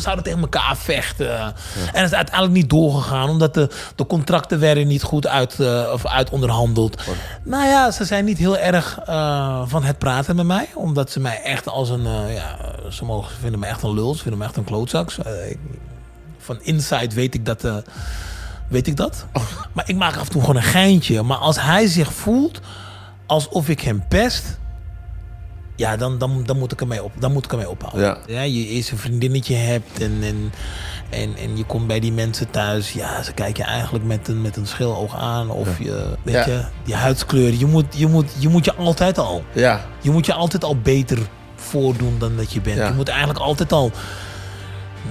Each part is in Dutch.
we zouden tegen elkaar vechten. En het is uiteindelijk niet doorgegaan, omdat de, de contracten werden niet goed uit, eh, of uit onderhandeld. Nou ja, ze zijn niet heel erg eh, van het praten met mij, omdat ze mij echt als een, eh, ja, ze mogen, ze vinden me echt een lul, ze vinden me echt een klootzak. Eh, ik- van inside weet ik dat, eh, weet ik dat. Maar ik maak af en toe gewoon een geintje. Maar als hij zich voelt alsof ik hem pest, ja, dan, dan, dan, moet, ik ermee op, dan moet ik ermee ophouden. Ja. je eerst een vriendinnetje hebt en, en, en, en je komt bij die mensen thuis. Ja, ze kijken je eigenlijk met een, met een schiloog aan. Of je, weet Ja. je, die huidskleur. Je moet, je, moet, je moet je altijd al, Ja. je moet je altijd al beter voordoen dan dat je bent. Ja. Je moet eigenlijk altijd al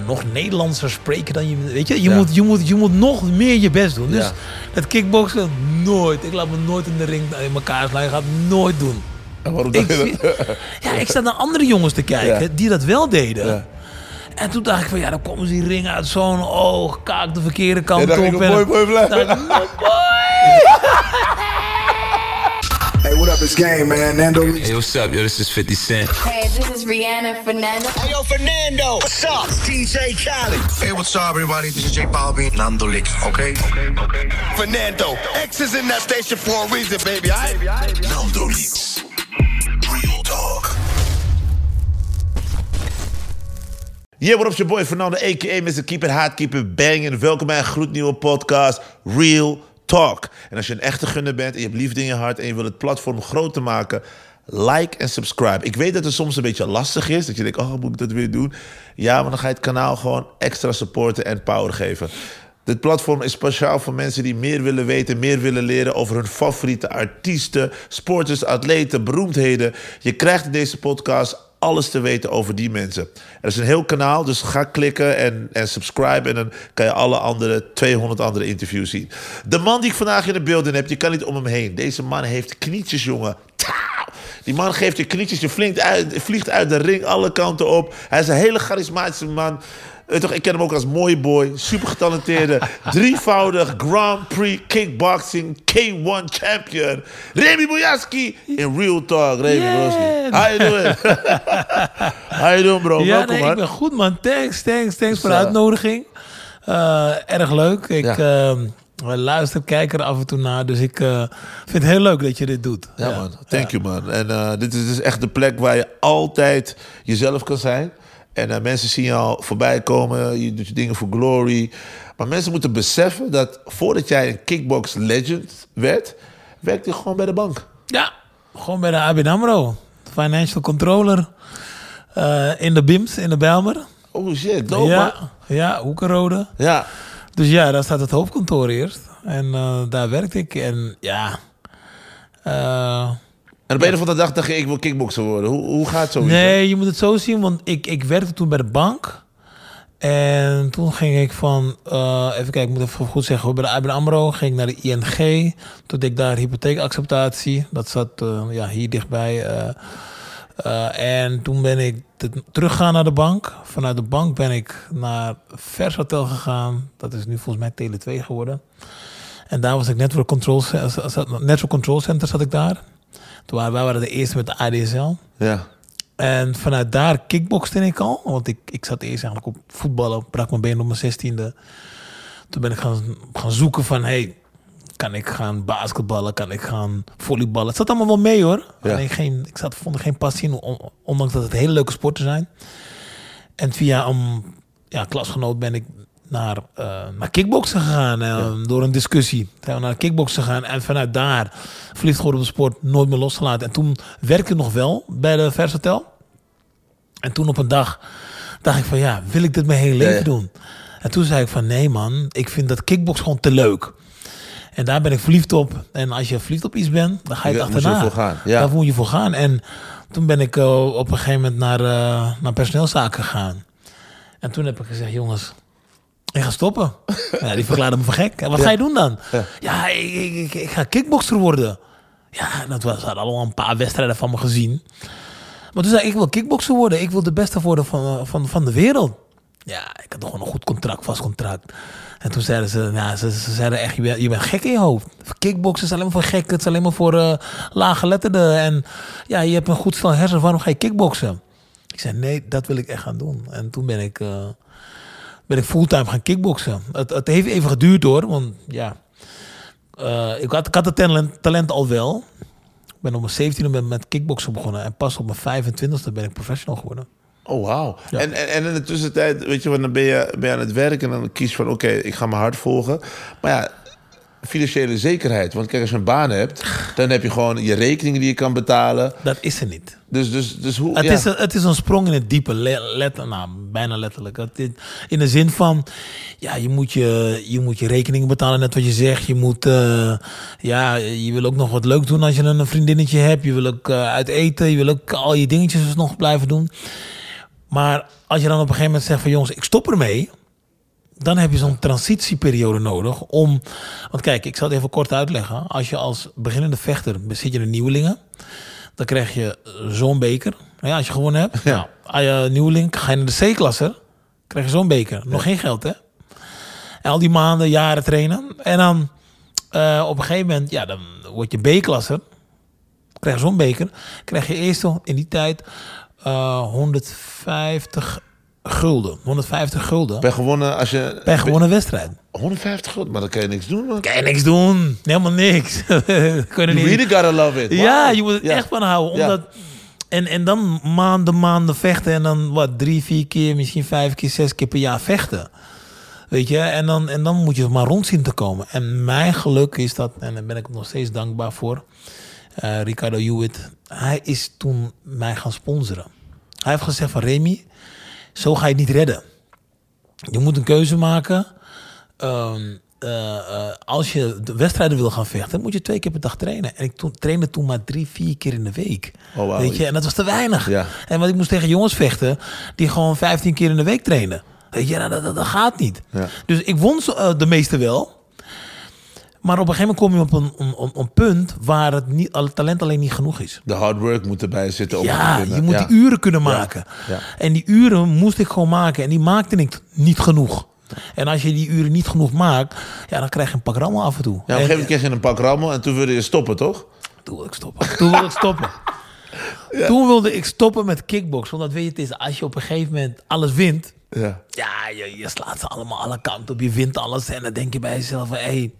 nog Nederlandser spreken dan je... Weet je, je, Ja. moet, je, moet, je moet nog meer je best doen. Dus Ja. dat kickboksen, nooit. Ik laat me nooit in de ring in elkaar slaan. Ik ga het nooit doen. En waarom Ik, dacht je zie- dat? ja, ik sta naar andere jongens te kijken Ja. die dat wel deden. Ja. En toen dacht ik van, ja, dan komen ze die ring uit zo'n oog, kaak de verkeerde kant Ja, dacht ik, op. en- ik, no, boy! Hey, what up? It's Game, man. Nando. Hey, what's up, yo? This is 50 Cent. Hey, this is Rihanna Fernando. Hey, yo, Fernando. What's up? It's DJ Khaled. Hey, what's up, everybody? This is J Balvin. Nando Licks, okay? Okay, okay. Fernando. X is in that station for a reason, baby. I Nando Licks. Yeah, what up, your boy Fernando, a.k.a. Mr. Keep It Hot, Keep It Banging. Welkom bij een gloednieuwe podcast, Real Talk. En als je een echte gunner bent en je hebt liefde in je hart... en je wil het platform groter maken, like en subscribe. Ik weet dat het soms een beetje lastig is, dat je denkt... oh, moet ik dat weer doen? Ja, maar dan ga je het kanaal gewoon extra supporten en power geven. Dit platform is speciaal voor mensen die meer willen weten, meer willen leren over hun favoriete artiesten, sporters, atleten, beroemdheden. Je krijgt deze podcast alles te weten over die mensen. Er is een heel kanaal, dus ga klikken en, en subscribe... en dan kan je alle andere 200 andere interviews zien. De man die ik vandaag in de beelden heb, je kan niet om hem heen. Deze man heeft knietjes, jongen. Die man geeft je knietjes, je vliegt uit, vliegt uit de ring alle kanten op. Hij is een hele charismatische man... Weet toch, ik ken hem ook als mooie boy, super getalenteerde, drievoudig Grand Prix kickboxing K1 champion. Remy Bojaski in Real Talk. Remy Yeah. Bojaski. How you doing? How you doing, bro? Ja, Welkom, nee, man. ik ben goed, man. Thanks, thanks, thanks voor de uitnodiging. Eh, erg leuk. Ik Ja. ehm, luister, kijk er af en toe naar. Dus ik eh, vind het heel leuk dat je dit doet. Ja, man. Thank you, man. En eh, dit is dus echt de plek waar je altijd jezelf kan zijn. En eh, mensen zien je al voorbij komen. Je doet je dingen voor glory. Maar mensen moeten beseffen dat voordat jij een kickbox legend werd... werkte je gewoon bij de bank. Ja, gewoon bij de ABN AMRO. Financial controller. eh, in de BIMS, in de Bijlmer. Oh shit, dope, ja, man. ja, Hoekenrode. Ja. Dus ja, daar staat het hoofdkantoor eerst. En eh, daar werkte ik. En ja... eh, En op een of andere dag dacht je, ik wil kickboxer worden. Hoe, hoe gaat zoiets? Nee, je moet het zo zien, want ik, ik werkte toen bij de bank. En toen ging ik van, eh, even kijken, ik moet even goed zeggen, bij de ABN AMRO ging ik naar de ING. Toen deed ik daar hypotheekacceptatie. Dat zat eh, ja, hier dichtbij. eh. En toen ben ik te- teruggegaan naar de bank. Vanuit de bank ben ik naar Vers Hotel gegaan. Dat is nu volgens mij Tele 2 geworden. En daar was ik Network Control, Network Control Center zat ik daar. Toen wij waren de eerste met de ADSL. Ja. En vanuit daar kickboxte ik al. Want ik, ik zat eerst eigenlijk op voetballen. Brak mijn been op mijn zestiende. Toen ben ik gaan, gaan zoeken van... Hey, kan ik gaan basketballen? Kan ik gaan volleyballen? Het zat allemaal wel mee hoor. Ja. Alleen geen, ik zat, vond er geen passie in. on- Ondanks dat het hele leuke sporten zijn. En via een ja, klasgenoot ben ik naar, eh naar kickboksen gegaan. eh, Door een discussie. Zijn we naar kickboksen gegaan. En vanuit daar verliefd geworden op de sport. Nooit meer losgelaten. En toen werkte ik nog wel bij de Vers Hotel. En toen op een dag dacht ik van ja, wil ik dit mijn hele leven ja. doen? En toen zei ik van nee man, ik vind dat kickbox gewoon te leuk. En daar ben ik verliefd op. En als je verliefd op iets bent, dan ga je het je achterna. gaan. Daar moet je voor gaan. En toen ben ik eh, op een gegeven moment naar, naar personeelszaken gegaan. En toen heb ik gezegd, jongens, ik ga stoppen. ja, die verklaarde me voor gek. En wat ga je doen dan? Ja, ik, ik, ik, ik ga kickboxer worden. Ja, dat was, ze hadden al een paar wedstrijden van me gezien. Maar toen zei ik, ik wil kickboxer worden. Ik wil de beste worden van, eh, van, van de wereld. Ja, ik had gewoon een goed contract, vast contract. En toen zeiden ze, ja, ze, ze zeiden echt, je bent, je bent gek in je hoofd. Kickboksen is alleen maar voor gek, het is alleen maar voor eh lage letterden. En ja, je hebt een goed stel hersen, waarom ga je kickboksen? Ik zei, nee, dat wil ik echt gaan doen. En toen ben ik, eh, ben ik fulltime gaan kickboksen. Het, het heeft even geduurd hoor, want ja, eh, ik, had, ik had het talent, talent al wel. Ik ben op mijn 17e met, met kickboksen begonnen en pas op mijn 25e ben ik professional geworden. Oh, wauw. En, en, en in de tussentijd, weet je, want dan ben je, ben je aan het werk en dan kies je van, oké, ik ga mijn hart volgen. Maar ja, financiële zekerheid. Want kijk, als je een baan hebt, dan heb je gewoon je rekeningen die je kan betalen. Dat is er niet. Dus, dus, dus hoe... Het, ja. is een, het is een sprong in het diepe, le- letter, nou, bijna letterlijk. Het is- in de zin van, ja, je moet je, je moet je rekeningen betalen, net wat je zegt. Je moet, eh, ja, je wil ook nog wat leuk doen als je een vriendinnetje hebt. Je wil ook eh, uit eten, je wil ook al je dingetjes nog blijven doen. Maar als je dan op een gegeven moment zegt van, jongens, ik stop ermee. Dan heb je zo'n transitieperiode nodig om... Want kijk, ik zal het even kort uitleggen. Als je als beginnende vechter zit je in nieuwelingen... Dan krijg je zo'n beker. Nou ja, als je gewonnen hebt. Nou, als je nieuweling, ga je naar de C-klasse. krijg je zo'n beker. Nog geen geld, hè? En al die maanden, jaren trainen. En dan eh, op een gegeven moment, ja, dan word je B-klasse. Krijg je zo'n beker. Krijg je eerst al in die tijd eh 150 gulden. 150 gulden. ben gewonnen als je... Per gewonnen wedstrijd. 150 goed, maar dan kan je niks doen, man. Kan je niks doen. Helemaal niks. Je You niet. really gotta love it. Ja, je moet het Ja. echt van houden. Ja. Omdat, en, en dan maanden, maanden vechten. En dan wat, drie, vier keer, misschien vijf keer, zes keer per jaar vechten. Weet je, en dan, en dan moet je maar rond zien te komen. En mijn geluk is dat, en daar ben ik nog steeds dankbaar voor. eh, Ricardo Hewitt, hij is toen mij gaan sponsoren. Hij heeft gezegd van Remy, zo ga je het niet redden. Je moet een keuze maken. Ehm, eh, eh, als je de wedstrijden wil gaan vechten, moet je twee keer per dag trainen. En ik toen, trainde toen maar drie, vier keer in de week. Oh. Weet je, en dat was te weinig. Ja. En want ik moest tegen jongens vechten die gewoon 15 keer in de week trainen. Weet je, nou, dat, dat, dat gaat niet. Ja. Dus ik won eh, de meeste wel. Maar op een gegeven moment kom je op een, een, punt waar het, niet, het talent alleen niet genoeg is. De hard work moet erbij zitten. Om Ja, te je moet Ja. die uren kunnen maken. ja. En die uren moest ik gewoon maken. En die maakte ik niet genoeg. En als je die uren niet genoeg maakt, ja, dan krijg je een pak rammel af en toe. Ja, op een En- gegeven moment kreeg je een pak rammel en toen wilde je stoppen, toch? Toen wilde ik stoppen. Toen wilde ik stoppen. Toen wilde ik stoppen met kickbox. Want dat weet je, het is als je op een gegeven moment alles wint. Ja. Ja, je, je slaat ze allemaal alle kanten op. Je wint alles. En dan denk je bij jezelf van, hé, hey,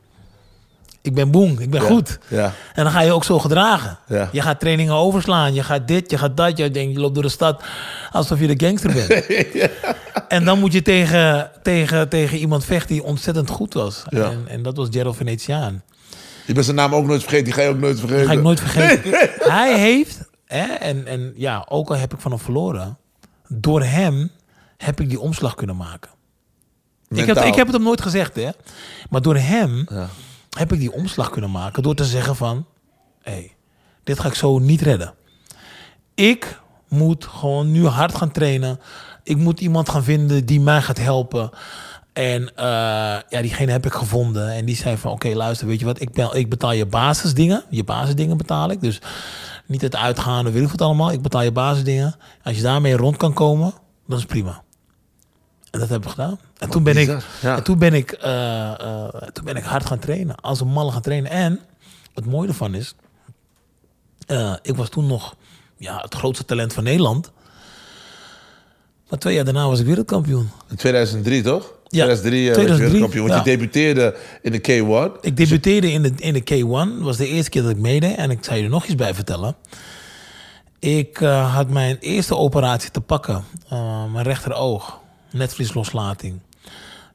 ik ben boeng, ik ben Ja, goed. ja. En dan ga je ook zo gedragen. Ja. Je gaat trainingen overslaan. Je gaat dit, je gaat dat. Je, denkt, je loopt door de stad alsof je de gangster bent. En dan moet je tegen, tegen, tegen iemand vechten die ontzettend goed was. En, en dat was Gerald Venetiaan. Je bent zijn naam ook nooit vergeten, die ga je ook nooit vergeten. Ga ik nooit vergeten. Hij heeft, hè, en, en ja, ook al heb ik van hem verloren, door hem heb ik die omslag kunnen maken. Ik heb, ik heb het hem nooit gezegd, hè. Maar door hem Ja. Heb ik die omslag kunnen maken. Door te zeggen van, hey, dit ga ik zo niet redden. Ik moet gewoon nu hard gaan trainen. Ik moet iemand gaan vinden die mij gaat helpen. En eh, ja, diegene heb ik gevonden. En die zei van, oké, luister, weet je wat? Ik, ik betaal je basisdingen. Je basisdingen betaal ik. Dus niet het uitgaande, weet ik allemaal. Ik betaal je basisdingen. Als je daarmee rond kan komen, dan is prima. En dat heb ik gedaan. En toen ben ik, ja. en toen ben ik, eh, eh, toen ben ik hard gaan trainen. Als een malle gaan trainen. En het mooie ervan is, eh, ik was toen nog ja, het grootste talent van Nederland. Maar twee jaar daarna was ik wereldkampioen. In 2003, toch? Ja, 2003, eh, 2003, werd je wereldkampioen. Want je debuteerde in de K1. Ik debuteerde in de, in de K1. Dat was de eerste keer dat ik meedeed. En ik zou je er nog iets bij vertellen. Ik eh, had mijn eerste operatie te pakken. Eh, mijn rechteroog. Netvliesloslating.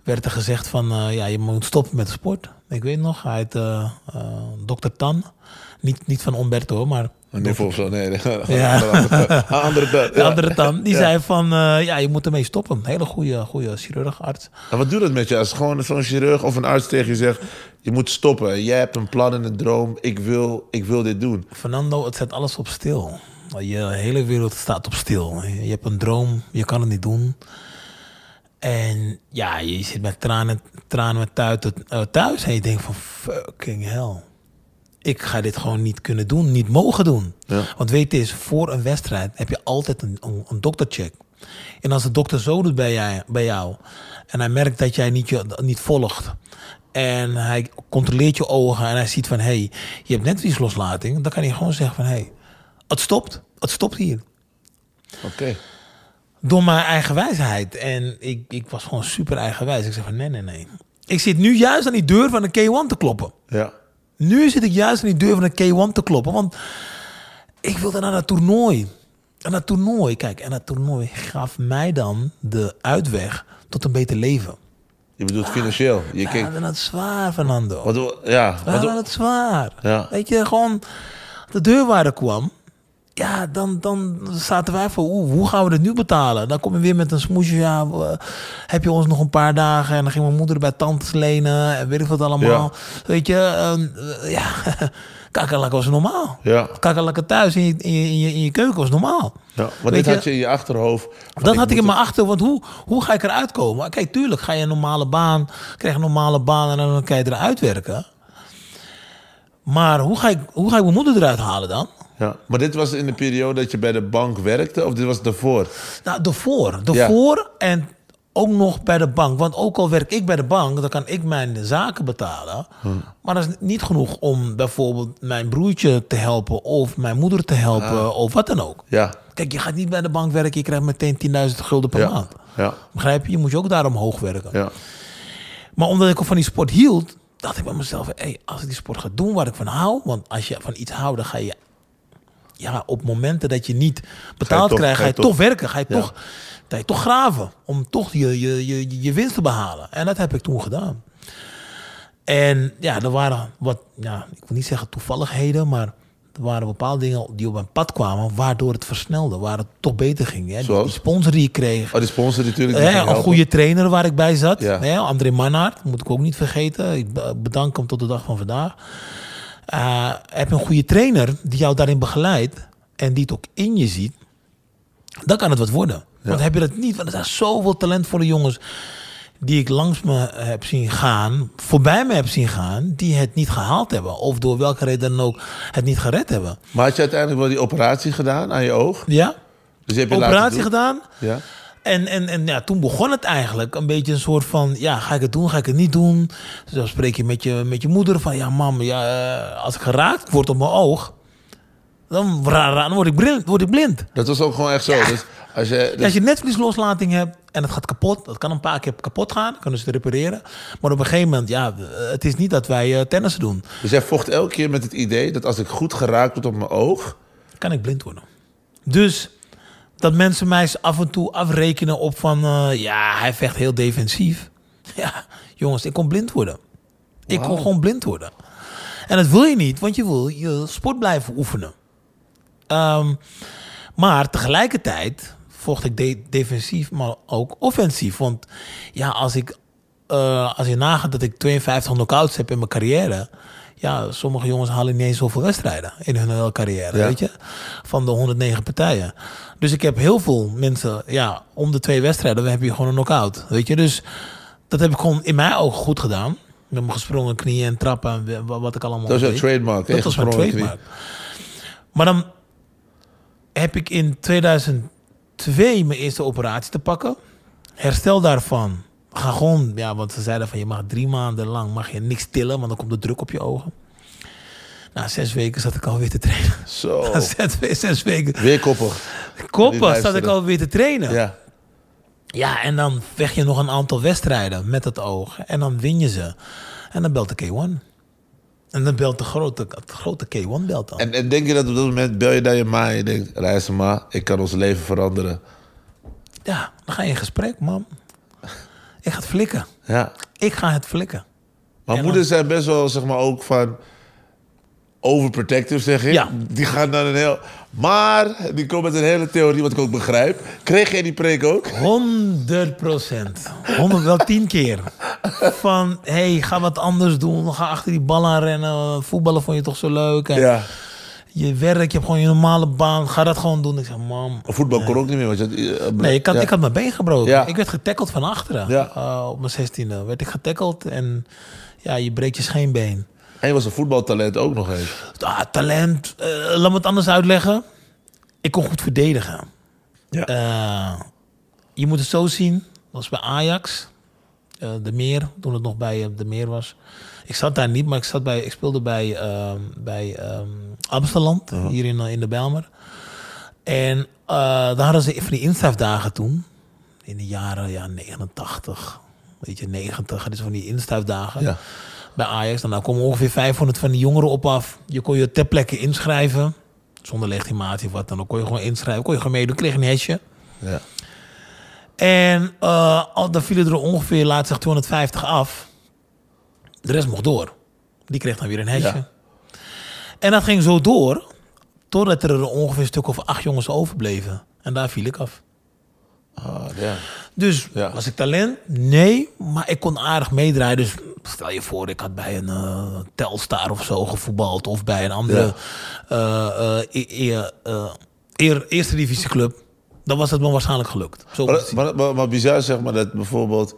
Werd er gezegd van, eh, ja, je moet stoppen met sport. Ik weet nog, hij heet eh, eh, dokter Tan. Niet, niet van Umberto, maar Nee, volgens mij, nee. nee. Ja. Een andere Ja. andere Tan. Die Ja. zei van, ja, je moet ermee stoppen. Een hele goede, goede chirurg, arts. En wat doet dat met je als gewoon zo'n chirurg of een arts tegen je zegt... je moet stoppen, jij hebt een plan en een droom, ik wil, ik wil dit doen. Fernando, het zet alles op stil. Je hele wereld staat op stil. Je hebt een droom, je kan het niet doen. En ja, je zit met tranen, tranen met thuis, eh, thuis en je denkt van fucking hell. Ik ga dit gewoon niet kunnen doen, niet mogen doen. Ja. Want weet je, eens, voor een wedstrijd heb je altijd een, een, een doktercheck. En als de dokter zo doet bij, jij, bij jou en hij merkt dat jij niet, je, niet volgt en hij controleert je ogen en hij ziet van hé, hey, je hebt net iets loslating, dan kan hij gewoon zeggen van hé, hey, het stopt, het stopt hier. Oké. Door mijn eigen wijsheid. En ik, ik was gewoon super eigenwijs. Ik zei van nee, nee, nee. Ik zit nu juist aan die deur van de K1 te kloppen. Ja. Nu zit ik juist aan die deur van de K1 te kloppen. Want ik wilde naar dat toernooi. En dat toernooi, kijk, en dat toernooi gaf mij dan de uitweg tot een beter leven. Je bedoelt financieel. Je We hadden het zwaar, Fernando. wat, ja, We hadden het zwaar. Ja. Weet je, gewoon de deurwaarder kwam. Ja, dan, dan zaten wij voor, oeh, hoe gaan we dit nu betalen? Dan kom je weer met een smoesje. Ja, heb je ons nog een paar dagen? En dan ging mijn moeder bij tantes lenen. En weet ik wat allemaal. Weet je, eh, ja, kakkerlakken was normaal. ja, Kakkerlakken thuis in je, in, je, in, je, keuken was normaal. ja. Maar dit je- had je in je achterhoofd. Dat had ik in mijn het- achter, want hoe, hoe ga ik eruit komen? Kijk, tuurlijk, ga je een normale baan, krijg je een normale baan en dan kan je eruit werken. Maar hoe ga ik, hoe ga ik mijn moeder eruit halen dan? Ja. Maar dit was in de periode dat je bij de bank werkte, of dit was daarvoor? Nou, daarvoor. Daarvoor en ook nog bij de bank. Want ook al werk ik bij de bank, dan kan ik mijn zaken betalen. Maar dat is niet genoeg om bijvoorbeeld mijn broertje te helpen... of mijn moeder te helpen of wat dan ook. Ja. Kijk, je gaat niet bij de bank werken, je krijgt meteen 10.000 gulden per Ja. maand. Ja. Begrijp je? Je moet je ook daar omhoog werken. Ja. Maar omdat ik ook van die sport hield, dacht ik bij mezelf: hey, als ik die sport ga doen waar ik van hou, want als je van iets houdt, dan ga je ja, op momenten dat je niet betaald krijgt, ga ga je je, toch- werken, ga je, Ja. toch, ga je toch graven om toch je, je, je, je winst te behalen. En dat heb ik toen gedaan. En ja, er waren wat, ja, ik wil niet zeggen toevalligheden, maar er waren bepaalde dingen die op mijn pad kwamen, waardoor het versnelde, waar het toch beter ging. Hè? Die, sponsor die ik kreeg. Oh, die sponsor natuurlijk. die een goede trainer waar ik bij zat. Ja. Hè, André Mannaert, moet ik ook niet vergeten. Ik be- bedank hem tot de dag van vandaag. Eh, heb je een goede trainer die jou daarin begeleidt en die het ook in je ziet, dan kan het wat worden. Want heb je dat niet, want er zijn zoveel talentvolle jongens die ik langs me heb zien gaan, voorbij me heb zien gaan, die het niet gehaald hebben. Of door welke reden dan ook het niet gered hebben. Maar had je uiteindelijk wel die operatie gedaan aan je oog? Ja? Dus je hebt je Operatie gedaan. Ja. En, en, en ja, toen begon het eigenlijk een beetje een soort van... ja, ga ik het doen, ga ik het niet doen? Dus dan spreek je met je, met je moeder van... ja, mam, ja, eh, als ik geraakt word op mijn oog... dan, dan word, ik blind, word ik blind. Dat was ook gewoon echt zo. Dus als je, dus- Ja, als je netvliesloslating hebt en het gaat kapot... dat kan een paar keer kapot gaan, kunnen ze het repareren. Maar op een gegeven moment, ja, het is niet dat wij eh, tennissen doen. dus jij vocht elke keer met het idee dat als ik goed geraakt word op mijn oog. kan ik blind worden. Dus dat mensen mij af en toe afrekenen op van... eh, ja, hij vecht heel defensief. Ja, jongens, ik kon blind worden. Ik kon gewoon blind worden. En dat wil je niet, want je wil je sport blijven oefenen. Ehm, maar tegelijkertijd vocht ik de- defensief, maar ook offensief. Want ja, als ik eh, als je nagaat dat ik 52 knockouts heb in mijn carrière. Ja, sommige jongens halen niet eens zoveel wedstrijden in hun hele carrière, Ja. weet je. Van de 109 partijen. Dus ik heb heel veel mensen, ja, om de twee wedstrijden dan heb je gewoon een knockout, weet je. Dus dat heb ik gewoon in mijn ogen goed gedaan. Met mijn gesprongen knieën en trappen en wa- wat ik allemaal Dat is deed. trademark. Dat was mijn knie. trademark. Maar dan heb ik in 2002 mijn eerste operatie te pakken. Herstel daarvan. Ga gewoon, ja, want ze zeiden van je mag drie maanden lang mag je niks tillen, want dan komt de druk op je ogen. Na zes weken zat ik alweer te trainen. Zo. Na zes, zes weken. Weer koppig. Koppen zat ik alweer te trainen. Ja. Ja. en dan vecht je nog een aantal wedstrijden met het oog. En dan win je ze. En dan belt de K1. En dan belt de grote, het grote K1 belt dan. En, en denk je dat op dat moment bel je naar je ma en je denkt... Luister ma, ik kan ons leven veranderen. Ja, dan ga je in gesprek, man. Ik ga het flikken. Ja. Ik ga het flikken. Maar En moeders zijn best wel, zeg maar, ook van... Overprotective, zeg ik. Ja. Die gaan dan een heel... Maar, die komen met een hele theorie, wat ik ook begrijp. Kreeg jij die preek ook? 100 procent. 100, wel tien keer. Van, hey, ga wat anders doen. Ga achter die bal aan rennen. Voetballen vond je toch zo leuk. En Ja. Je werk, je hebt gewoon je normale baan. Ga dat gewoon doen. Ik zeg, mam. Voetbal kon ook niet meer. Want je, had- eh, Nee, ik had, ja. ik had mijn been gebroken. Ja. Ik werd getackeld van achteren. Ja. Eh, op mijn zestiende werd ik getackeld. En ja, je breekt je scheenbeen. En je was een voetbaltalent ook nog eens. Ah, talent. eh, laat me het anders uitleggen. Ik kon goed verdedigen. Ja. Eh, je moet het zo zien. Dat was bij Ajax. eh, de Meer, toen het nog bij eh, De Meer was. Ik zat daar niet, maar ik, zat bij, ik speelde bij, ehm bij ehm Amsterdam, hier in, eh, in de Bijlmer. En eh dan hadden ze van die instuifdagen toen. In de jaren ja, 89, weet je, 90. hadden ze van die instuifdagen. Ja. Bij Ajax. En dan komen ongeveer 500 van die jongeren op af. Je kon je ter plekke inschrijven. Zonder legitimatie of wat dan ook. Kon je gewoon inschrijven. Kon je gewoon meedoen. Kreeg een hesje. Ja. En eh, al- dan vielen er ongeveer, laat zeg 250 af. De rest mocht door. Die kreeg dan weer een hesje. Ja. En dat ging zo door, totdat er ongeveer een stuk of acht jongens overbleven. En daar viel ik af. Ah, ja. Dus Ja. was ik talent? Nee, maar ik kon aardig meedraaien. Dus stel je voor, ik had bij een eh, Telstar of zo gevoetbald. Of bij een andere eh, eer- eerste divisieclub. Dan was het me waarschijnlijk gelukt. Zo maar, maar, maar bizar zeg maar dat bijvoorbeeld...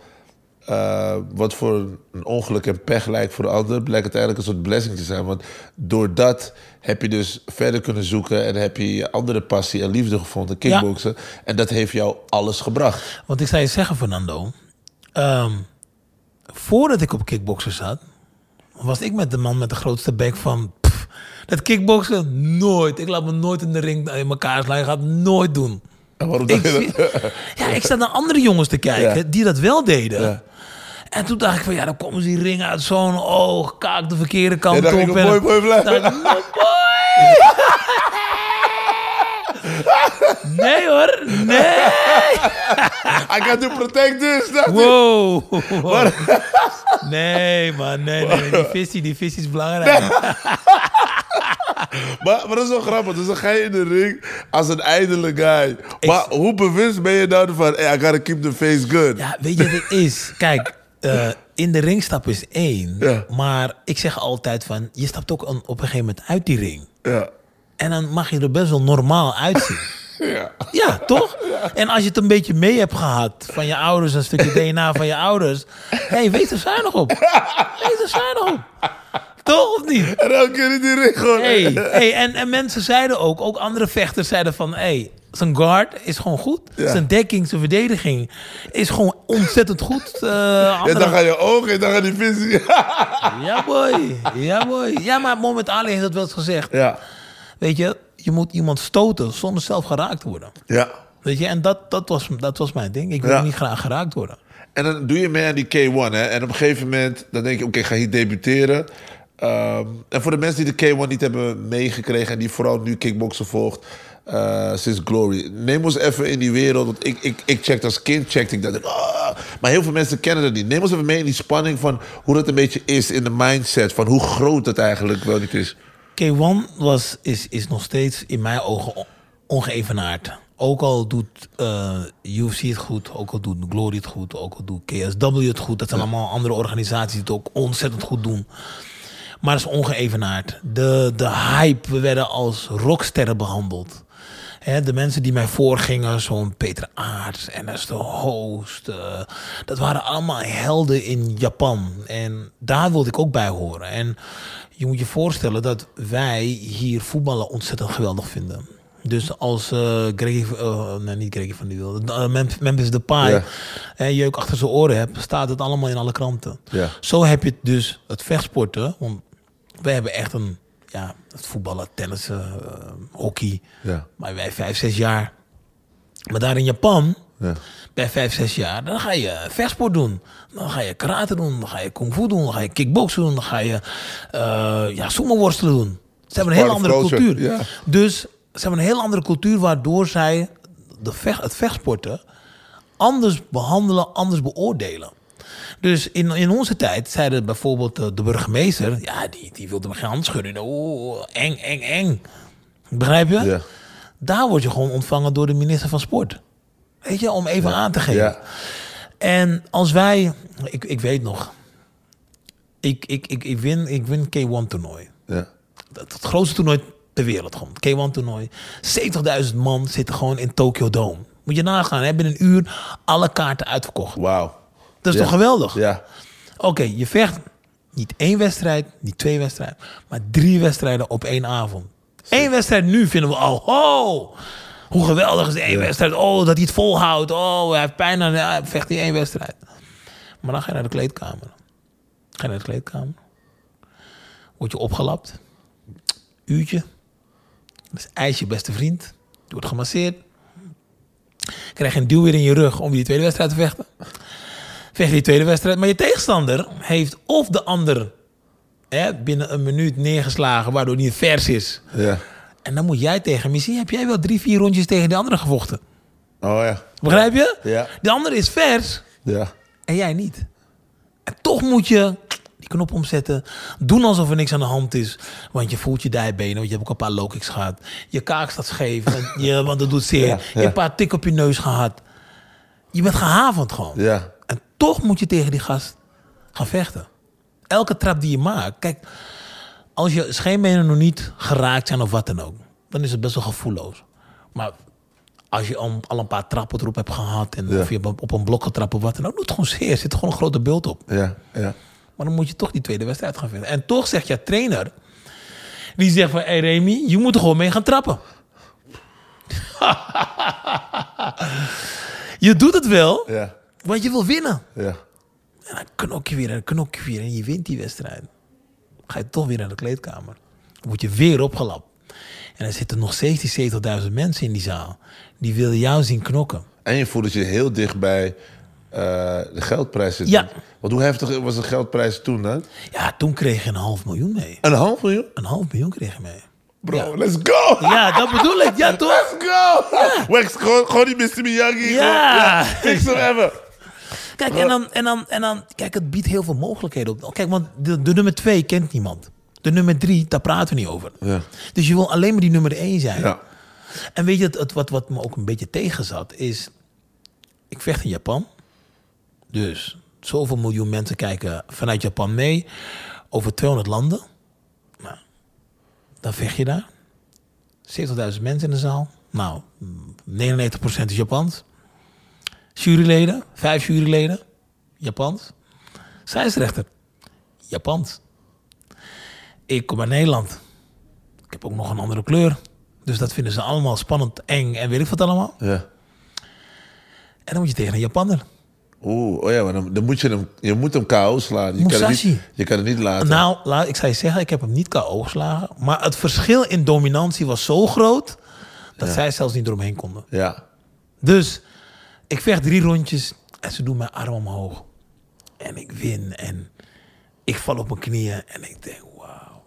eh, wat voor een ongeluk en pech lijkt voor de ander... blijkt het eigenlijk een soort blessing te zijn. Want door dat heb je dus verder kunnen zoeken... en heb je je andere passie en liefde gevonden, kickboksen. En dat heeft jou alles gebracht. Want ik zou je zeggen, Fernando. ehm, voordat ik op kickboksen zat, was ik met de man met de grootste bek van. pff, dat kickboksen, nooit. Ik laat me nooit in de ring in elkaar slaan. Ik ga het nooit doen. En waarom Ik, dat? ja, ik zat naar andere jongens te kijken Ja. die dat wel deden. Ja. En toen dacht ik van ja, dan komen ze die ring uit zo'n oog, kaak de verkeerde kant Ja, op. mooi, mooi. Nee hoor, nee. I got to protect this. dacht ik. Wow. Nee, man. Nee, nee. Die visie, die is belangrijk. Maar, maar dat is wel grappig. Dus dan ga je in de ring als een ijdele guy. Maar hoe bewust ben je nou van... Hey, I gotta keep the face good. Ja, weet je wat het is? Kijk, eh, in de ring stappen is één. Ja. Maar ik zeg altijd van... Je stapt ook een- op een gegeven moment uit die ring. Ja. En dan mag je er best wel normaal uitzien. Ja. Ja, toch? En als je het een beetje mee hebt gehad van je ouders, een stukje DNA van je ouders. Hé, hey, wees er zuinig op. Wees er zuinig op. Toch of niet? En elke keer in die ring gewoon... Hey, hey, en, en mensen zeiden ook, ook andere vechters zeiden van... Hey, zijn guard is gewoon goed. Ja. Zijn dekking, zijn verdediging is gewoon ontzettend goed. Ja, andere- dan gaan je ogen en dan gaan die visie. Ja, boy. Ja, boy. Ja, maar Mohamed Ali heeft dat wel eens gezegd. ja. Weet je, je moet iemand stoten zonder zelf geraakt te worden. Ja. Weet je, en dat, dat, was, dat was mijn ding. Ik wil Ja. niet graag geraakt worden. En dan doe je mee aan die K1, hè. En op een gegeven moment, dan denk je, oké, ik ga hier debuteren. Ehm, en voor de mensen die de K1 niet hebben meegekregen... en die vooral nu kickboksen volgt eh, sinds Glory... neem ons even in die wereld. Want ik, ik, ik checkte als kind, checkte ik dat. ah, maar heel veel mensen kennen dat niet. Neem ons even mee in die spanning van hoe dat een beetje is in de mindset... van hoe groot het eigenlijk wel niet is. K1 was, is, is nog steeds in mijn ogen on- ongeëvenaard. Ook al doet eh, UFC het goed, ook al doet Glory het goed, ook al doet KSW het goed. Dat zijn allemaal andere organisaties die het ook ontzettend goed doen. Maar het is ongeëvenaard. De, de hype, we werden als rocksterren behandeld. Hè, de mensen die mij voorgingen, zo'n Peter Aarts en is de host. eh, dat waren allemaal helden in Japan. En daar wilde ik ook bij horen. En je moet je voorstellen dat wij hier voetballen ontzettend geweldig vinden. Dus als eh Greggy, eh, nee niet Greggy van die wilde, uh, Mem- Memphis Depay Ja. eh, jeuk achter zijn oren hebt, staat het allemaal in alle kranten. Zo heb je dus het vechtsporten. Want wij hebben echt een, ja, het voetballen, tennissen, eh, hockey. Ja. Maar wij vijf, zes jaar. Maar daar in Japan, Ja. bij vijf, zes jaar, dan ga je vechtsport doen. Dan ga je karate doen, dan ga je kung fu doen, dan ga je kickboksen doen, dan ga je uh, ja, sumo worstelen doen. Ze hebben een of andere cultuur. ja. Dus ze hebben een hele andere cultuur waardoor zij de vecht, het vechtsporten anders behandelen, anders beoordelen. Dus in, in onze tijd zeiden bijvoorbeeld de, de burgemeester... ja, die, die wilde me geen hand schudden. Oh, eng, eng, eng. Begrijp je? Ja. Daar word je gewoon ontvangen door de minister van Sport. Weet je, om even aan te geven. Ja. En als wij... Ik, ik weet nog... Ik, ik, ik, ik win, ik win K1-toernooi. Ja. Het, het grootste toernooi ter wereld gewoon. K1-toernooi. 70.000 man zitten gewoon in Tokyo Dome. Moet je nagaan. Hè? Binnen een uur alle kaarten uitverkocht. Wauw. Dat is toch geweldig? Ja. Oké, je vecht niet één wedstrijd, niet twee wedstrijden, maar drie wedstrijden op één avond. Eén wedstrijd nu vinden we al, oh, hoe geweldig is één wedstrijd. Oh, dat hij het volhoudt. Oh, hij heeft pijn aan, hij vecht die één wedstrijd. Maar dan ga je naar de kleedkamer. Ga je naar de kleedkamer. Word je opgelapt. Uurtje. Dat is ijs je beste vriend. Je wordt gemasseerd. Krijg je een duw weer in je rug om die tweede wedstrijd te vechten. Vecht je die tweede wedstrijd. Maar je tegenstander heeft of de ander hè, binnen een minuut neergeslagen, waardoor hij vers is. Ja. En dan moet jij tegen hem. Misschien heb jij wel drie, vier rondjes tegen die andere gevochten. Oh ja. Begrijp je? Ja. De ander is vers Ja. en jij niet. En toch moet je die knop omzetten. Doen alsof er niks aan de hand is. Want je voelt je dijbenen. Want je hebt ook een paar low kicks gehad. Je kaak staat scheef. Want, je, want dat doet zeer. Ja, Je hebt een paar tik op je neus gehad. Je bent gehavend gewoon. Ja. Toch moet je tegen die gast gaan vechten. Elke trap die je maakt. Kijk, als je scheenbenen nog niet geraakt zijn of wat dan ook. Dan is het best wel gevoelloos. Maar als je al, een paar trappen erop hebt gehad. En Ja. of je op een blok getrapt of wat dan ook. Doet het gewoon zeer. Er zit gewoon een grote beeld op. Ja. Ja. Maar dan moet je toch die tweede wedstrijd gaan vinden. En toch zegt je trainer... Die zegt van, hey Remy, je moet er gewoon mee gaan trappen. je doet het wel, Ja. Want je wil winnen. Ja. En dan knok je weer en knok je weer en je wint die wedstrijd. Ga je toch weer naar de kleedkamer. Dan word je weer opgelapt. En er zitten nog steeds die 70.000 mensen in die zaal. Die willen jou zien knokken. En je voelt dat je heel dicht bij eh, de geldprijs zit. Ja. Want hoe heftig was de geldprijs toen dan? Ja, toen kreeg je een half miljoen mee. Een half miljoen? Een half miljoen kreeg je mee. Bro, Ja. let's go! Ja, dat bedoel ik. Ja, toch? Let's go! Wex, gewoon, gewoon die Mr. Miyagi. Ja. Fix hem even. Kijk, en dan, en, dan, en dan, kijk, het biedt heel veel mogelijkheden op. Kijk, want de, de nummer twee kent niemand. De nummer drie, daar praten we niet over. Ja. Dus je wil alleen maar die nummer één zijn. Ja. En weet je, het, het, wat, wat me ook een beetje tegenzat, is... Ik vecht in Japan. Dus zoveel miljoen mensen kijken vanuit Japan mee. Over 200 landen. Nou, dan vecht je daar. 70.000 mensen in de zaal. Nou, 99% is Japans. Juryleden, vijf juryleden, Japans. Scheidsrechter, Japans. Ik kom uit Nederland. Ik heb ook nog een andere kleur. Dus dat vinden ze allemaal spannend, eng en weet ik wat allemaal. Ja. En dan moet je tegen een Japanner. Oeh, oh ja, maar dan, dan moet je hem, je moet hem KO slaan. Je kan, het niet, je kan het niet laten. Nou, laat, ik zou je zeggen, ik heb hem niet KO geslagen. Maar het verschil in dominantie was zo groot... dat zij zelfs niet eromheen konden. Ja. Dus ik vecht drie rondjes en ze doen mijn arm omhoog. En ik win en ik val op mijn knieën en ik denk, wauw,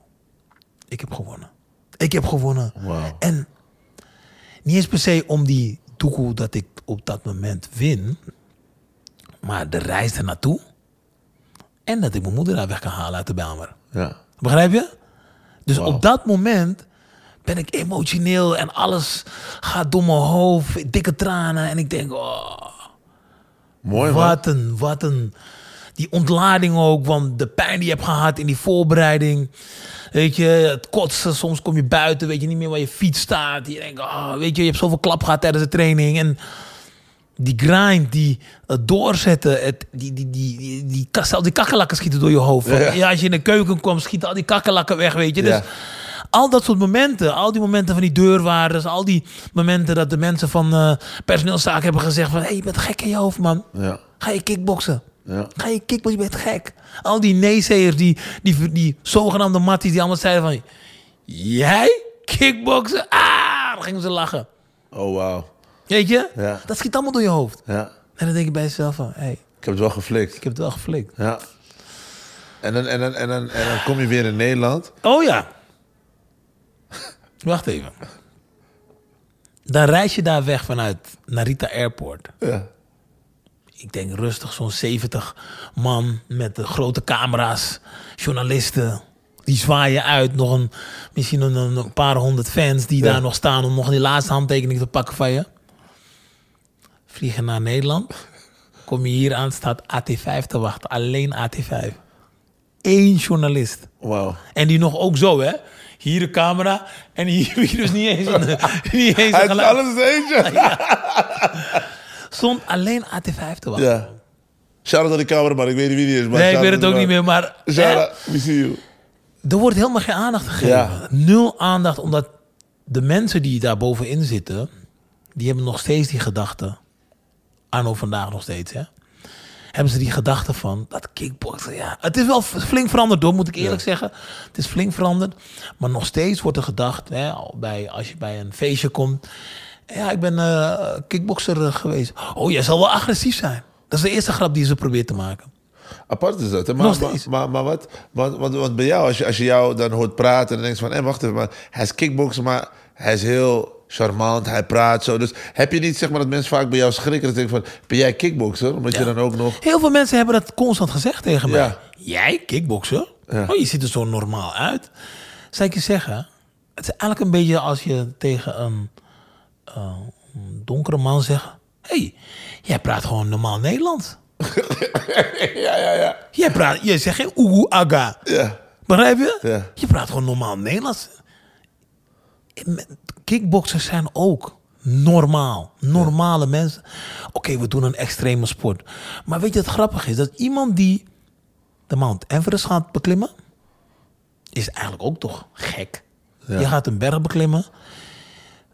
ik heb gewonnen. Ik heb gewonnen. En niet eens per se om die toekoe dat ik op dat moment win, maar de reis er naartoe en dat ik mijn moeder daar weg kan halen uit de Bijlmer. Ja. Begrijp je? Dus op dat moment ben ik emotioneel en alles gaat door mijn hoofd, dikke tranen. En ik denk, oh, Mooi man. wat een, wat een... Die ontlading ook, want de pijn die je hebt gehad in die voorbereiding. Weet je, het kotsen, soms kom je buiten, weet je niet meer waar je fiets staat. Je denkt, oh, weet je, je hebt zoveel klap gehad tijdens de training. En die grind, die het doorzetten, het, die, die, die, die, die, zelfs die kakkelakken schieten door je hoofd. Ja. Ja. als je in de keuken komt, schieten al die kakkelakken weg, weet je. Dus Ja. al dat soort momenten, al die momenten van die deurwaarders, al die momenten dat de mensen van eh personeelszaken hebben gezegd van, hé, hey, je bent gek in je hoofd, man. Ja. Ga je kickboksen? Ja. Ga je kickboksen? Je bent gek. Al die neezeers, die, die, die zogenaamde matties, die allemaal zeiden van... Jij? Kickboksen? Ah! Dan gingen ze lachen. Oh, wauw. Weet je? Ja. Dat schiet allemaal door je hoofd. Ja. En dan denk je bij jezelf van... Hey, Ik heb het wel geflikt. ik heb het wel geflikt. Ja. En dan, en, dan, en, dan, en dan kom je weer in Nederland. Oh ja. Wacht even. Dan reis je daar weg vanuit Narita Airport. Ja. ik denk rustig zo'n 70 man met de grote camera's, journalisten. Die zwaaien uit, nog een, misschien een, een paar honderd fans die Ja. daar nog staan om nog die laatste handtekening te pakken van je. Vliegen naar Nederland. Kom je hier aan, staat AT5 te wachten. Alleen AT5. Eén journalist. Wauw. En die nog ook zo, hè? Hier een camera en hier, dus niet eens een, niet eens een Hij is alles eentje. Stond alleen AT5 te wachten. Ja. Shout-out aan die cameraman. Ik weet niet wie die is. Maar Nee, ik weet het ook niet meer, maar... hè? Shout-out. We see you. Er wordt helemaal geen aandacht gegeven. Ja. Nul aandacht, omdat de mensen die daar bovenin zitten, die hebben nog steeds die gedachte, anno vandaag nog steeds, hè? Hebben ze die gedachte van dat kickboksen, ja. Het is wel flink veranderd door, moet ik eerlijk zeggen. Het is flink veranderd. Maar nog steeds wordt er gedacht, hè, bij, als je bij een feestje komt Ja, ik ben eh kickboxer eh, geweest. Oh, jij zal wel agressief zijn. Dat is de eerste grap die ze probeert te maken. Apart is dat. Hè? Maar, maar, maar, maar wat, want, want, want bij jou, als je, als je jou dan hoort praten... dan denk je van, hé, wacht even, maar hij is kickboxer... maar hij is heel charmant, hij praat zo. Dus heb je niet, zeg maar, dat mensen vaak bij jou schrikken... dat ze denken van, ben jij kickboxer? Omdat je dan ook nog... Heel veel mensen hebben dat constant gezegd tegen mij. Ja. Jij, kickboksen? Ja. Oh, je ziet er zo normaal uit. Zou ik je zeggen, het is eigenlijk een beetje als je tegen een, eh, een donkere man zegt... hey, jij praat gewoon normaal Nederlands. Ja, ja, ja. Jij, praat, jij zegt geen oegoe aga. Ja, Begrijp je? Ja. Je praat gewoon normaal Nederlands. Kickboxers zijn ook normaal. Normale mensen. Oké, we doen een extreme sport. Maar weet je wat grappig is? Dat iemand die de Mount Everest gaat beklimmen... is eigenlijk ook toch gek. Je gaat een berg beklimmen.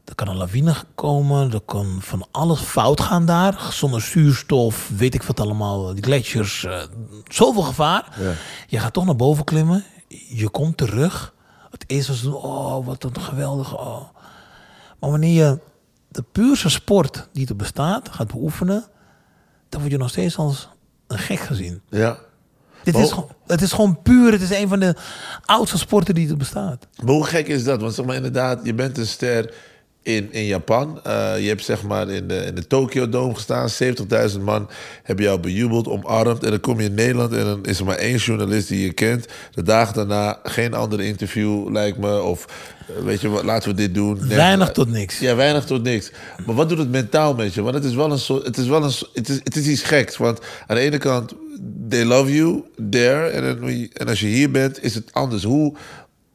Er kan een lawine komen. Er kan van alles fout gaan daar. Zonder zuurstof, weet ik wat allemaal. Die gletsjers. eh, zoveel gevaar. Je gaat toch naar boven klimmen. Je komt terug. Het eerste was, oh, wat een geweldig. Oh. Maar wanneer je de puurste sport die er bestaat gaat beoefenen... dan word je nog steeds als een gek gezien. ja. Dit is, gewoon- het is gewoon puur. Het is een van de oudste sporten die er bestaat. Maar hoe gek is dat? Want zeg maar inderdaad, je bent een ster in, in Japan. Eh, je hebt zeg maar in de, in de Tokyo Dome gestaan. 70.000 man hebben jou bejubeld, omarmd. En dan kom je in Nederland en dan is er maar één journalist die je kent. De dagen daarna geen ander interview, lijkt me. Of eh, weet je wat, laten we dit doen. Weinig eh, tot niks. Ja, weinig tot niks. Maar wat doet het mentaal met je? Want het is wel een soort. Het is wel een. Het is, het is iets geks. Want aan de ene kant, they love you there. En, en als je hier bent, is het anders. Hoe,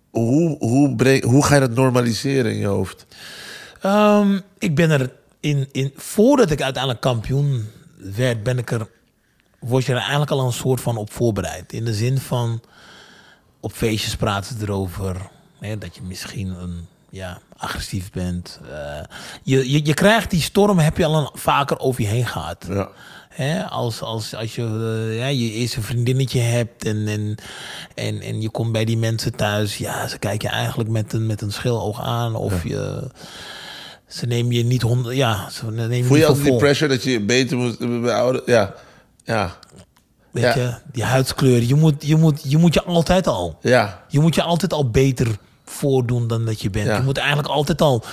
hoe, hoe, breng, hoe ga je dat normaliseren in je hoofd? Ehm, ik ben er in, in. Voordat ik uiteindelijk kampioen werd, ben ik er. Word je er eigenlijk al een soort van op voorbereid. In de zin van. Op feestjes praten ze erover. Hè, dat je misschien een. Ja, agressief bent. Eh, je, je, je krijgt die storm, heb je al een, vaker over je heen gehad. Ja. Als, als, als je eh, ja, je eerste vriendinnetje hebt en, en, en, en je komt bij die mensen thuis, ja, ze kijken je eigenlijk met een, met een schiloog aan. Of je, ze nemen je niet honderd, ja, ze nemen je Voel je altijd voor die vol. pressure dat je beter moet bij ouder? Ja. Ja. Weet Ja. je, die huidskleur, je moet, je, moet, je moet je altijd al, Ja. je moet je altijd al beter voordoen dan dat je bent. Ja. Je moet eigenlijk altijd al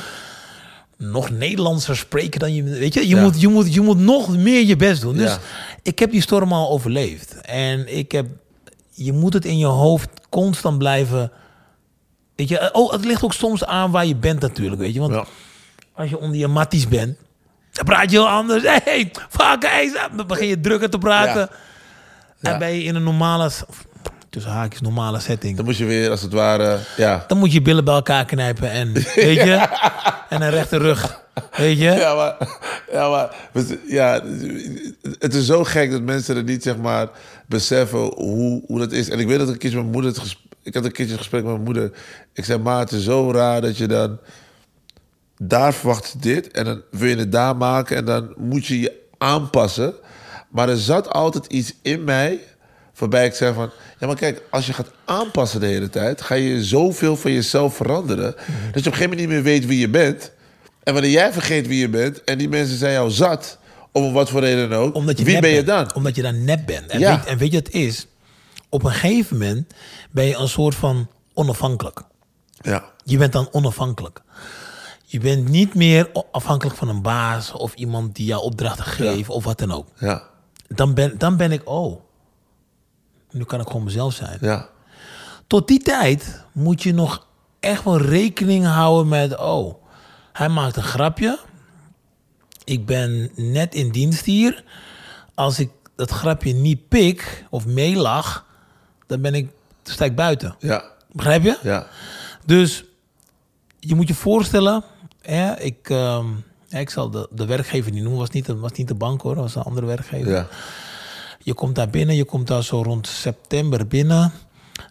nog Nederlandser spreken dan je weet je je Ja. moet je moet je moet nog meer je best doen dus ik heb die storm al overleefd en ik heb je moet het in je hoofd constant blijven weet je oh het ligt ook soms aan waar je bent natuurlijk weet je want. Als je onder je matties bent dan praat je heel anders hey fuck hey, dan begin je drukker te praten Ja. Ja. en ben je in een normale tussen haakjes normale setting Dan moet je weer, als het ware... Ja. dan moet je billen bij elkaar knijpen en, weet je, en een rechte rug, weet je. Ja, maar, ja, maar ja, het is zo gek dat mensen er niet zeg maar beseffen hoe, hoe dat is. En ik weet dat ik een keertje met mijn moeder, het ik had een keertje een gesprek met mijn moeder. Ik zei, maar het is zo raar dat je dan daar verwacht ze dit en dan wil je het daar maken en dan moet je je aanpassen. Maar er zat altijd iets in mij waarbij ik zei van... Ja, maar kijk, als je gaat aanpassen de hele tijd... ga je zoveel van jezelf veranderen... dat je op een gegeven moment niet meer weet wie je bent. En wanneer jij vergeet wie je bent... en die mensen zijn jou zat, om wat voor reden dan ook... Omdat je wie ben je bent. dan? Omdat je dan nep bent. En, Ja. weet, en weet je wat het is? Op een gegeven moment ben je een soort van onafhankelijk. Ja, Je bent dan onafhankelijk. Je bent niet meer afhankelijk van een baas of iemand die jou opdrachten geeft of wat dan ook. ja, Dan ben, dan ben ik, oh, nu kan ik gewoon mezelf zijn. ja. Tot die tijd moet je nog echt wel rekening houden met... oh, hij maakt een grapje. Ik ben net in dienst hier. Als ik dat grapje niet pik of meelach... dan ben ik, sta ik buiten. Ja, Begrijp je? ja, Dus je moet je voorstellen... Hè, ik, ehm, ja, ik zal de, de werkgever niet noemen. was niet, was niet de bank hoor, was een andere werkgever. ja. Je komt daar binnen, je komt daar zo rond september binnen.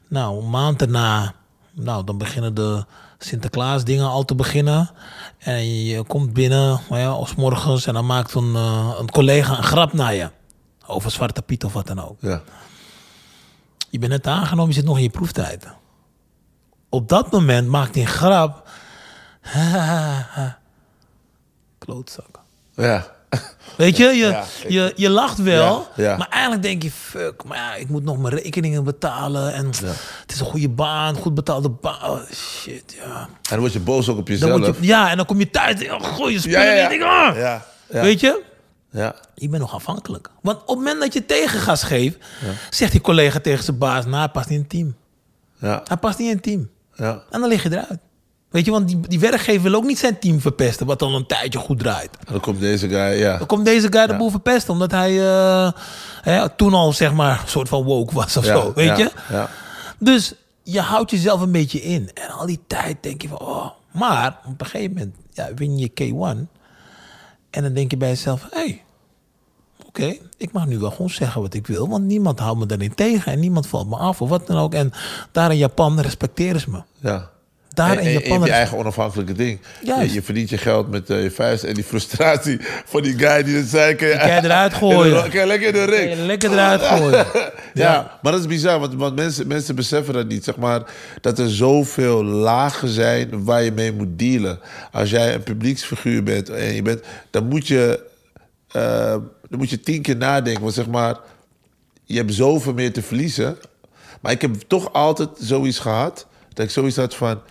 Nou, een maand daarna, nou, dan beginnen de Sinterklaas dingen al te beginnen. En je komt binnen, nou ja, als morgens, en dan maakt een, eh, een collega een grap naar je. Over Zwarte Piet of wat dan ook. ja. Je bent net aangenomen, je zit nog in je proeftijd. Op dat moment maakt hij een grap. klootzak. Ja. Weet je, je, Ja, je, je lacht wel, Ja, ja. maar eigenlijk denk je, fuck, maar ja, ik moet nog mijn rekeningen betalen. En het is een goede baan, goed betaalde baan. Oh, shit, ja. En dan word je boos ook op jezelf. je, ja, en dan kom je thuis en oh, gooi je spullen ja, in. ja. en denk, ah. ja, ja. Weet je, Ja. je bent nog afhankelijk. Want op het moment dat je tegengas geeft, zegt die collega tegen zijn baas, nou, hij past niet in het team. Ja. Hij past niet in het team. Ja. En dan lig je eruit. Weet je, want die, die werkgever wil ook niet zijn team verpesten, wat dan een tijdje goed draait. Dan komt deze guy, ja. Dan komt deze guy de boel verpesten, omdat hij eh, hè, toen al zeg maar een soort van woke was of Ja, zo, weet ja, je? Ja. Dus je houdt jezelf een beetje in. En al die tijd denk je van, oh. Maar op een gegeven moment ja, win je K1. En dan denk je bij jezelf, hé, hey, oké, ik mag nu wel gewoon zeggen wat ik wil. Want niemand houdt me daarin tegen en niemand valt me af of wat dan ook. En daar in Japan respecteren ze me. ja. Daar in je Japan... eigen onafhankelijke ding. Juist. Je, je verdient je geld met eh, je vuist. En die frustratie van die guy die het zei... Kan je, kan je eruit gooien. Kan je lekker in de ring. Kan je lekker eruit gooien. Ja, maar dat is bizar, want, want mensen, mensen beseffen dat niet. Zeg maar, dat er zoveel lagen zijn waar je mee moet dealen. Als jij een publieksfiguur bent en je bent, dan moet je, eh, dan moet je tien keer nadenken. Want zeg maar, je hebt zoveel meer te verliezen. Maar ik heb toch altijd zoiets gehad, dat ik zoiets had van,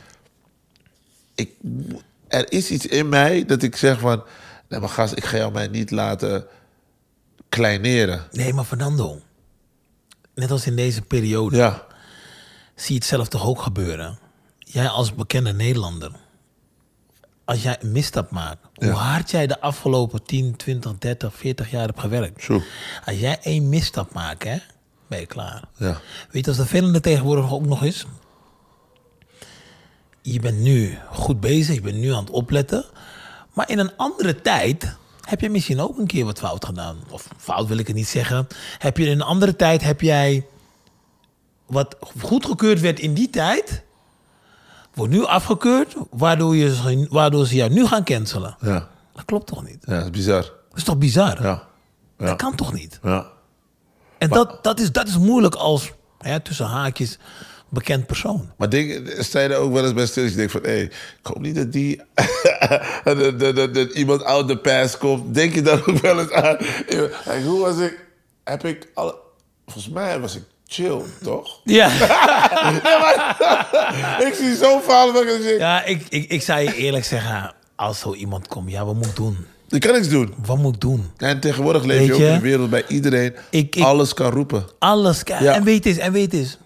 ik, er is iets in mij dat ik zeg van, nee maar gast, ik ga jou mij niet laten kleineren. Nee, maar Fernando, net als in deze periode, Ja, zie je het zelf toch ook gebeuren. Jij als bekende Nederlander, als jij een misstap maakt, hoe hard jij de afgelopen 10, 20, 30, 40 jaar hebt gewerkt. Zo. Als jij één misstap maakt, hè, ben je klaar. ja. Weet je, als de vervelende tegenwoordig ook nog is. Je bent nu goed bezig, je bent nu aan het opletten. Maar in een andere tijd heb je misschien ook een keer wat fout gedaan. Of fout wil ik het niet zeggen. Heb je in een andere tijd heb jij wat goedgekeurd werd in die tijd, wordt nu afgekeurd, waardoor, je, ze- waardoor ze jou nu gaan cancelen. Ja, Dat klopt toch niet? ja dat is bizar. Dat is toch bizar? Ja, ja, Dat kan toch niet? ja. En dat, dat, is, dat is moeilijk als, hè, tussen haakjes, bekend persoon. Maar denk, sta je er ook wel eens bij stil? dat Je denkt van, hé, ik hoop niet dat die... dat, dat, dat, dat iemand out the past komt. Denk je daar ook wel eens aan? Like, hoe was ik... Heb ik alle... Volgens mij was ik chill, toch? Ja, ik zie zo'n verhaal dat ik ja ik, ik, ik zou je eerlijk zeggen, als zo iemand komt, ja, wat moet ik doen? ik kan niks doen. Wat moet ik doen? En tegenwoordig leef je ook in een wereld bij iedereen Ik- ik- alles kan roepen. Alles, Ja. en weet eens, en weet eens.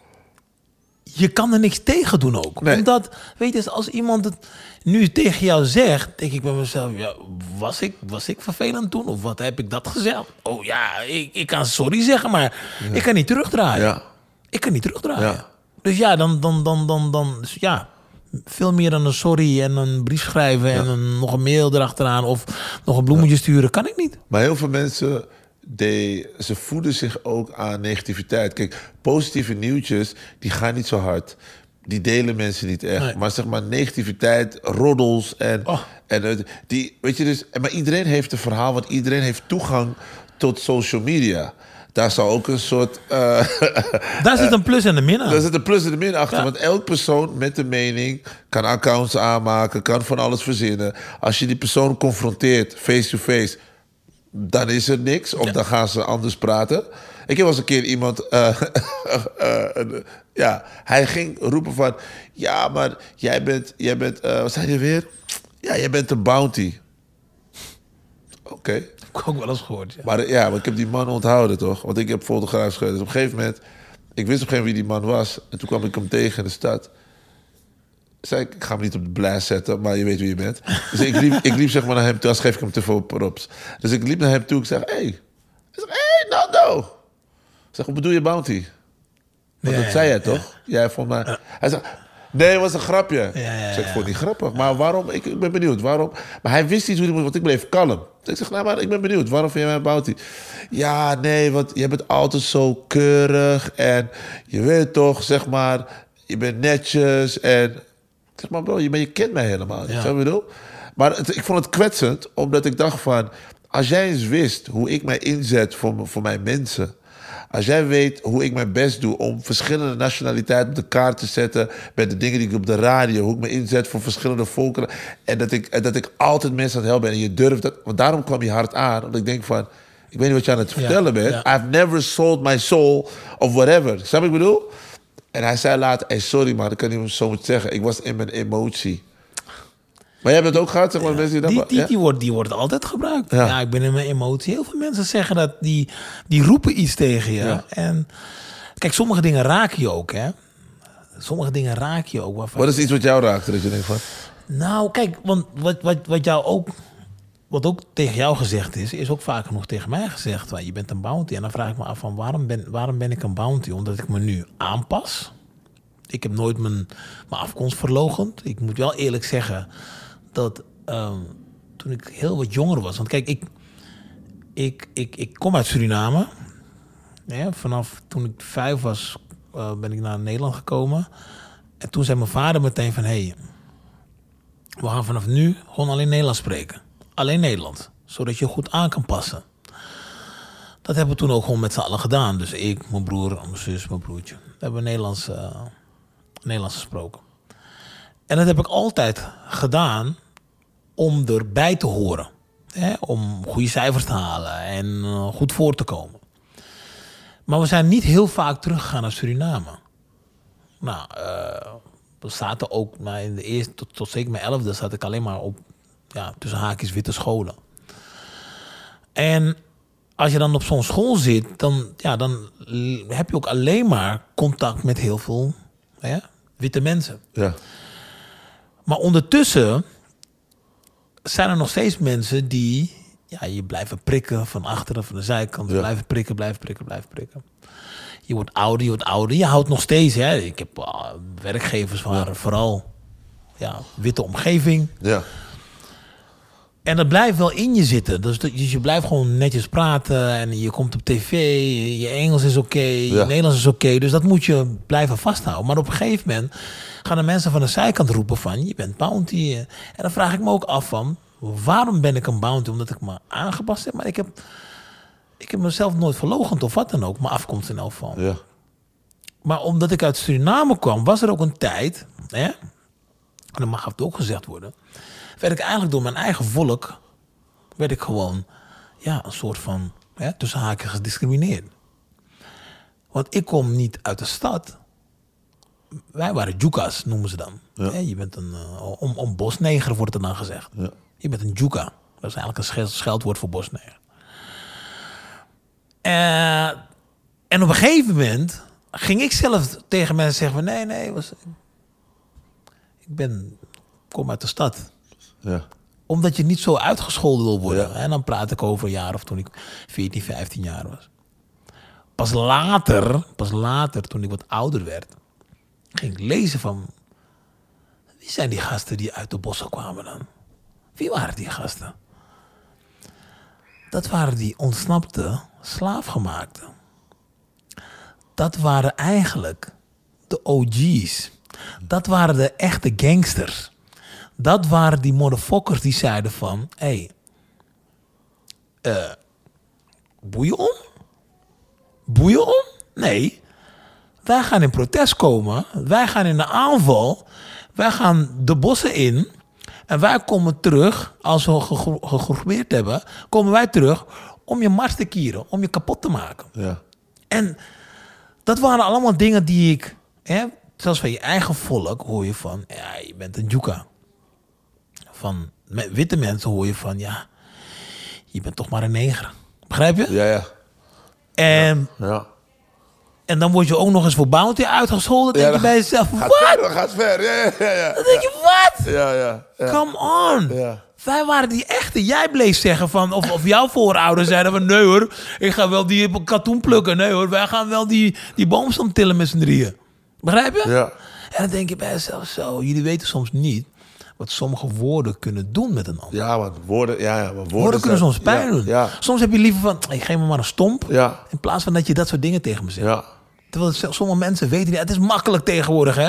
Je kan er niks tegen doen ook. Nee. Omdat, weet eens, als iemand het nu tegen jou zegt, denk ik bij mezelf, ja, was ik, was ik vervelend toen? Of wat heb ik dat gezegd? Oh ja, ik, ik kan sorry zeggen, maar ik kan niet terugdraaien. Ja. Ik kan niet terugdraaien. Ja. Dus ja, dan, dan, dan, dan, dan, dus ja, veel meer dan een sorry en een brief schrijven en een, nog een mail erachteraan of nog een bloemetje sturen, kan ik niet. Maar heel veel mensen, ze voeden zich ook aan negativiteit. Kijk, positieve nieuwtjes, die gaan niet zo hard. Die delen mensen niet echt. Nee. Maar zeg maar negativiteit, roddels en... Oh. en die, weet je dus, maar iedereen heeft een verhaal, want iedereen heeft toegang tot social media. Daar zou ook een soort... eh, Daar zit een plus en een min aan. Daar zit een plus en een min achter. Ja. Want elk persoon met een mening kan accounts aanmaken, kan van alles verzinnen. Als je die persoon confronteert, face-to-face, dan is er niks. Of dan gaan ze anders praten. Ik heb wel eens een keer iemand... eh, eh, ja, hij ging roepen van... Ja, maar jij bent... Jij bent eh, wat zei je weer? Ja, jij bent een bounty. Oké. Heb ik ook wel eens gehoord. Ja. Maar ja, maar ik heb die man onthouden, toch? Want ik heb fotograaf geschreven. Dus op een gegeven moment... Ik wist op een gegeven moment wie die man was. En toen kwam ik hem tegen in de stad. Zei ik, ik ga hem niet op de blast zetten, maar je weet wie je bent. Dus ik liep, ik liep zeg maar naar hem toe. Als geef ik hem te veel props. Dus ik liep naar hem toe. Ik zeg, hé. Hey. Hij zegt, hé, hey, Nando. Ik zeg, wat bedoel je bounty? Want Ja, dat zei ja, jij toch? Jij vond mij... Hij zegt, nee, het was een grapje. Ja, ja, Ik zeg, ik ja. vond het niet grappig. Maar waarom? Ik, ik ben benieuwd. Waarom? Maar hij wist niet hoe hij moest, want ik bleef kalm. Dus ik zeg, nou, maar ik ben benieuwd. Waarom vind jij mij bounty? Ja, nee, want je bent altijd zo keurig. En je weet toch, zeg maar, je bent netjes. En maar bro, je, maar je kent mij helemaal. Ja. Zo bedoel? Maar het- ik vond het kwetsend, omdat ik dacht van... Als jij eens wist hoe ik mij inzet voor, voor mijn mensen... Als jij weet hoe ik mijn best doe om verschillende nationaliteiten op de kaart te zetten. met de dingen die ik op de radio, hoe ik me inzet voor verschillende volkeren. en dat ik, dat ik altijd mensen aan het helpen ben. En je durft dat. Want daarom kwam je hard aan. Want ik denk van. Ik weet niet wat je aan het vertellen bent. ja. I've never sold my soul of whatever. Snap je wat ik bedoel? En hij zei later: hey, sorry man, ik kan niet zo zeggen. Ik was in mijn emotie. Maar jij hebt het ook gehad, zeg maar, mensen die. Die, die, ja? die, wordt, die wordt altijd gebruikt. Ja. Ja. ik ben in mijn emotie. Heel veel mensen zeggen dat, die, die roepen iets tegen je. Ja. En kijk, sommige dingen raken je ook, hè. Sommige dingen raken je ook. Waarvan Wat is iets wat jou raakte dat je denkt van... Nou, kijk, want wat, wat, wat jou ook... Wat ook tegen jou gezegd is, is ook vaak genoeg tegen mij gezegd. Van, je bent een bounty. En dan vraag ik me af van waarom ben, waarom ben ik een bounty? Omdat ik me nu aanpas. Ik heb nooit mijn, mijn afkomst verlogend. Ik moet wel eerlijk zeggen dat ehm, toen ik heel wat jonger was. Want kijk, ik, ik, ik, ik kom uit Suriname. Ja, vanaf toen ik vijf was, eh, ben ik naar Nederland gekomen. En toen zei mijn vader meteen van... Hey, we gaan vanaf nu gewoon alleen Nederlands spreken. Alleen Nederlands. Zodat je goed aan kan passen. Dat hebben we toen ook gewoon met z'n allen gedaan. Dus ik, mijn broer, mijn zus, mijn broertje. We hebben Nederlands, eh, Nederlands gesproken. En dat heb ik altijd gedaan om erbij te horen. Hè? Om goede cijfers te halen en eh, goed voor te komen. Maar we zijn niet heel vaak teruggegaan naar Suriname. Nou, eh, we zaten ook, maar in de eerste, tot, tot zeker mijn elfde, zat ik alleen maar op, ja, tussen haakjes witte scholen. En als je dan op zo'n school zit, dan, ja, dan heb je ook alleen maar contact met heel veel witte mensen. Ja. Maar ondertussen zijn er nog steeds mensen die ja, je blijven prikken van achteren, van de zijkant. Ja. Blijven prikken, blijven prikken, blijven prikken. Je wordt ouder, je wordt ouder. Je houdt nog steeds. Hè. Ik heb ah, werkgevers waren vooral ja, witte omgeving. Ja. En dat blijft wel in je zitten. Dus, dus je blijft gewoon netjes praten. En je komt op tv. Je Engels is oké. je Ja. Nederlands is oké. dus dat moet je blijven vasthouden. Maar op een gegeven moment gaan de mensen van de zijkant roepen van... je bent bounty. En dan vraag ik me ook af van... waarom ben ik een bounty? Omdat ik me aangepast heb. Maar ik heb, ik heb mezelf nooit verlogend of wat dan ook. Mijn afkomst in elk geval. Ja. Maar omdat ik uit Suriname kwam, was er ook een tijd, hè, en dat mag ook gezegd worden, werd ik eigenlijk door mijn eigen volk, werd ik gewoon, ja, een soort van, hè, tussen haakjes gediscrimineerd. Want ik kom niet uit de stad. Wij waren jukas, noemen ze dan. Je bent een, eh, om, om bosneger wordt er dan gezegd. Ja. Je bent een juka. Dat is eigenlijk een scheld- scheldwoord voor bosneger. Eh, en op een gegeven moment ging ik zelf tegen mensen zeggen van... nee, nee, was, ik ben, kom uit de stad. Ja. Omdat je niet zo uitgescholden wil worden. Ja. En dan praat ik over een jaar of toen ik 14, 15 jaar was. Pas later, pas later, toen ik wat ouder werd... ging ik lezen van... wie zijn die gasten die uit de bossen kwamen dan? Wie waren die gasten? Dat waren die ontsnapte slaafgemaakten. Dat waren eigenlijk de OG's. Dat waren de echte gangsters. Dat waren die motherfuckers die zeiden van... Hé, hey, eh, boeien om? Boeien om? Nee. Wij gaan in protest komen. Wij gaan in de aanval. Wij gaan de bossen in. En wij komen terug, als we gegro- gegroepeerd hebben... komen wij terug om je mars te kieren. Om je kapot te maken. Ja. En dat waren allemaal dingen die ik... Hè, zelfs van je eigen volk hoor je van... Ja, je bent een juka. Van witte mensen hoor je van... Ja, je bent toch maar een neger. Begrijp je? Ja, ja. En, Ja. en dan word je ook nog eens voor bounty uitgescholden. Dan Ja, denk je bij jezelf... Gaat Wat? ver, gaat ver. Ja, ja, ja. Dan denk je, wat? Ja, ja. Come on. Wij waren die echte. Jij bleef zeggen van... Of, of jouw voorouders zeiden van... Nee hoor, ik ga wel die katoen plukken. Nee hoor, wij gaan wel die, die boomstam tillen met z'n drieën. Begrijp je? Ja. En dan denk je bij jezelf zo... Jullie weten soms niet... wat sommige woorden kunnen doen met een ander. Ja, want woorden, ja, ja, maar woorden, woorden kunnen zijn- soms pijn ja, doen. Ja, Soms heb je liever van... Hey, geef me maar een stomp. Ja. In plaats van dat je dat soort dingen tegen me zegt. ja. Terwijl het- sommige mensen weten niet. Het is makkelijk tegenwoordig, hè?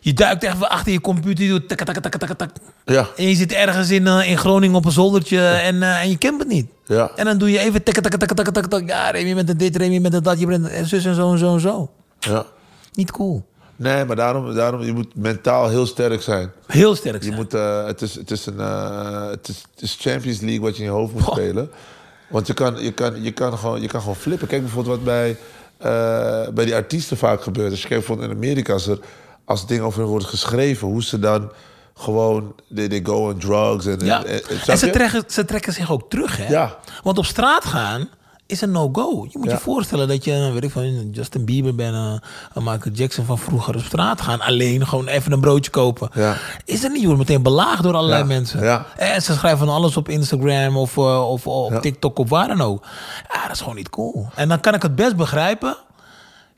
Je duikt echt achter je computer, je doet tak, tak, tak, tak, tak. Ja. En je zit ergens in, eh, in Groningen op een zoldertje en, eh, en je kent het niet. Ja. En dan doe je even tak, tak, tak, tak, tak, tak. Ja, Remy met dit, Remy met dat, je bent en zus en zo en zo en zo. ja. Niet cool. Nee, maar daarom, daarom, je moet mentaal heel sterk zijn. Heel sterk Je zijn. moet, eh, het, is, het, is een, eh, het, is, het is Champions League wat je in je hoofd moet spelen. Want je kan, je, kan, je, kan gewoon, je kan gewoon flippen. Kijk bijvoorbeeld wat bij, eh, bij die artiesten vaak gebeurt. Als je kijkt bijvoorbeeld in Amerika, als er als dingen over hen worden geschreven, hoe ze dan gewoon, they, they go on drugs. En, Ja. en, en- snap En ze je? trekken, ze trekken zich ook terug, hè? Ja. Want op straat gaan is een no-go. Je moet Ja. je voorstellen dat je, weet ik van Justin Bieber bent, eh, een Michael Jackson van vroeger op straat gaan. Alleen gewoon even een broodje kopen. Ja. Is er niet, je wordt meteen belaagd door allerlei Ja. mensen. En ze schrijven van alles op Instagram of, eh, of op. TikTok of waar dan ook. Ja, dat is gewoon niet cool. En dan kan ik het best begrijpen.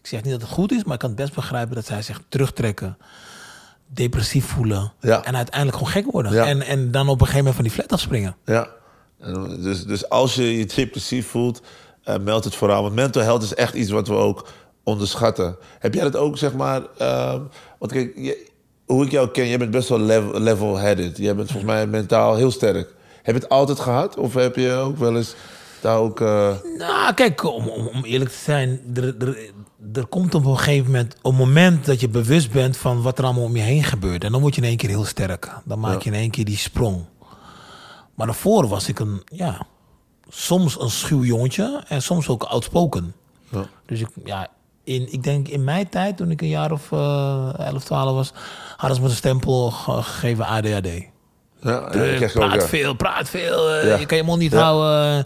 Ik zeg niet dat het goed is, maar ik kan het best begrijpen dat zij zich terugtrekken. Depressief voelen. Ja. En uiteindelijk gewoon gek worden. Ja. En, en dan op een gegeven moment van die flat afspringen. Ja. Dus, dus als je je depressief voelt, eh, meld het vooral. Want mental health is echt iets wat we ook onderschatten. Heb jij dat ook, zeg maar... ehm, want kijk, je- hoe ik jou ken, jij bent best wel level- level-headed. jij bent volgens mij mentaal heel sterk. Heb je het altijd gehad? Of heb je ook wel eens daar ook... eh, Nou, kijk, om, om, om eerlijk te zijn, er, er, er komt op een gegeven moment een moment dat je bewust bent van wat er allemaal om je heen gebeurt. En dan word je in één keer heel sterk. Dan maak je in één keer die sprong. Maar daarvoor was ik een, ja, soms een schuw jongetje en soms ook outspoken. Ja. Dus ik, ja, in, ik denk in mijn tijd, toen ik een jaar of eh 11, 12 was, hadden ze me de stempel ge- gegeven ADHD. ja, ook, praat veel, praat veel, eh, je kan je mond niet houden.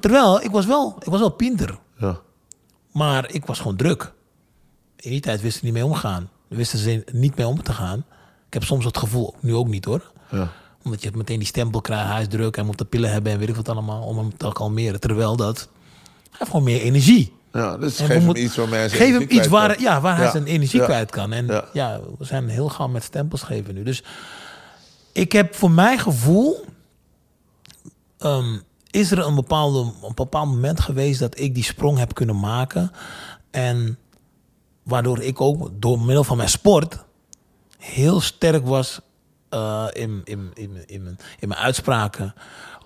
Terwijl, ik was wel, ik was wel pinter. Ja. Maar ik was gewoon druk. In die tijd wisten ze niet mee omgaan. Wisten ze niet mee om te gaan. Ik heb soms het gevoel, nu ook niet hoor. Ja. Omdat je meteen die stempel krijgt, hij is druk, hij moet de pillen hebben en weet ik wat allemaal, om hem te kalmeren. Terwijl dat, hij heeft gewoon meer energie. Ja, dus En geef hem iets waarmee hij zijn Geef hem iets waar, kan. ja, waar hij zijn energie Ja. kwijt kan. En Ja. ja. we zijn heel gauw met stempels geven nu. Dus ik heb voor mijn gevoel... ehm, is er een, bepaalde, een bepaald moment geweest dat ik die sprong heb kunnen maken. En waardoor ik ook door middel van mijn sport heel sterk was eh, in, in, in, in, mijn, in mijn uitspraken.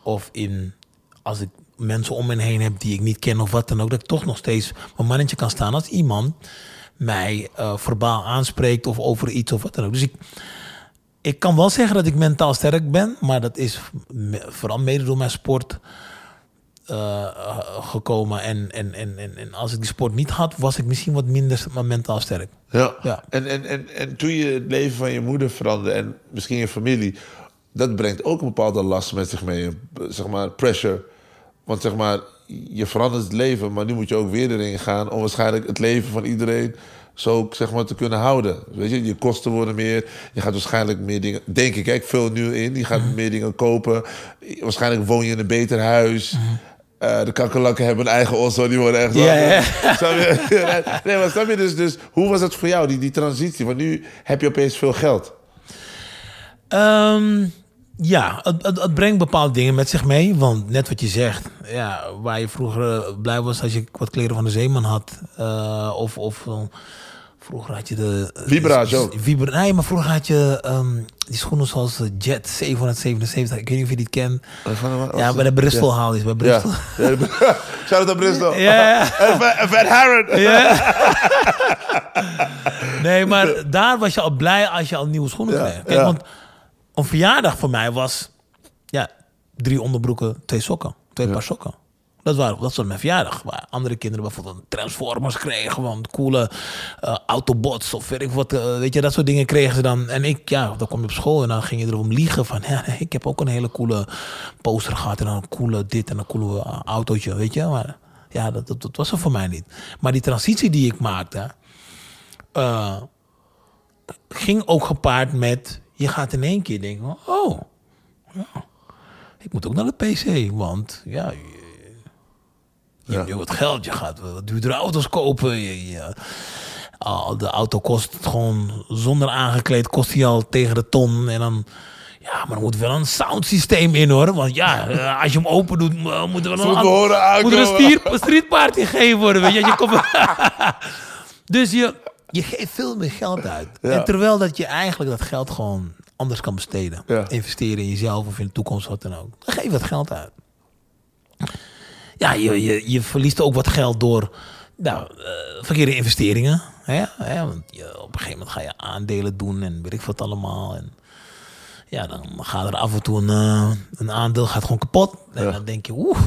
Of in als ik mensen om me heen heb die ik niet ken of wat dan ook. Dat ik toch nog steeds mijn mannetje kan staan als iemand mij eh, verbaal aanspreekt of over iets of wat dan ook. Dus ik, ik kan wel zeggen dat ik mentaal sterk ben, maar dat is vooral mede door mijn sport eh, gekomen. En, en, en, en, en als ik die sport niet had, was ik misschien wat minder maar mentaal sterk. Ja. Ja. En, en, en, en toen je het leven van je moeder veranderde en misschien je familie, dat brengt ook een bepaalde last met zich mee. Zeg maar pressure. Want zeg maar, je verandert het leven, maar nu moet je ook weer erin gaan om waarschijnlijk het leven van iedereen zo zeg maar te kunnen houden. Weet je, je kosten worden meer. Je gaat waarschijnlijk meer dingen, denk ik, kijk veel nu in. Je gaat meer dingen kopen. Waarschijnlijk woon je in een beter huis. Eh, de kakkerlakken hebben een eigen osso, die worden echt... Ja, ja. Nee, maar snap je dus, dus... Hoe was het voor jou, die, die transitie? Want nu heb je opeens veel geld. Ehm, ja, het, het, het brengt bepaalde dingen met zich mee. Want net wat je zegt, ja, waar je vroeger eh, blij was als je wat kleren van de zeeman had. eh, of of vroeger had je de... Vibra's ook. Vibra, nee, maar vroeger had je ehm, die schoenen zoals de Jet 777. Ik weet niet of je die kent. Ja, bij de Bristol haal is bij Ja. Bristol. Shout out Bristol. Ja. En Van-. Nee, maar daar was je al blij als je al nieuwe schoenen Ja, kreeg. Kijk, ja. want een verjaardag voor mij was ja, drie onderbroeken, twee sokken. Twee paar sokken. Dat, waren, dat was mijn verjaardag. Waar andere kinderen bijvoorbeeld Transformers kregen. Gewoon coole eh, Autobots of weet ik wat. eh, weet je, dat soort dingen kregen ze dan. En ik, ja, dan kom je op school en dan ging je erom liegen van... Ja, ik heb ook een hele coole poster gehad en een coole dit en een coole eh, autootje, weet je. Maar ja, dat, dat, was er voor mij niet. Maar die transitie die ik maakte... ging ook gepaard met... Je gaat in één keer denken... Oh, ik moet ook naar de PC. Want ja, je, hebt nu wat geld. Je gaat wat duurdere auto's kopen. Je, je- al de auto kost gewoon zonder aangekleed... kost die al tegen de ton. En dan... Ja, maar er moet wel een soundsysteem in hoor. Want ja, eh, als je hem open doet, eh, moet er wel een, we horen moet er een stier, een streetparty gegeven worden. Weet je, je komt, dus je, je geeft veel meer geld uit. Ja. En terwijl dat je eigenlijk dat geld gewoon anders kan besteden. Ja. Investeren in jezelf of in de toekomst, wat dan ook. Dan geef je dat geld uit. Ja, je, je, je verliest ook wat geld door nou, eh, verkeerde investeringen. Hè? Hè? Want je, op een gegeven moment ga je aandelen doen en weet ik wat allemaal. En ja, dan gaat er af en toe een, eh, een aandeel gaat gewoon kapot. En Ja. dan denk je, oeh,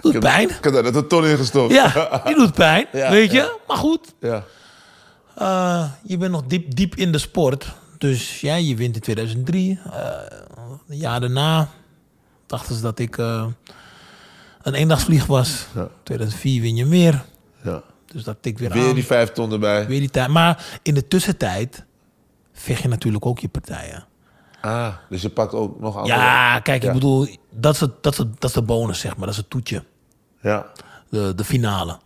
doet pijn. Ik heb daar net een ton in gestopt. Ja, die doet pijn, Ja, weet je. ja. Maar goed, ja. eh, je bent nog diep, diep in de sport. Dus ja, je wint in 2003. Eh, een jaar daarna dachten ze dat ik een eendagsvlieg was. Ja. 2004 win je meer. ja. Dus dat tikt weer, Weer aan. die vijf ton erbij. Weer die tijd. Maar in de tussentijd vecht je natuurlijk ook je partijen. Ah, dus je pakt ook nog andere. Ja, kijk, ik bedoel, dat is, het, dat, is het, dat is de bonus, zeg maar. Dat is het toetje. Ja. De, de finale.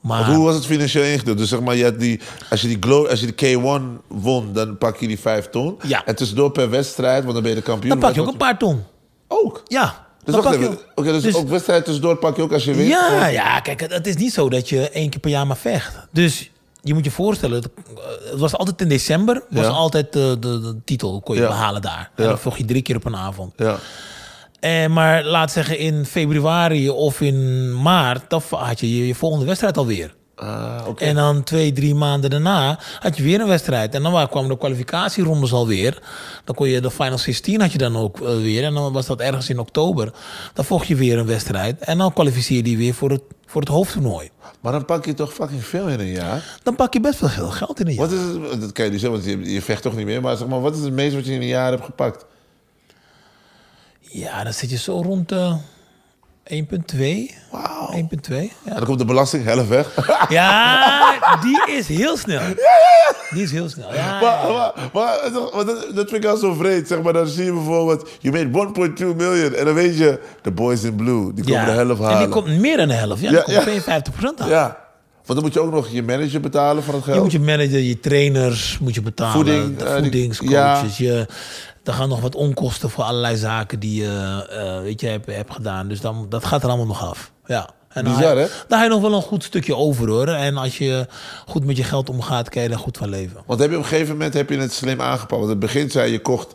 Maar Want hoe was het financieel ingedeeld? Dus zeg maar, je had die, als, je die als je die K1 won, dan pak je die vijf ton. Ja. En tussendoor per wedstrijd, want dan ben je de kampioen. dan pak je ook een paar ton. Ook? Ja. Dus wacht even. Oké, dus, dus- ook wedstrijd tussendoor pak je ook als je wint? Ja, ja, kijk, het, is niet zo dat je één keer per jaar maar vecht. Dus je moet je voorstellen, het, eh, het was altijd in december, was Ja. altijd de, de, de titel kon je Ja. behalen daar. En Ja. dan vocht je drie keer op een avond. Ja. En, maar laat zeggen in februari of in maart, dan had je je, je volgende wedstrijd alweer. Ah. En dan twee, drie maanden daarna had je weer een wedstrijd. En dan wa- kwamen de kwalificatierondes alweer. Dan kon je de Final 16 had je dan ook eh, weer. En dan was dat ergens in oktober. Dan vocht je weer een wedstrijd. En dan kwalificeerde je weer voor het, voor het hoofdtoernooi. Maar dan pak je toch fucking veel in een jaar? Dan pak je best wel veel geld in een jaar. Wat is het, dat kan je niet zeggen, want je, je vecht toch niet meer. Maar zeg maar, wat is het meest wat je in een jaar hebt gepakt? Ja, dan zit je zo rond de 1,2. Wauw. 1,2. En Ja. dan komt de belasting helft weg. ja, die is heel snel. Die is heel snel. Ja, Maar, ja, ja. maar, maar, dat, dat vind ik al zo vreed. Zeg maar, dan zie je bijvoorbeeld, je made 1.2 miljoen. En dan weet je, de boys in blue, die komen Ja. de helft En halen. die komt meer dan de helft. Ja, Ja, die komt ja. 52% aan. Ja, want dan moet je ook nog je manager betalen van het geld. Je moet je manager, je trainers moet je betalen. Voeding, de eh, die- voedingscoaches. Je, er gaan nog wat onkosten voor allerlei zaken die je eh, weet je, hebt, hebt gedaan. Dus dan, dat gaat er allemaal nog af. Ja. En Bizar, hè? dan heb je nog wel een goed stukje over hoor. En als je goed met je geld omgaat, kan je er goed van leven. Want heb je op een gegeven moment heb je het slim aangepakt. Want in het begin zei je, kocht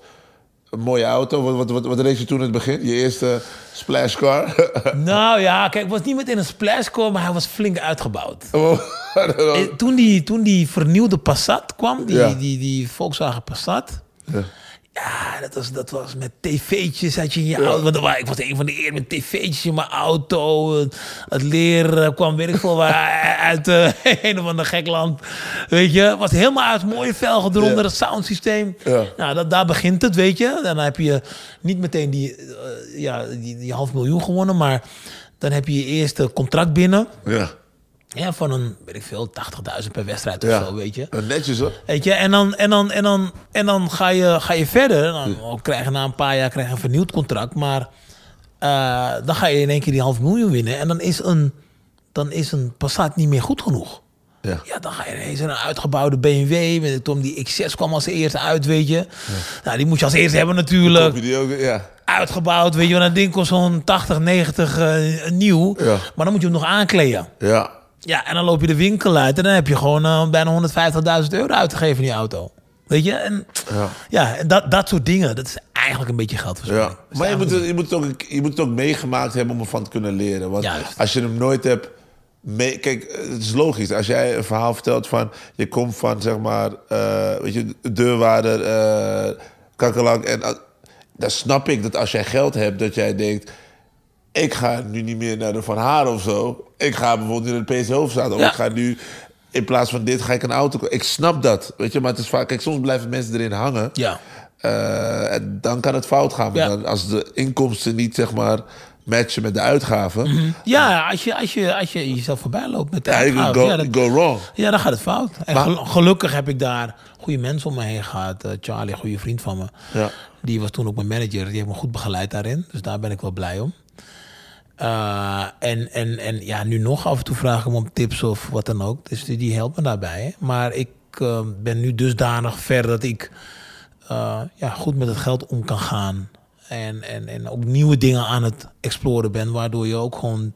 een mooie auto. Wat, wat, wat, wat reed je toen in het begin? Je eerste splash car? nou ja, kijk, het was niet meteen een splashcore, maar hij was flink uitgebouwd. Oh, Eh, Toen die, toen die vernieuwde Passat kwam, die, Ja. die, die Volkswagen Passat. Ja. Ja, dat was, dat was met tv'tjes had je in je auto. Want wa- ik was een van de eerste met tv'tjes in mijn auto. Het- eh, kwam, weet ik veel waar, uit eh, een of ander gek land. Weet je, was helemaal uit mooie velgen eronder, Ja. het soundsysteem. Ja. Nou, dat, daar begint het, weet je. Dan heb je niet meteen die, eh, ja, die, die half miljoen gewonnen, maar dan heb je je eerste contract binnen. ja. Ja, van een, weet ik veel, 80.000 per wedstrijd of ja. zo, weet je. Netjes hoor. Weet je, en dan, en dan, en dan, en dan ga, je, ga je verder. Dan krijg je na een paar jaar krijg je een vernieuwd contract. Maar eh, dan ga je in één keer die half miljoen winnen. En dan is een, dan is een Passat niet meer goed genoeg. Ja. Ja, dan ga je ineens een uitgebouwde BMW. Ik, Tom, die X6 kwam als eerste uit, weet je. Nou, die moet je als eerste hebben natuurlijk. Die ook? Ja. Uitgebouwd, weet je. Want dat ding kost zo'n 80, 90 eh, nieuw. Ja. Maar dan moet je hem nog aankleden. Ja. Ja, en dan loop je de winkel uit en dan heb je gewoon eh, bijna 150.000 euro uitgegeven in die auto. Weet je? En Ja. ja, en dat, dat soort dingen, dat is eigenlijk een beetje geldverspilling. Ja, maar je moet, het, je, moet het ook, je moet het ook meegemaakt hebben om ervan te kunnen leren. Want Juist. als je hem nooit hebt... Mee, kijk, het is logisch. Als jij een verhaal vertelt van... Je komt van, zeg maar... eh, weet je, deurwaarder, kakkerlak. En dan snap ik dat als jij geld hebt... dat jij denkt... Ik ga nu niet meer naar de Van Haar of zo. Ik ga bijvoorbeeld in de PC Hoofdstraat. Of Ja. ik ga nu... In plaats van dit ga ik een auto... Ik snap dat, weet je. Maar het is vaak... Kijk, soms blijven mensen erin hangen. Ja. Eh, en dan kan het fout gaan. Ja. Dan, als de inkomsten niet zeg maar matchen met de uitgaven. Mhm. Ja, als je, als, je, als je jezelf voorbij loopt met de Ja, uitgaven, go, ja, dat- go wrong. ja, dan gaat het fout. En Maar- gelukkig heb ik daar goede mensen om me heen gehad. Eh, Charlie, een goede vriend van me. Ja. Die was toen ook mijn manager. Die heeft me goed begeleid daarin. Dus daar ben ik wel blij om. Eh, en, en, en ja, nu nog af en toe vraag ik hem om tips of wat dan ook. Dus die, die helpt me daarbij. hè. Maar ik eh, ben nu dusdanig ver dat ik eh, ja, goed met het geld om kan gaan. En, en, en ook nieuwe dingen aan het exploren ben. Waardoor je ook gewoon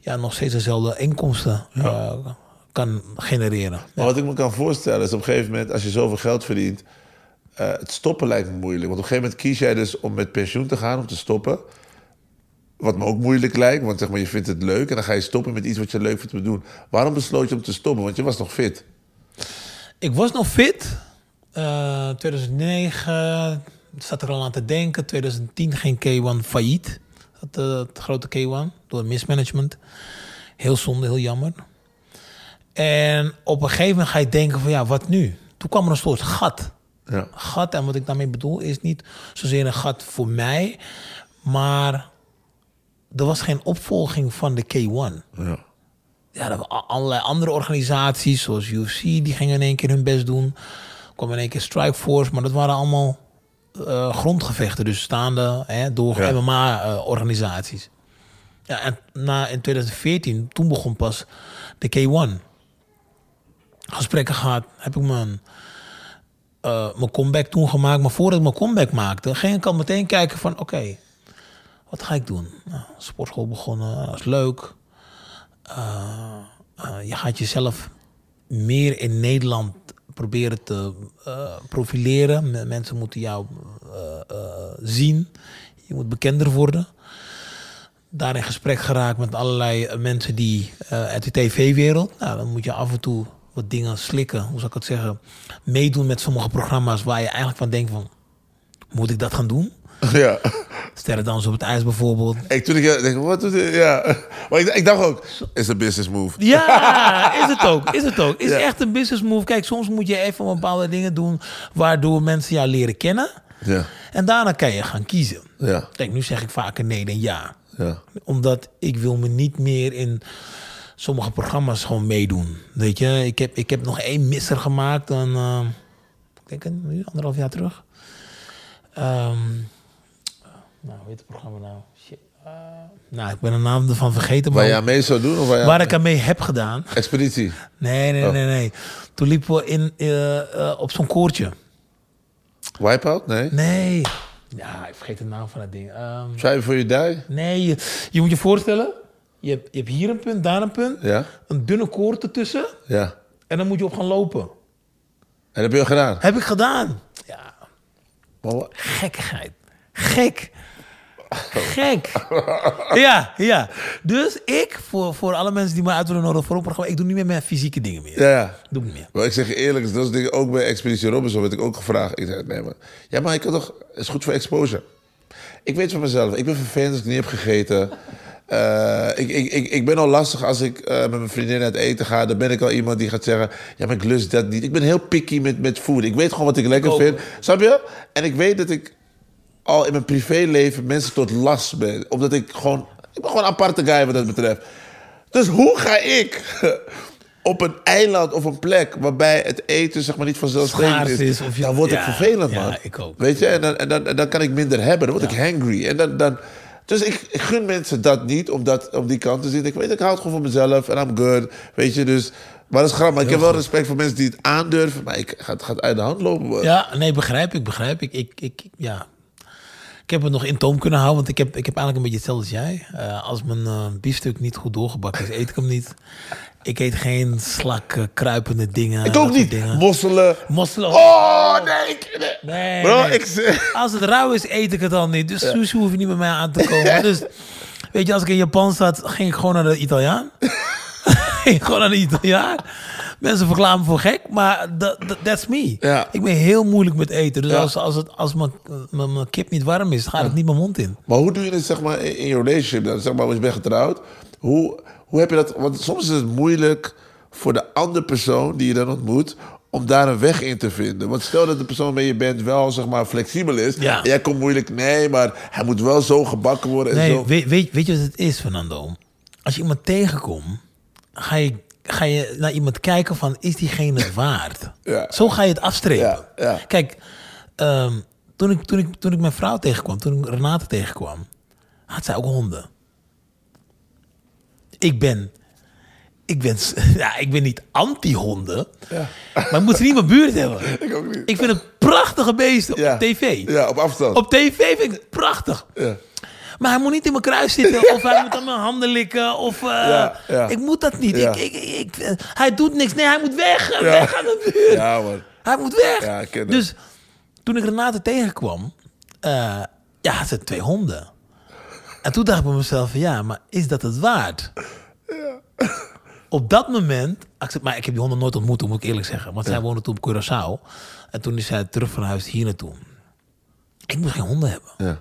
ja, nog steeds dezelfde inkomsten kan genereren. Maar wat ik me kan voorstellen is op een gegeven moment, als je zoveel geld verdient, het stoppen lijkt me moeilijk. Want op een gegeven moment kies jij dus om met pensioen te gaan, om te stoppen. Wat me ook moeilijk lijkt, want zeg maar, je vindt het leuk en dan ga je stoppen met iets wat je leuk vindt te doen. Waarom besloot je om te stoppen? Want je was nog fit. Ik was nog fit. Eh 2009 zat er al aan te denken. 2010 ging K1 failliet. Dat, eh, het grote K1 door mismanagement. Heel zonde, heel jammer. En op een gegeven moment ga je denken van ja, wat nu? Toen kwam er een soort gat. Ja. Gat, en wat ik daarmee bedoel, is niet zozeer een gat voor mij, maar er was geen opvolging van de K1 Ja. ja, er waren allerlei andere organisaties, zoals UFC, die gingen in één keer hun best doen. Kwam in één keer Strikeforce, maar dat waren allemaal eh, grondgevechten, dus staande hè, door Ja. MMA-organisaties. ja, en na, in 2014, toen begon pas de K1. Gesprekken gehad, heb ik mijn, eh, mijn comeback toen gemaakt. Maar voordat ik mijn comeback maakte, ging ik al meteen kijken van... oké, wat ga ik doen? Nou, sportschool begonnen, dat is leuk. Eh, eh, je gaat jezelf meer in Nederland proberen te eh, profileren. Mensen moeten jou zien. Je moet bekender worden. Daar in gesprek geraakt met allerlei mensen die uit de tv-wereld. Nou, dan moet je af en toe wat dingen slikken. Hoe zou ik het zeggen? Meedoen met sommige programma's waar je eigenlijk van denkt van... Moet ik dat gaan doen? ja. Sterrendans op het ijs bijvoorbeeld. Ik, toen ik denk, wat doet hij? Ja. Maar ik, ik dacht ook, is een business move. Ja, is het ook. Is het ook. Is Ja. echt een business move. Kijk, soms moet je even bepaalde dingen doen waardoor mensen jou leren kennen. Ja. En daarna kan je gaan kiezen. Ja. Kijk, nu zeg ik vaker nee dan ja. Ja. Omdat ik wil me niet meer in sommige programma's gewoon meedoen. Weet je, ik heb, ik heb nog één misser gemaakt dan, eh, ik denk nu, anderhalf jaar terug. Ehm, nou, hoe heet het programma nou? Shit. Eh, nou, ik ben de naam ervan vergeten. Waar maar je aan mee zou doen? Of waar je waar aan- ik aan mee heb gedaan. Expeditie. Nee, nee, Oh. nee, nee. Toen liepen we in, eh, eh, op zo'n koortje. Wipeout? Nee. Nee. Ja, ik vergeet de naam van dat ding. Ehm, Try for you die? nee, je, je moet je voorstellen. Je hebt, je hebt hier een punt, daar een punt. Ja. Een dunne koord ertussen. Ja. En dan moet je op gaan lopen. En dat heb je al gedaan? Heb ik gedaan. Ja, Maar wa- gekkigheid. Gek. Gek. Ja, ja. Dus ik, voor, voor alle mensen die me uit willen nodigen voor een programma... ik doe niet meer met fysieke dingen meer. Ja. Doe ik niet meer. Maar ik zeg je eerlijk, dat is dingen ook bij Expeditie Robinson werd ik ook gevraagd. Ik zei, nee maar, ja maar ik kan toch, het is goed voor exposure. Ik weet van mezelf, ik ben vervelend als ik niet heb gegeten. Eh, ik, ik, ik, ik ben al lastig als ik eh, met mijn vriendin uit eten ga. Dan ben ik al iemand die gaat zeggen, ja maar ik lust dat niet. Ik ben heel picky met, met food. Ik weet gewoon wat ik lekker vind. Snap je? En ik weet dat ik al in mijn privéleven mensen tot last ben. Omdat ik gewoon, ik ben gewoon een aparte guy wat dat betreft. Dus hoe ga ik op een eiland of een plek waarbij het eten zeg maar niet vanzelfsprekend is, is, of je- dan word ik ja, vervelend, ja, man. ik ook. Weet je, en dan, en, dan, en dan kan ik minder hebben. Dan word ik hangry. En dan, dan, dus ik, ik gun mensen dat niet, om, dat, om die kant te zien. Ik weet, ik hou het gewoon van mezelf en I'm good. Weet je, dus... Maar dat is grappig. Ik heb wel respect voor mensen die het aandurven. Maar ik, het gaat uit de hand lopen. man. Ja, nee, begrijp ik, begrijp ik. Ik, ik, ja. Ik heb het nog in toom kunnen houden, want ik heb, ik heb eigenlijk een beetje hetzelfde als jij. Eh, als mijn eh, biefstuk niet goed doorgebakken is, eet ik hem niet. Ik eet geen slak, kruipende dingen. Ik ook niet. Dingen. Mosselen. Mosselen. Oh, nee. ik- nee. Bro, nee. ik. Als het rauw is, eet ik het dan niet. Dus sushi hoef je niet bij mij aan te komen. Dus, weet je, als ik in Japan zat, ging ik gewoon naar de Italiaan. ging ik gewoon naar de Italiaan. Mensen verklaren me voor gek, maar dat dat- that's me. Ja. Ik ben heel moeilijk met eten. Dus Ja. als, als, het, als mijn, mijn, mijn kip niet warm is, gaat het niet mijn mond in. Maar hoe doe je het zeg maar, in in je relationship dan? Zeg maar, als je bent getrouwd. Hoe, hoe heb je dat? Want soms is het moeilijk voor de andere persoon die je dan ontmoet... om daar een weg in te vinden. Want stel dat de persoon waarmee je bent wel zeg maar, flexibel is. Ja. Jij komt moeilijk, nee, maar hij moet wel zo gebakken worden. En Nee, zo. weet, weet, weet je wat het is, Fernando? Als je iemand tegenkomt, ga je, ga je naar iemand kijken van, is diegene het waard? Ja. Zo ga je het afstrepen. Ja, ja. Kijk, ehm, toen, ik, toen, ik, toen ik mijn vrouw tegenkwam, toen ik Renate tegenkwam, had zij ook honden. Ik ben, ik ben, ja, ik ben niet anti-honden, maar ik moet ze niet in mijn buurt hebben. Ik ook niet. Ik vind het prachtige beesten Ja. op tv. Ja, op afstand. Op tv vind ik het prachtig. Ja. Maar hij moet niet in mijn kruis zitten. of hij moet aan mijn handen likken. Of eh, Ja, ja. ik moet dat niet. Ja. Ik, ik, ik, eh, hij doet niks. Nee, hij moet weg. Weg aan de buurt. Ja, man. Hij moet weg. Dus toen ik Renate tegenkwam, eh ja, had ze twee honden. En toen dacht ik bij mezelf, van, ja, maar is dat het waard? Op dat moment, maar ik heb die honden nooit ontmoet, moet ik eerlijk zeggen. Want zij woonde toen op Curaçao. En toen is zij terug verhuisd hier naartoe. Ik moest geen honden hebben. Ja.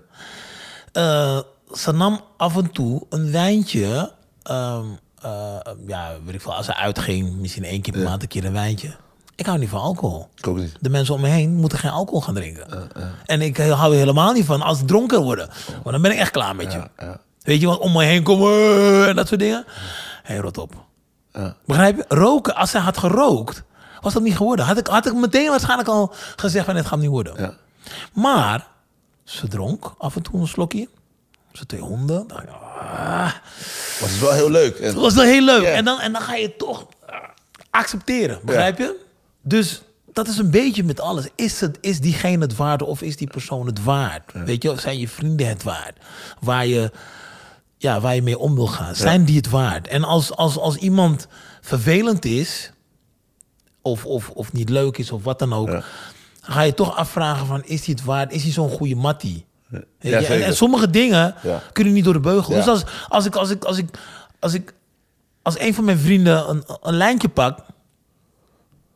Eh, ze nam af en toe een wijntje. ehm, eh, ja, weet ik veel, als ze uitging, misschien één keer per maand een keer een wijntje. Ik hou niet van alcohol. Ik ook niet. De mensen om me heen moeten geen alcohol gaan drinken. En ik hou er helemaal niet van als ze dronken worden. Want dan ben ik echt klaar met je. Weet je, want om me heen komen en dat soort dingen. Hé, rot op. Begrijp je? Roken, als zij had gerookt, was dat niet geworden. Had ik, had ik meteen waarschijnlijk al gezegd van, dit gaat niet worden. Maar, ze dronk af en toe een slokje. Ze twee honden. dacht ik, ah, het wel heel leuk. En, dat was wel heel leuk. En, dan, en dan ga je het toch eh, accepteren, begrijp je? Dus dat is een beetje met alles. Is, het, is diegene het waard of is die persoon het waard? Weet je, zijn je vrienden het waard? Waar je, ja, waar je mee om wil gaan. Zijn die het waard? En als, als, als iemand vervelend is, of, of, of niet leuk is, of wat dan ook... dan ga je toch afvragen van, is hij het waard? Is hij zo'n goede mattie? Ja, en, sommige dingen Ja. kunnen niet door de beugel. Dus als, als, ik, als, ik, als, ik, als ik als een van mijn vrienden een, een lijntje pakt,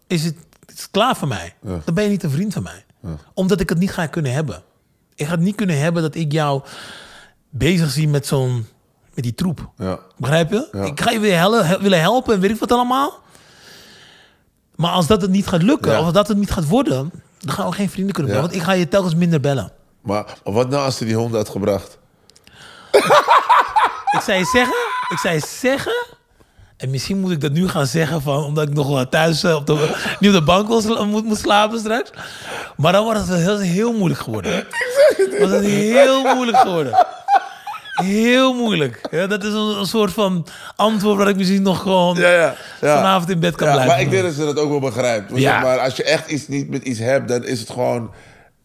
is het, het is klaar voor mij. Dan ben je niet een vriend van mij. Omdat ik het niet ga kunnen hebben. Ik ga het niet kunnen hebben dat ik jou bezig zie met zo'n met die troep. Ja. Begrijp je? Ja. Ik ga je weer hel- willen helpen en weet ik wat allemaal. Maar als dat het niet gaat lukken, Ja. of als dat het niet gaat worden, dan gaan we geen vrienden kunnen Ja. worden. Want ik ga je telkens minder bellen. Maar wat nou als hij die hond had gebracht? Ik zou je zeggen, ik zou je zeggen. En misschien moet ik dat nu gaan zeggen, van, omdat ik nog wel thuis eh, op de, niet op de bank wil moet, moet slapen straks. Maar dan wordt het heel, heel moeilijk geworden. wordt het heel moeilijk geworden. Heel moeilijk. Ja, dat is een, een soort van antwoord waar ik misschien nog gewoon Ja, ja. ja. vanavond in bed kan Ja, blijven. maar ik denk dat ze dat ook wel begrijpt. Zeg maar als je echt iets niet met iets hebt, dan is het gewoon...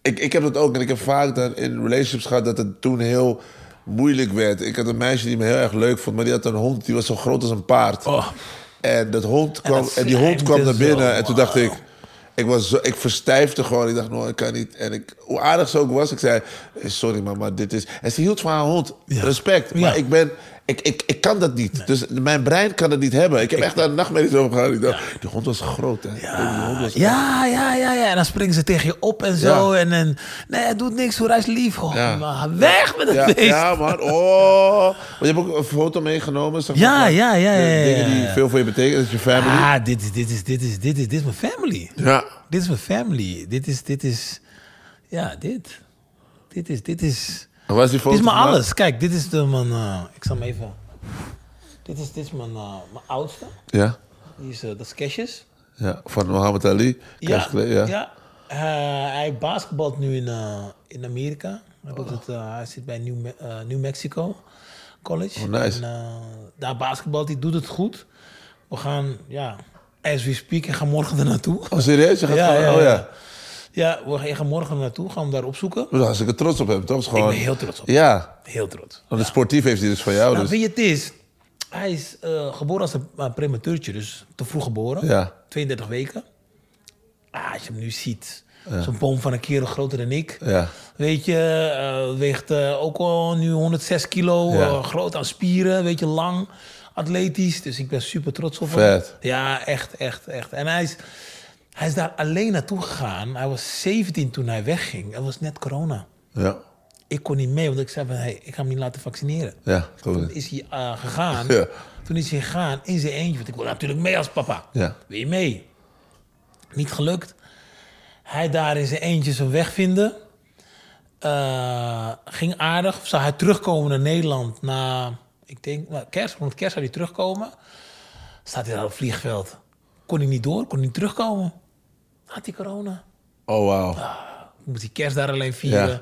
Ik, ik heb dat ook en ik heb vaak dan in relationships gehad dat het toen heel moeilijk werd. Ik had een meisje die me heel erg leuk vond, maar die had een hond die was zo groot als een paard. Oh. En, dat hond kwam, dat en die hond kwam naar zo, binnen en toen dacht ik... Ik, was zo, ik verstijfde gewoon. Ik dacht, nou, ik kan niet. En ik, hoe aardig ze ook was, ik zei... eh, Sorry, mama, dit is... En ze hield van haar hond. Respect. Maar ik ben... Ik, ik, ik kan dat niet. Dus mijn brein kan het niet hebben. Ik heb echt daar nachtmerries over gehad. Ik dacht, die hond was groot, hè? Die hond was Ja, ja, ja, ja. En dan springen ze tegen je op en zo. Ja. En, en nee, hij doet niks hoor, hij is lief. Oh, Ja. maar weg met het Ja, beest. ja, man. Oh. Maar je hebt ook een foto meegenomen. Zeg maar, Ja, ja, ja, ja, ja, Dingen die ja. veel voor je betekenen. Dat is je family. Ah, dit is, dit is, dit is, dit is, dit is mijn family. Ja. Dit is mijn family. Dit is, dit is, ja, dit. Dit is, dit is, waar is die foto dit is gemaakt? alles. Kijk, dit is de, mijn, eh, ik zal hem even, dit is, dit is mijn, eh, mijn oudste. Ja. Die is, eh, dat is Cassius. ja. Van Mohammed Ali. Ja. ja. Eh, hij basketbalt nu in, eh, in Amerika. Hij, doet het, eh, hij zit bij New, Me- eh, New Mexico College. Oh, nice. En, eh, daar basketbalt hij, doet het goed. We gaan, ja, as we speak, ik ga morgen er naartoe. Oh, serieus? Je gaat gewoon... oh, ja. Ja. We gaan, ik ga morgen naartoe, gaan we daar opzoeken. Als ik er trots op heb, toch? Is gewoon... ben heel trots op Ja. Heel trots. Want het sportief heeft hij dus van jou. Nou, dus. weet je, het is, hij is eh, geboren als een, prematurtje, dus te vroeg geboren. Ja. 32 weken. Ah, als je hem nu ziet, zo'n boom van een kerel groter dan ik. Ja. Weet je, eh, weegt eh, ook al nu 106 kilo, Ja. groot aan spieren, weet je, lang, atletisch. Dus ik ben super trots op hem. Ja, echt, echt, echt. En hij is, hij is daar alleen naartoe gegaan. Hij was 17 toen hij wegging. Het was net corona. Ja. Ik kon niet mee, want ik zei van, hey, ik ga hem niet laten vaccineren. Ja. Toch. Toen is hij eh, gegaan. Ja. Toen is hij gegaan in zijn eentje. Want ik wil natuurlijk mee als papa. Ja. Wil je mee? Niet gelukt. Hij daar in zijn eentje zijn weg vinden. Eh, ging aardig. Zou hij terugkomen naar Nederland na, ik denk, nou, kerst. Rond kerst zou hij terugkomen. Staat hij daar op het vliegveld. Kon hij niet door, kon hij niet terugkomen. Had hij corona. Oh, wauw. Moest hij kerst daar alleen vieren.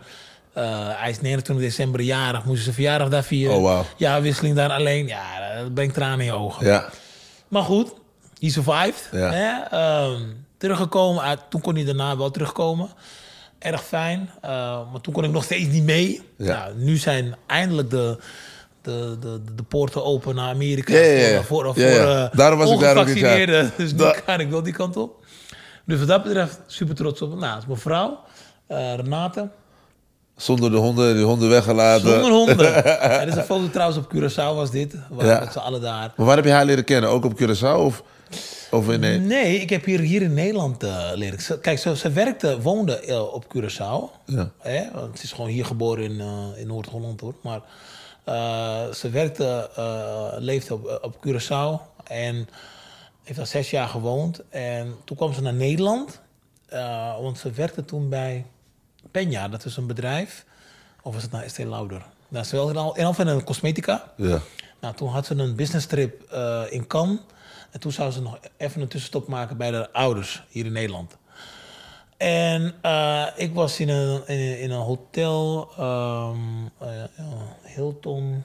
Eh, hij is 29 december jarig. Moest hij zijn verjaardag daar vieren. Oh, wauw. Ja, wisseling daar alleen. Ja, dat brengt tranen in je ogen. Ja. Maar goed, he survived. Ja. Hè? Ehm, teruggekomen. uit- toen kon hij daarna wel terugkomen. erg fijn. Eh, maar toen kon ik nog steeds niet mee. Ja. Nou, nu zijn eindelijk de, de, de, de poorten open naar Amerika. Ja, ja, ja. Voor, voor, Ja, voor ja. eh, Daarom was ik daar ook niet, ja. Dus nu Da- ga ik wel die kant op. Dus wat dat betreft super trots op. Nou, mijn vrouw, eh, Renate. Zonder de honden, die honden weggelaten. Zonder honden. Er is een foto trouwens op Curaçao was dit. Waar Ja. met z'n allen daar. Maar waar heb je haar leren kennen? Ook op Curaçao of, of in... Nee. Nee, ik heb hier, hier in Nederland eh leren. Kijk, ze, ze werkte, woonde eh, op Curaçao. Ja. Hè? Want ze is gewoon hier geboren in, eh, in Noord-Holland hoor. Maar eh, ze werkte, eh, leefde op, op Curaçao en heeft daar zes jaar gewoond. En toen kwam ze naar Nederland. eh, want ze werkte toen bij Peña, dat is een bedrijf. Of was het nou Estee Lauder? Nou, ze wilde in al- in al een cosmetica. Ja. Nou, toen had ze een business trip eh, in Cannes. En toen zou ze nog even een tussenstop maken bij de ouders hier in Nederland. En eh, ik was in een, in, in een hotel, ehm, eh, Hilton,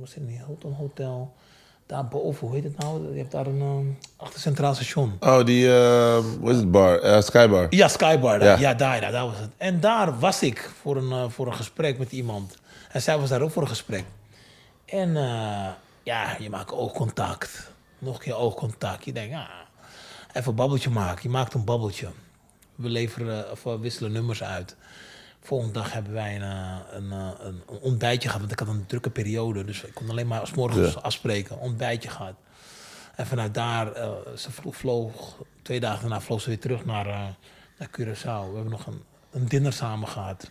was in een Hilton Hotel. Daarboven, hoe heet het nou? Je hebt daar een ehm, achter Centraal Station. Oh, die... eh, hoe is het bar? Eh, Skybar. Ja, Skybar. daar. Ja. Ja, daar, daar, daar was het. En daar was ik voor een, eh, voor een gesprek met iemand. En zij was daar ook voor een gesprek. En ja, je maakt oogcontact. Nog een keer oogcontact. Je denkt, ja, even een babbeltje maken. Je maakt een babbeltje. We leveren of we wisselen nummers uit. Volgende dag hebben wij een, eh, een, eh, een, een ontbijtje gehad. Want ik had een drukke periode. Dus ik kon alleen maar 's morgens Ja. afspreken. Ontbijtje gehad. En vanuit daar, eh, ze vlo- vloog, twee dagen daarna vloog ze weer terug naar, eh, naar Curaçao. We hebben nog een, een dinner samen gehad.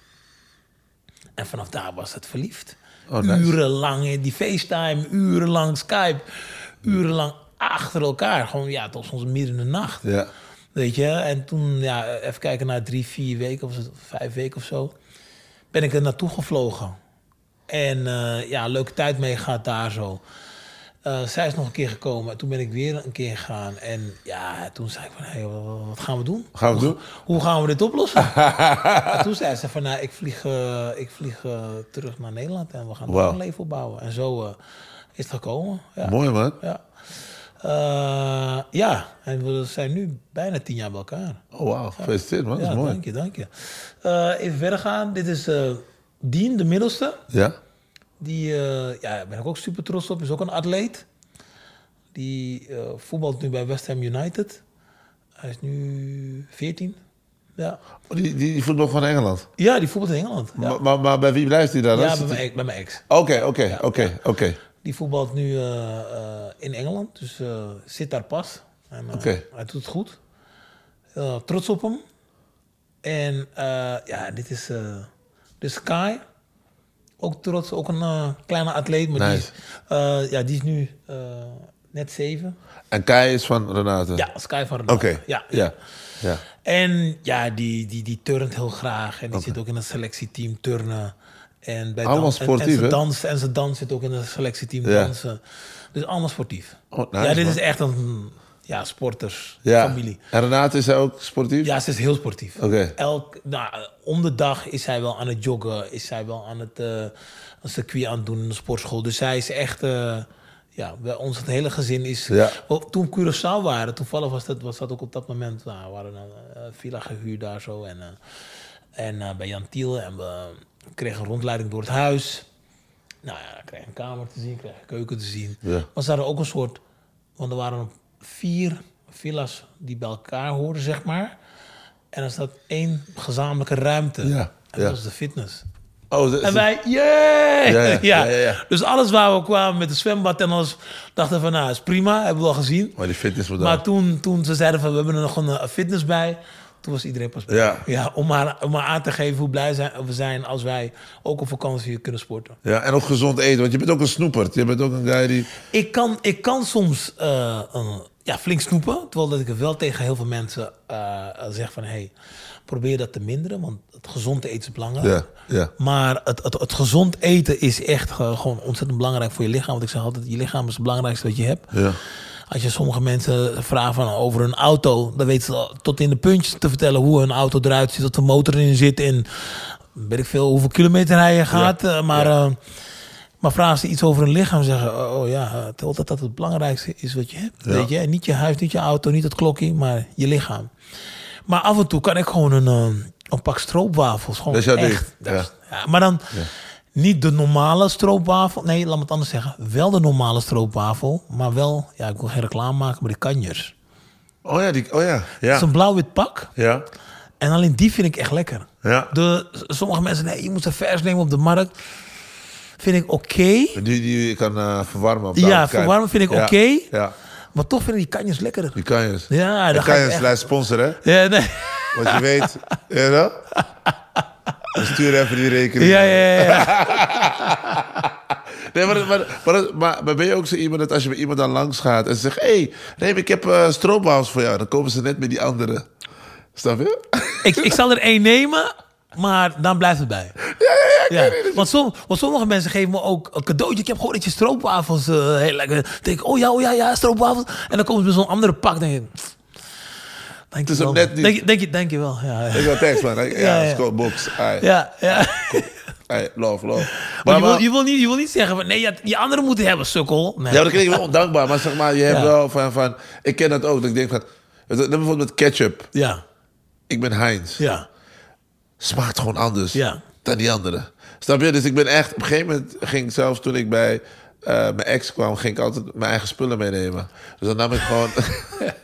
En vanaf daar was het verliefd. Oh, nice. Urenlang in die FaceTime, urenlang Skype, urenlang achter elkaar. Gewoon ja, tot soms midden in de nacht. Ja. Weet je, en toen, ja, even kijken, na drie, vier weken of vijf weken of zo, ben ik er naartoe gevlogen. En eh, ja, leuke tijd mee gehad daar zo. Eh, zij is nog een keer gekomen. Toen ben ik weer een keer gegaan. En ja, toen zei ik van, hey, wat, gaan we doen? Gaan we hoe, doen? Hoe gaan we dit oplossen? en toen zei ze van, nou, ik vlieg, eh, ik vlieg terug naar Nederland en we gaan Wauw. een leven opbouwen. En zo is het gekomen. Ja. Mooi, man. Ja. Eh, ja, en we zijn nu bijna tien jaar bij elkaar. Oh, wauw. Gefeliciteerd, man. Dat is mooi. dank je, dank je. Eh, even verder gaan. Dit is Dien, de middelste. Ja? Die, ja, daar ben ik ook super trots op. Is ook een atleet. Die voetbalt nu bij West Ham United. Hij is nu 14. Ja, Oh, die, die, die voetbal van Engeland. ja die voetbalt in Engeland. Ja, Maar, maar, maar bij wie blijft hij dan? ja bij, mijn, bij mijn ex. Oké, oké, oké, oké. Die voetbalt nu eh, eh, in Engeland. Dus eh, zit daar pas. En, Oké. Hij doet het goed. Trots op hem. En ja, dit is de Sky. Ook trots, ook een kleine atleet. Maar die, is, ja, die is nu net zeven. En Kai is van Renate? Ja, Sky van Oké. Renate. Ja, ja. ja. En ja, die, die, die turnt heel graag. En die zit ook in het selectieteam turnen. En bij Allemaal dans- en- sportief, en, ze hè? dans, en ze dans zit ook in het selectieteam Ja. dansen. Dus allemaal sportief. Oh, nice, ja, dit man. is echt een ja, sporters Ja. familie. En Renate is hij ook sportief? Ja, ze is heel sportief. Oké. Elk, nou, om de dag is zij wel aan het joggen. Is zij wel aan het eh, een circuit aan het doen in de sportschool. Dus zij is echt... eh, ja, bij ons het hele gezin is... Ja. Toen we Curaçao waren, toevallig was dat, was dat ook op dat moment... Nou, we hadden een eh, villa gehuurd daar zo. En, en bij Jan Tiel. En we kregen een rondleiding door het huis. Nou ja, dan kreeg een kamer te zien, kreeg je een keuken te zien. Ja. Maar ze hadden ook een soort... Want er waren vier villa's die bij elkaar horen, zeg maar. En er staat één gezamenlijke ruimte. Ja, En dat was de fitness. Oh, En wij, yeah! Ja, Ja, ja. Dus alles waar we kwamen met de zwembad en alles, dachten we van, nou, is prima, hebben we al gezien. Maar die fitness Maar toen, toen ze zeiden van, we hebben er nog een, eh, fitness bij, toen was iedereen pas bij. Ja. om, maar, om maar aan te geven hoe blij zijn, we zijn als wij ook op vakantie kunnen sporten. Ja, en ook gezond eten, want je bent ook een snoepert. Je bent ook een guy die... Ik kan, ik kan soms eh, ja, flink snoepen. Terwijl dat ik wel tegen heel veel mensen eh, zeg van... Hey, probeer dat te minderen, want het gezond eten is belangrijk. Ja, ja. Maar het, het, het gezond eten is echt ge- gewoon ontzettend belangrijk voor je lichaam. Want ik zeg altijd, je lichaam is het belangrijkste wat je hebt. Ja. Als je sommige mensen vraagt van over een auto... dan weten ze tot in de puntjes te vertellen hoe een auto eruit ziet... dat de motor erin zit en weet ik veel hoeveel kilometer hij gaat. eh, maar... ja. eh, maar vragen ze iets over een lichaam, zeggen oh, oh ja, terwijl dat dat het belangrijkste is wat je hebt. Ja. Weet je? En niet je huis, niet je auto, niet het klokje, maar je lichaam. Maar af en toe kan ik gewoon een, eh, een pak stroopwafels. Gewoon Dat is jouw echt. Dat is- maar dan niet de normale stroopwafel. Nee, laat me het anders zeggen. Wel de normale stroopwafel, maar wel, ja, ik wil geen reclame maken, maar de kanjers. Oh ja, die, oh ja. Het Ja. is een blauw-wit pak. Ja. En alleen die vind ik echt lekker. Ja. De, sommige mensen, nee, je moet ze vers nemen op de markt. Vind ik oké. Die, die kan eh, verwarmen. Op de Ja, verwarmen vind ik Ja, oké. Ja, Maar toch vind ik die kanjers lekkerder. die kan je eens. Ja, Die dat kan ga je ik eens echt... laten sponsoren, hè? Ja, nee. Want je weet, ja, wel? Sturen even die rekening. Ja, ja, ja. ja. Nee, maar, maar, maar, maar, maar ben je ook zo iemand dat als je bij iemand dan langs gaat en ze zegt: Hé, hey, Reem, ik heb eh stroopwafels voor jou. Dan komen ze net met die andere. Snap je? ik, ik zal er één nemen, maar dan blijft het bij. Ja, ja, Want, som, want sommige mensen geven me ook een cadeautje. Ik heb gewoon iets stroopwafels. eh heel lekker. Dan denk ik, oh ja, oh ja, ja, stroopwafels. En dan komen ze met zo'n andere pak. denk ik, Het is je hem wel. net niet. Denk, je- denk, je, denk je wel, ja. Ik wil tekst, man. Ja, Ja, ja. ja, box. Ja, ja. ai, love, love. Maar Maar, je, wil, je, wil niet, je wil niet zeggen van nee, ja, die anderen moeten hebben, sukkel. Nee. ja, dan klinkt wel ondankbaar. Maar zeg maar, je hebt Ja. wel van, van... Ik ken dat ook. Dat ik denk van... Bijvoorbeeld met ketchup. ja, Ik ben Heinz. ja, Smaakt gewoon anders Ja. dan die andere. Snap je? Dus ik ben echt... Op een gegeven moment ging ik zelfs toen ik bij eh, mijn ex kwam... ging ik altijd mijn eigen spullen meenemen. Dus dan nam ik gewoon...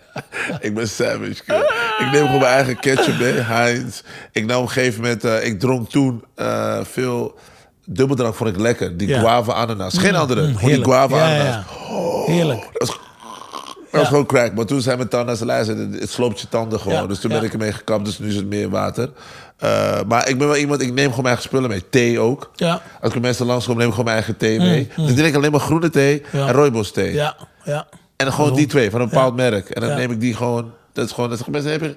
ik ben savage. kid. Ik neem gewoon mijn eigen ketchup mee, Heinz. Ik nam op een gegeven moment... eh, ik dronk toen eh, veel... Dubbeldrank vond ik lekker. Die Ja. guava ananas. Geen andere. Mm, gewoon die guava ananas. ja. Heerlijk. Dat was, dat was gewoon crack. Maar toen zei mijn tandarts, luister, het- het sloopt je tanden gewoon. Ja, Dus toen ja. ben ik ermee gekapt, dus nu is het meer water. Eh, maar ik ben wel iemand, ik neem gewoon mijn eigen spullen mee. Thee ook. Ja. Mm, Als ik mensen langskom, neem ik gewoon mijn eigen thee mee. Dus ik drink alleen maar groene thee en rooibos thee. Ja, ja. En dan gewoon die twee, van een bepaald merk. En dan neem ik die gewoon, dat is gewoon, dat zeggen mensen, heb je,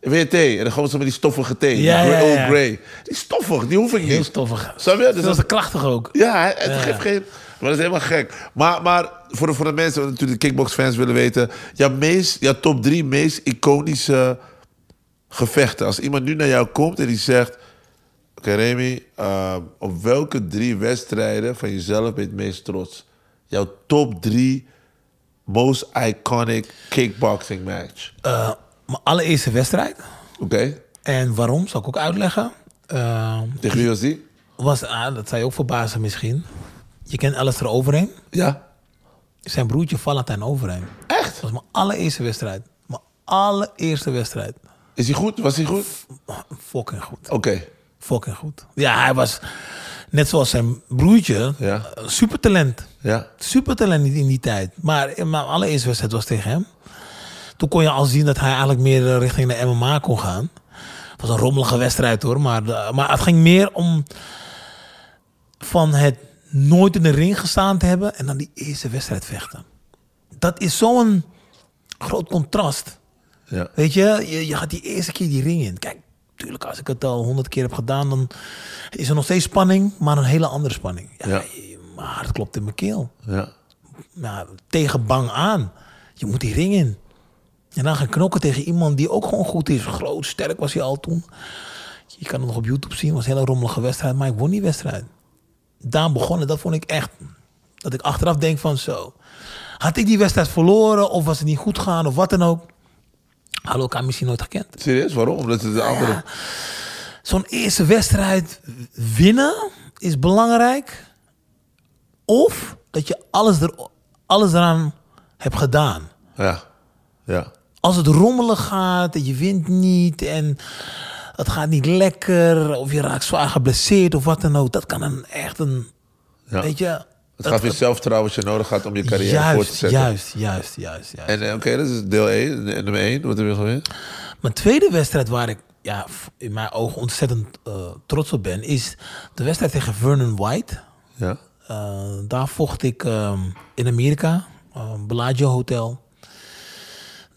wil je thee? En dan gewoon zo met die stoffige thee. Ja, die ja, ja. Old Grey. Die stoffig, die hoef ik niet. Heel stoffig. Snap je? Dus Dat is krachtig ook. ja, het Ja. geeft geen... Maar dat is helemaal gek. Maar, maar voor, de, voor de mensen die natuurlijk de kickbox-fans willen weten... Jouw, meest, jouw top drie meest iconische gevechten. Als iemand nu naar jou komt en die zegt... Oké, Remy, eh, op welke drie wedstrijden van jezelf ben je het meest trots? Jouw top drie most iconic kickboxing match. Eh, mijn allereerste wedstrijd. Oké? En waarom, zal ik ook uitleggen. Eh, Tegen wie was die? was, ah, dat zou je ook verbazen misschien. Je kent Alistair Overeem. Ja? Zijn broertje Valentijn Overeem. Echt? Dat was mijn allereerste wedstrijd. Mijn allereerste wedstrijd. Is hij goed? Was hij goed? Fucking goed. Oké. Fucking goed. Ja, hij was net zoals zijn broertje. Ja. Supertalent. Ja. Supertalent in in die tijd. Maar mijn allereerste wedstrijd was tegen hem. Toen kon je al zien dat hij eigenlijk meer eh, richting de MMA kon gaan. Het was een rommelige wedstrijd hoor. Maar, de- maar het ging meer om van het nooit in de ring gestaan te hebben. En dan die eerste wedstrijd vechten. Dat is zo'n groot contrast. Ja. Weet je, je, je gaat die eerste keer die ring in. Kijk, tuurlijk, als ik het al honderd keer heb gedaan, dan is er nog steeds spanning, maar een hele andere spanning. Ja, Mijn hart klopt in mijn keel. Ja. Nou, tegen bang aan. Je moet die ring in. En dan gaan knokken tegen iemand die ook gewoon goed is. Groot, sterk was hij al toen. Je kan het nog op YouTube zien. Het was een hele rommelige wedstrijd, maar ik won die wedstrijd. Daar begonnen, dat vond ik echt. Dat ik achteraf denk van zo. Had ik die wedstrijd verloren of was het niet goed gegaan of wat dan ook. Hadden elkaar misschien nooit gekend. Serieus? Waarom? Omdat het de andere... Zo'n eerste wedstrijd winnen is belangrijk. Of dat je alles, er, alles eraan hebt gedaan. Ja. Ja. Als het rommelig gaat en je wint niet en het gaat niet lekker of je raakt zwaar geblesseerd of wat dan ook, dat kan een echt een, ja. weet je, Het gaat weer zelfvertrouwen wat je nodig had om je carrière voor te zetten. juist, juist, juist, juist. En eh, oké, dat is deel 1. Nummer 1, wat heb je gewinnen? Mijn tweede wedstrijd waar ik ja, in mijn ogen ontzettend eh, trots op ben, is de wedstrijd tegen Vernon White. Ja. Eh, daar vocht ik ehm, in Amerika, uh, Bellagio Hotel.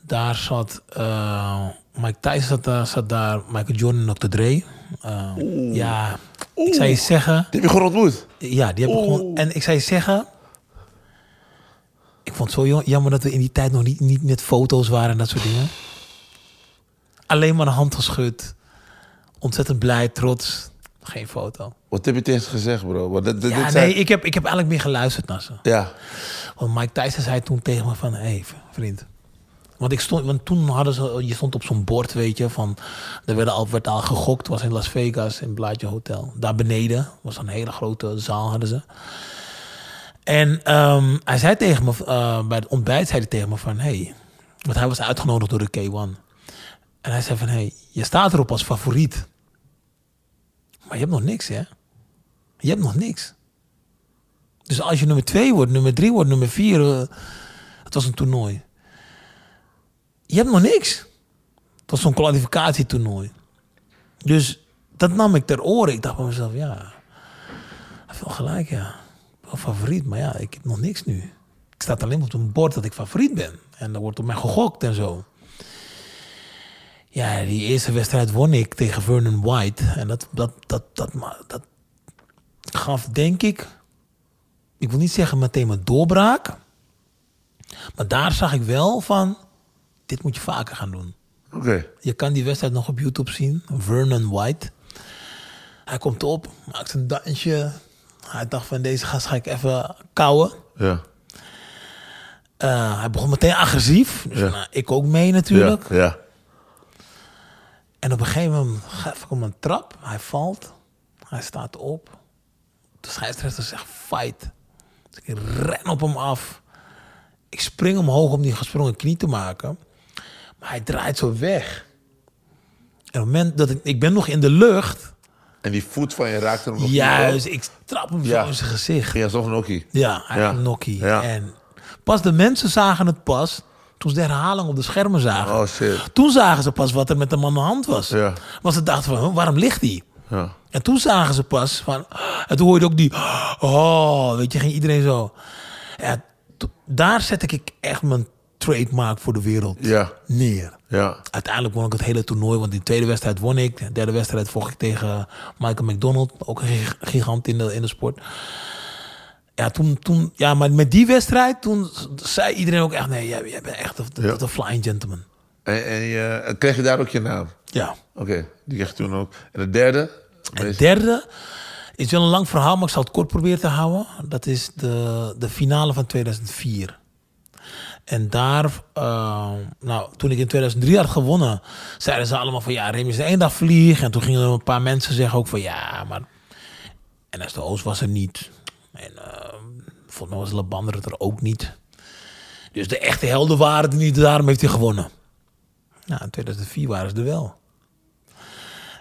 Daar zat Mike Tyson zat daar, zat daar, Michael Jordan en Dr. Dre. Uh, ja, ik zou je zeggen... Die heb je gewoon ontmoet? Ja, die heb ik gewoon... En ik zou je zeggen... Ik vond het zo jam- jammer dat we in die tijd nog niet, niet met foto's waren en dat soort dingen. Alleen maar een hand geschud. Ontzettend blij, trots. Geen foto. Wat heb je tegen ze gezegd, bro? Want dit, dit, Ja, zijn- nee, ik heb, ik heb eigenlijk meer geluisterd naar ze. Ja. Want Mike Tyson zei toen tegen me van... Hé, hey, vriend. Want, ik stond, want toen hadden ze, je stond op zo'n bord, weet je, van, er werd al, werd al gegokt, was in Las Vegas, in Blaadje Hotel. Daar beneden, was een hele grote zaal hadden ze. En ehm, hij zei tegen me, eh, bij het ontbijt zei hij tegen me van, hey, want hij was uitgenodigd door de K1. En hij zei van, hey, je staat erop als favoriet. Maar je hebt nog niks, hè? Je hebt nog niks. Dus als je nummer twee wordt, nummer drie wordt, nummer vier... eh, het was een toernooi. Je hebt nog niks. Was zo'n kwalificatietoernooi. Dus dat nam ik ter oren. Ik dacht bij mezelf, ja... Wel gelijk, ja. Wel favoriet, maar ja, ik heb nog niks nu. Ik sta alleen op een bord dat ik favoriet ben. En er wordt op mij gegokt en zo. Ja, die eerste wedstrijd won ik tegen Vernon White. En dat, dat, dat, dat, dat gaf, denk ik... Ik wil niet zeggen meteen mijn doorbraak. Maar daar zag ik wel van... Dit moet je vaker gaan doen. Oké. Je kan die wedstrijd nog op YouTube zien. Vernon White. Hij komt op, maakt een dansje. Hij dacht van deze gast ga ik even kouwen. Ja. Eh, hij begon meteen agressief. Dus Ja. nou, ik ook mee natuurlijk. Ja. Ja. En op een gegeven moment gaf ik hem een trap. Hij valt. Hij staat op. De scheidsrechter zegt fight. Dus ik ren op hem af. Ik spring omhoog om die gesprongen knie te maken. Maar hij draait zo weg. En op het moment dat ik... Ik ben nog in de lucht. En die voet van je raakte hem nog Juist, ik trap hem Ja. zo in zijn gezicht. Alsof een nokkie. Ja, hij Ja. nokkie. Ja. En pas de mensen zagen het pas toen ze de herhaling op de schermen zagen. Oh, shit. Toen zagen ze pas wat er met de man aan de hand was. Ja. Want ze dachten van, waarom ligt hij? Ja. En toen zagen ze pas van... En toen hoorde ook die... Oh, weet je, ging iedereen zo... Ja, daar zet ik echt mijn trademark voor de wereld Ja. neer. Ja. Uiteindelijk won ik het hele toernooi, want die tweede wedstrijd won ik. De derde wedstrijd vocht ik tegen Michael McDonald, ook een gig- gigant in de, in de sport. Ja, toen, toen, ja, maar met die wedstrijd, toen zei iedereen ook echt, nee, jij, jij bent echt de, de, Ja. de flying gentleman. En, en je, kreeg je daar ook je naam? Ja. Oké, die kreeg je toen ook. En de derde? Het derde is wel een lang verhaal, maar ik zal het kort proberen te houden. Dat is de, de finale van 2004. En daar, eh, nou, toen ik in 2003 had gewonnen, zeiden ze allemaal van ja, Remy is één dag vlieg. En toen gingen er een paar mensen zeggen ook van ja, maar NS de Oost was er niet. En eh, volgens mij was Labander het er ook niet. Dus de echte helden waren er niet, daarom heeft hij gewonnen. Nou, in 2004 waren ze er wel.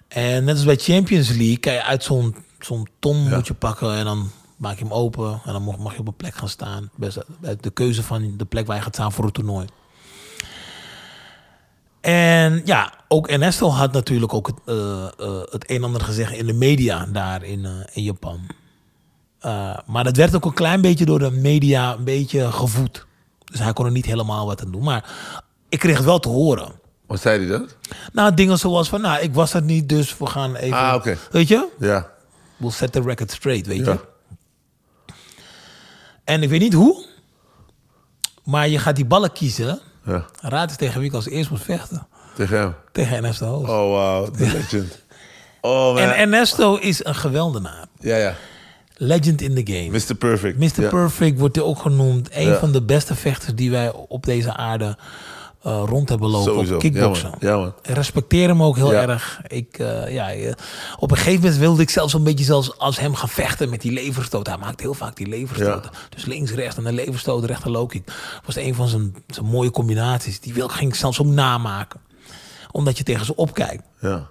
En net als bij Champions League, kan je uit zo'n zo'n ton moet je pakken en dan maak je hem open en dan mag, mag je op een plek gaan staan. Best, de keuze van de plek waar je gaat staan voor het toernooi. En ja, ook Ernesto had natuurlijk ook het, eh, eh, het een en ander gezegd in de media daar in, eh, in Japan. Eh, maar dat werd ook een klein beetje door de media een beetje gevoed. Dus hij kon er niet helemaal wat aan doen. Maar ik kreeg het wel te horen. Wat zei hij dat? Nou, dingen zoals van, nou, ik was er niet, dus we gaan even... Ah, oké. Weet je? Ja. We'll set the record straight, weet Ja. je? En ik weet niet hoe, maar je gaat die ballen kiezen. Ja. Raad eens tegen wie ik als eerst moet vechten. Tegen hem. Tegen Ernesto Hoos. Oh, wow. The legend. Oh, man. en Ernesto is een geweldenaar. Ja, ja. Legend in the game. Mr. Perfect. Mr. Ja. Perfect wordt hij ook genoemd. Een Ja. van de beste vechters die wij op deze aarde eh, rond hebben lopen. Sowieso. Op kickboksen. Ja, man. Ja, man. Ik respecteer hem ook heel Ja. erg. Ik, eh, ja, eh, op een gegeven moment wilde ik zelfs een beetje zelfs als hem gaan vechten met die leverstoot. Hij maakt heel vaak die leverstoten. Dus links, rechts en een leverstoot, rechter low kick. was een van zijn, zijn mooie combinaties. Die wil, ging ik zelfs ook namaken. Omdat je tegen ze opkijkt. Ja.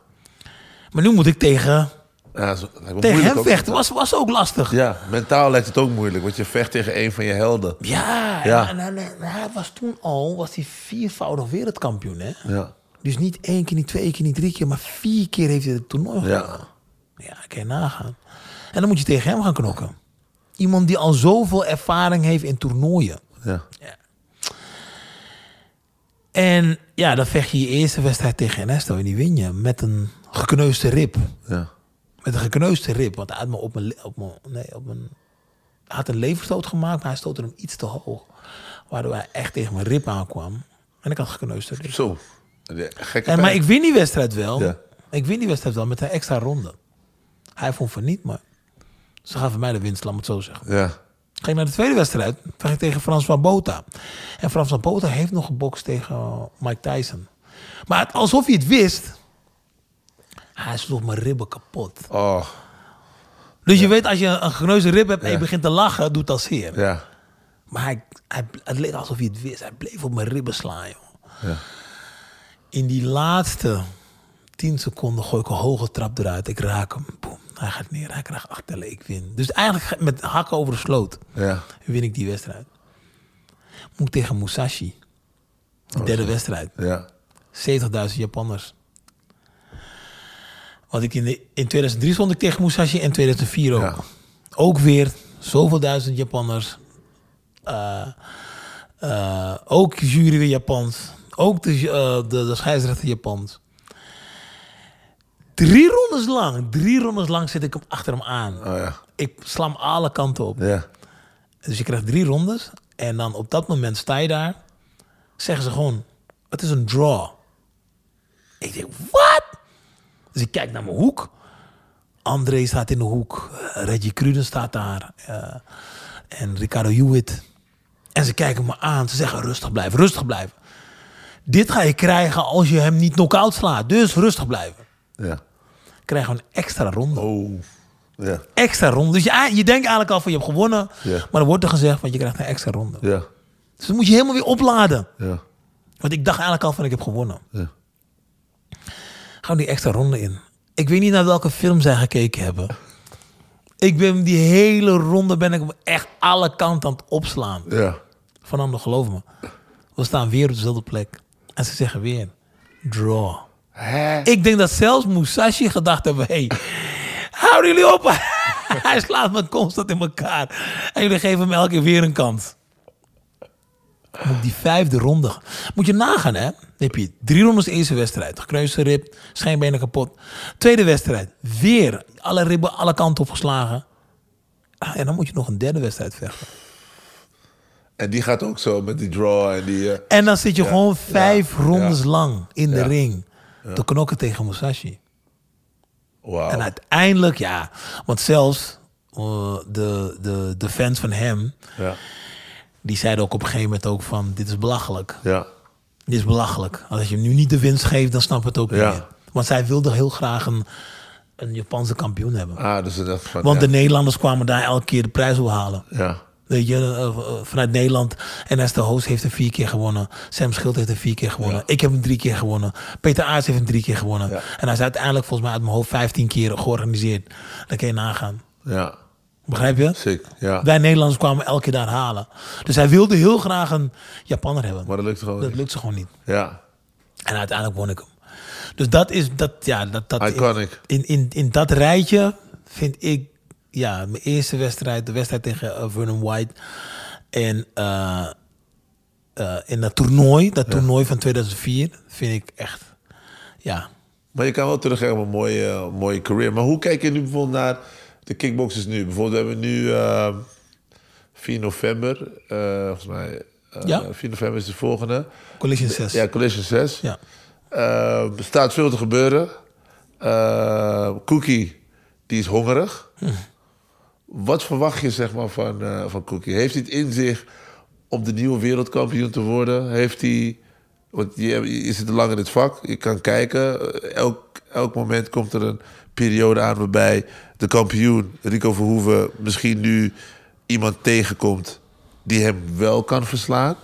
Maar nu moet ik tegen, Ja, tegen hem vechten. Was, was ook lastig. Ja, mentaal lijkt het ook moeilijk, want je vecht tegen een van je helden. Ja, Ja. En, en- en hij was toen al was hij viervoudig wereldkampioen. Hè? Ja. Dus niet één keer, niet twee keer, niet drie keer, maar vier keer heeft hij het toernooi Ja. Ja, kan je nagaan. En dan moet je tegen hem gaan knokken. Iemand die al zoveel ervaring heeft in toernooien. Ja. En ja, dan vecht je je eerste wedstrijd tegen Ernesto en die win je met een gekneusde rib. Ja. Met een gekneusde rib. Want hij had me op mijn, op mijn, nee, op mijn, hij had een leverstoot gemaakt, maar hij stootte hem iets te hoog. Waardoor hij echt tegen mijn rib aankwam. En ik had gekneusde rib. Zo. Gekke En, maar ik win die wedstrijd wel. Ja. Ik win die wedstrijd wel met een extra ronde. Hij vond van niet, maar ze gaven mij de winst, laat me het zo zeggen. Ja. Ging naar de tweede wedstrijd. Vecht ik tegen Frans van Bota. En Frans van Bota heeft nog gebokst tegen Mike Tyson. Maar het, alsof hij het wist. Hij sloeg mijn ribben kapot. Oh, Dus je weet, als je een geneuze rib hebt en je begint te lachen, doet dat zeer. ja. Maar hij, hij, het leek alsof hij het wist. Hij bleef op mijn ribben slaan, joh. Ja. In die laatste 10 seconden gooi ik een hoge trap eruit. Ik raak hem. Boom. Hij gaat neer. Hij krijgt acht tellen. Ik win. Dus eigenlijk met hakken over de sloot Ja. win ik die wedstrijd. Moet tegen Musashi. De derde wedstrijd. Ja. 70.000 Japanners. Want ik in, de, in 2003 stond ik tegen Musashi en 2004 ook. Ja. Ook weer zoveel duizend Japanners. Eh, eh, ook jury weer Japans. Ook de, eh, de, de scheidsrechter Japans. Drie rondes lang, drie rondes lang zit ik hem achter hem aan. Oh ja. Ik sla hem alle kanten op. Ja. Dus je krijgt drie rondes. En dan op dat moment sta je daar. Zeggen ze gewoon, het is een draw. Ik denk, wat? Dus ik kijk naar mijn hoek. André staat in de hoek. Reggie Cruden staat daar. eh, en Ricardo Hewitt. En ze kijken me aan. Ze zeggen, rustig blijven, rustig blijven. Dit ga je krijgen als je hem niet knock-out slaat. Dus rustig blijven. Ja. Krijgen we een extra ronde. Oh. Ja. Extra ronde. Dus je, je denkt eigenlijk al van je hebt gewonnen. Ja. Maar dan wordt er gezegd van je krijgt een extra ronde. Ja. Dus dan moet je helemaal weer opladen. Ja. Want ik dacht eigenlijk al van ik heb gewonnen. Ja. Gaan die extra ronde in. Ik weet niet naar welke film zij gekeken hebben. Ik ben die hele ronde ben ik echt alle kanten aan het opslaan. Ja. Vanaf geloof me. We staan weer op dezelfde plek. En ze zeggen weer, draw. Hè? Ik denk dat zelfs Musashi gedacht hebben, hey, houden jullie op. Hij slaat me constant in elkaar. En jullie geven hem elke keer weer een kans. Moet die vijfde ronde. Moet je nagaan, hè? Dan heb je drie rondes de eerste wedstrijd. Gekneusde rib, schijnbenen kapot. Tweede wedstrijd, weer alle ribben alle kanten opgeslagen. Ah, En dan moet je nog een derde wedstrijd vechten. En die gaat ook zo met die draw en die... eh, En dan zit je gewoon vijf ja, rondes ja. lang in de ring. Te knokken tegen Musashi. Wauw. En uiteindelijk, ja. Want zelfs eh, de, de, de fans van hem, Ja. die zeiden ook op een gegeven moment ook van... Dit is belachelijk. Ja. Dit is belachelijk. Als je hem nu niet de winst geeft, dan snap het ook Ja. niet. Want zij wilde heel graag een, een Japanse kampioen hebben. Ah, dus van... Want de Nederlanders kwamen daar elke keer de prijs wil halen. Ja. Weet je, eh, eh, vanuit Nederland. En Esther Hoos heeft er vier keer gewonnen. Sam Schild heeft er vier keer gewonnen. Ja. Ik heb hem drie keer gewonnen. Peter Aarts heeft hem drie keer gewonnen. Ja. En hij is uiteindelijk volgens mij uit mijn hoofd 15 keer georganiseerd. Dan kun je nagaan. Ja. Begrijp je? Sick. Ja. Wij Nederlanders kwamen elke keer daar halen. Dus hij wilde heel graag een Japanner hebben. Maar dat lukt gewoon dat niet. lukt ze gewoon niet. Ja. En uiteindelijk won ik hem. Dus dat is dat, ja, dat, dat Iconic. In, in, in dat rijtje vind ik, ja, mijn eerste wedstrijd, de wedstrijd tegen eh, Vernon White. En eh, eh, in dat toernooi, dat toernooi van 2004, vind ik echt, ja. Maar je kan wel teruggaan op een mooie, mooie career. Maar hoe kijk je nu bijvoorbeeld naar de kickboxers nu? Bijvoorbeeld, we hebben nu eh, 4 november. eh, volgens mij, eh, Ja. 4 november is de volgende. Collision 6. Ja, Collision 6. Ja. Eh, er staat veel te gebeuren. Eh, Cookie, die is hongerig. Wat verwacht je zeg maar, van, eh, van Cookie? Heeft hij het in zich om de nieuwe wereldkampioen te worden? Heeft hij... Want je, je zit lang in het vak, je kan kijken. Elk, elk moment komt er een periode aan waarbij de kampioen, Rico Verhoeven... misschien nu iemand tegenkomt die hem wel kan verslaan.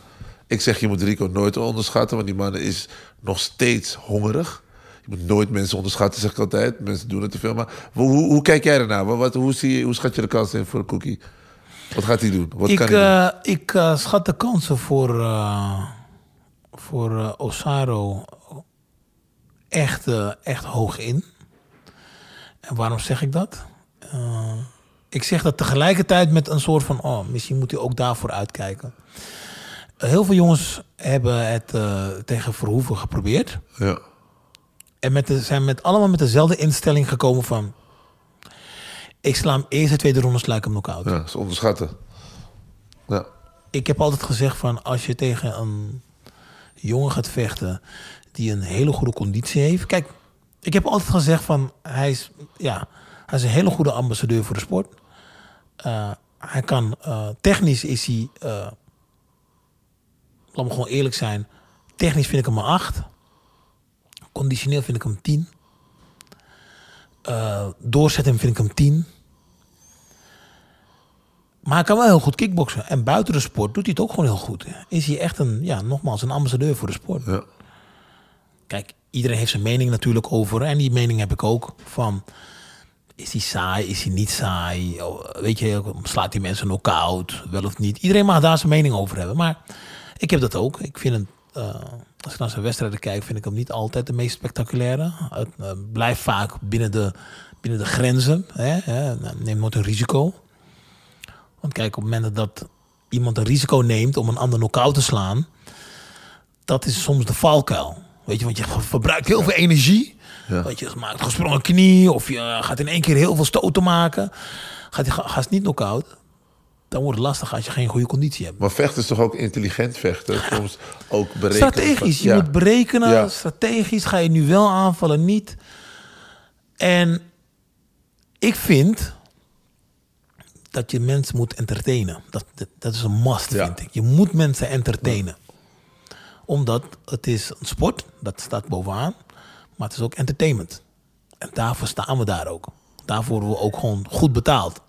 Ik zeg, je moet Rico nooit onderschatten, want die man is nog steeds hongerig. Je moet nooit mensen onderschatten, zeg ik altijd. Mensen doen het te veel. Maar hoe, hoe, kijk jij ernaar? Wat, wat- hoe, zie je, hoe schat je de kans in voor cookie? Wat gaat hij doen? Wat ik kan hij doen? eh, ik eh, schat de kansen voor, eh, voor Osaro echt, eh, echt hoog in. En waarom zeg ik dat? Eh, ik zeg dat tegelijkertijd met een soort van... Oh, misschien moet hij ook daarvoor uitkijken. Heel veel jongens hebben het eh, tegen Verhoeven geprobeerd. Ja. En met de, zijn met, allemaal met dezelfde instelling gekomen van... Ik sla hem eerste, tweede ronde sla ik hem knock-out. ja, is onderschatten. Ja. ik heb altijd gezegd van als je tegen een jongen gaat vechten die een hele goede conditie heeft. Kijk, ik heb altijd gezegd van hij is, ja, hij is een hele goede ambassadeur voor de sport. Eh, hij kan, eh, technisch is hij, eh, laat me gewoon eerlijk zijn, technisch vind ik hem een 8. Conditioneel vind ik hem 10. Eh doorzetten vind ik hem 10. Maar hij kan wel heel goed kickboksen. En buiten de sport doet hij het ook gewoon heel goed. Is hij echt een, ja, nogmaals, een ambassadeur voor de sport. Ja. Kijk, iedereen heeft zijn mening natuurlijk over. En die mening heb ik ook. Van, is hij saai? Is hij niet saai? Oh, Weet je, slaat die mensen knock-out? Wel of niet? Iedereen mag daar zijn mening over hebben. Maar ik heb dat ook. Ik vind het, eh, als ik naar zijn wedstrijden kijk, vind ik hem niet altijd de meest spectaculaire. Het eh, blijft vaak binnen de, binnen de grenzen. Hè? nooit een risico. Want kijk, op het moment dat iemand een risico neemt om een ander knock-out te slaan, dat is soms de valkuil. Weet je, want je verbruikt heel veel energie. Ja. Weet je, je maakt gesprongen knie of je gaat in één keer heel veel stoten maken. Gaat je niet knock-out, dan wordt het lastig als je geen goede conditie hebt. Maar vechten is toch ook intelligent vechten? Soms ook berekenen. Strategisch, je Ja. moet berekenen. Ja. Strategisch ga je nu wel aanvallen, niet. En ik vind dat je mensen moet entertainen. Dat, dat, dat is een must, vind ik. Je moet mensen entertainen. Omdat het is een sport, dat staat bovenaan. Maar het is ook entertainment. En daarvoor staan we daar ook. Daarvoor worden we ook gewoon goed betaald.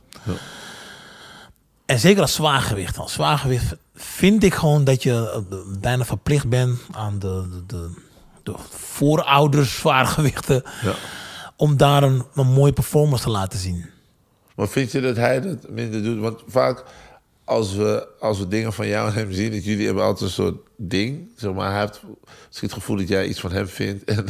En zeker als zwaargewicht. Als zwaargewicht vind ik gewoon dat je eh, bijna verplicht bent aan de, de, de, de voorouders zwaargewichten. Ja. Om daar een, een mooie performance te laten zien. Maar vind je dat hij dat minder doet? Want vaak als we, als we dingen van jou en hem zien... dat jullie hebben altijd een soort ding. Zeg maar, hij heeft misschien het gevoel dat jij iets van hem vindt. En,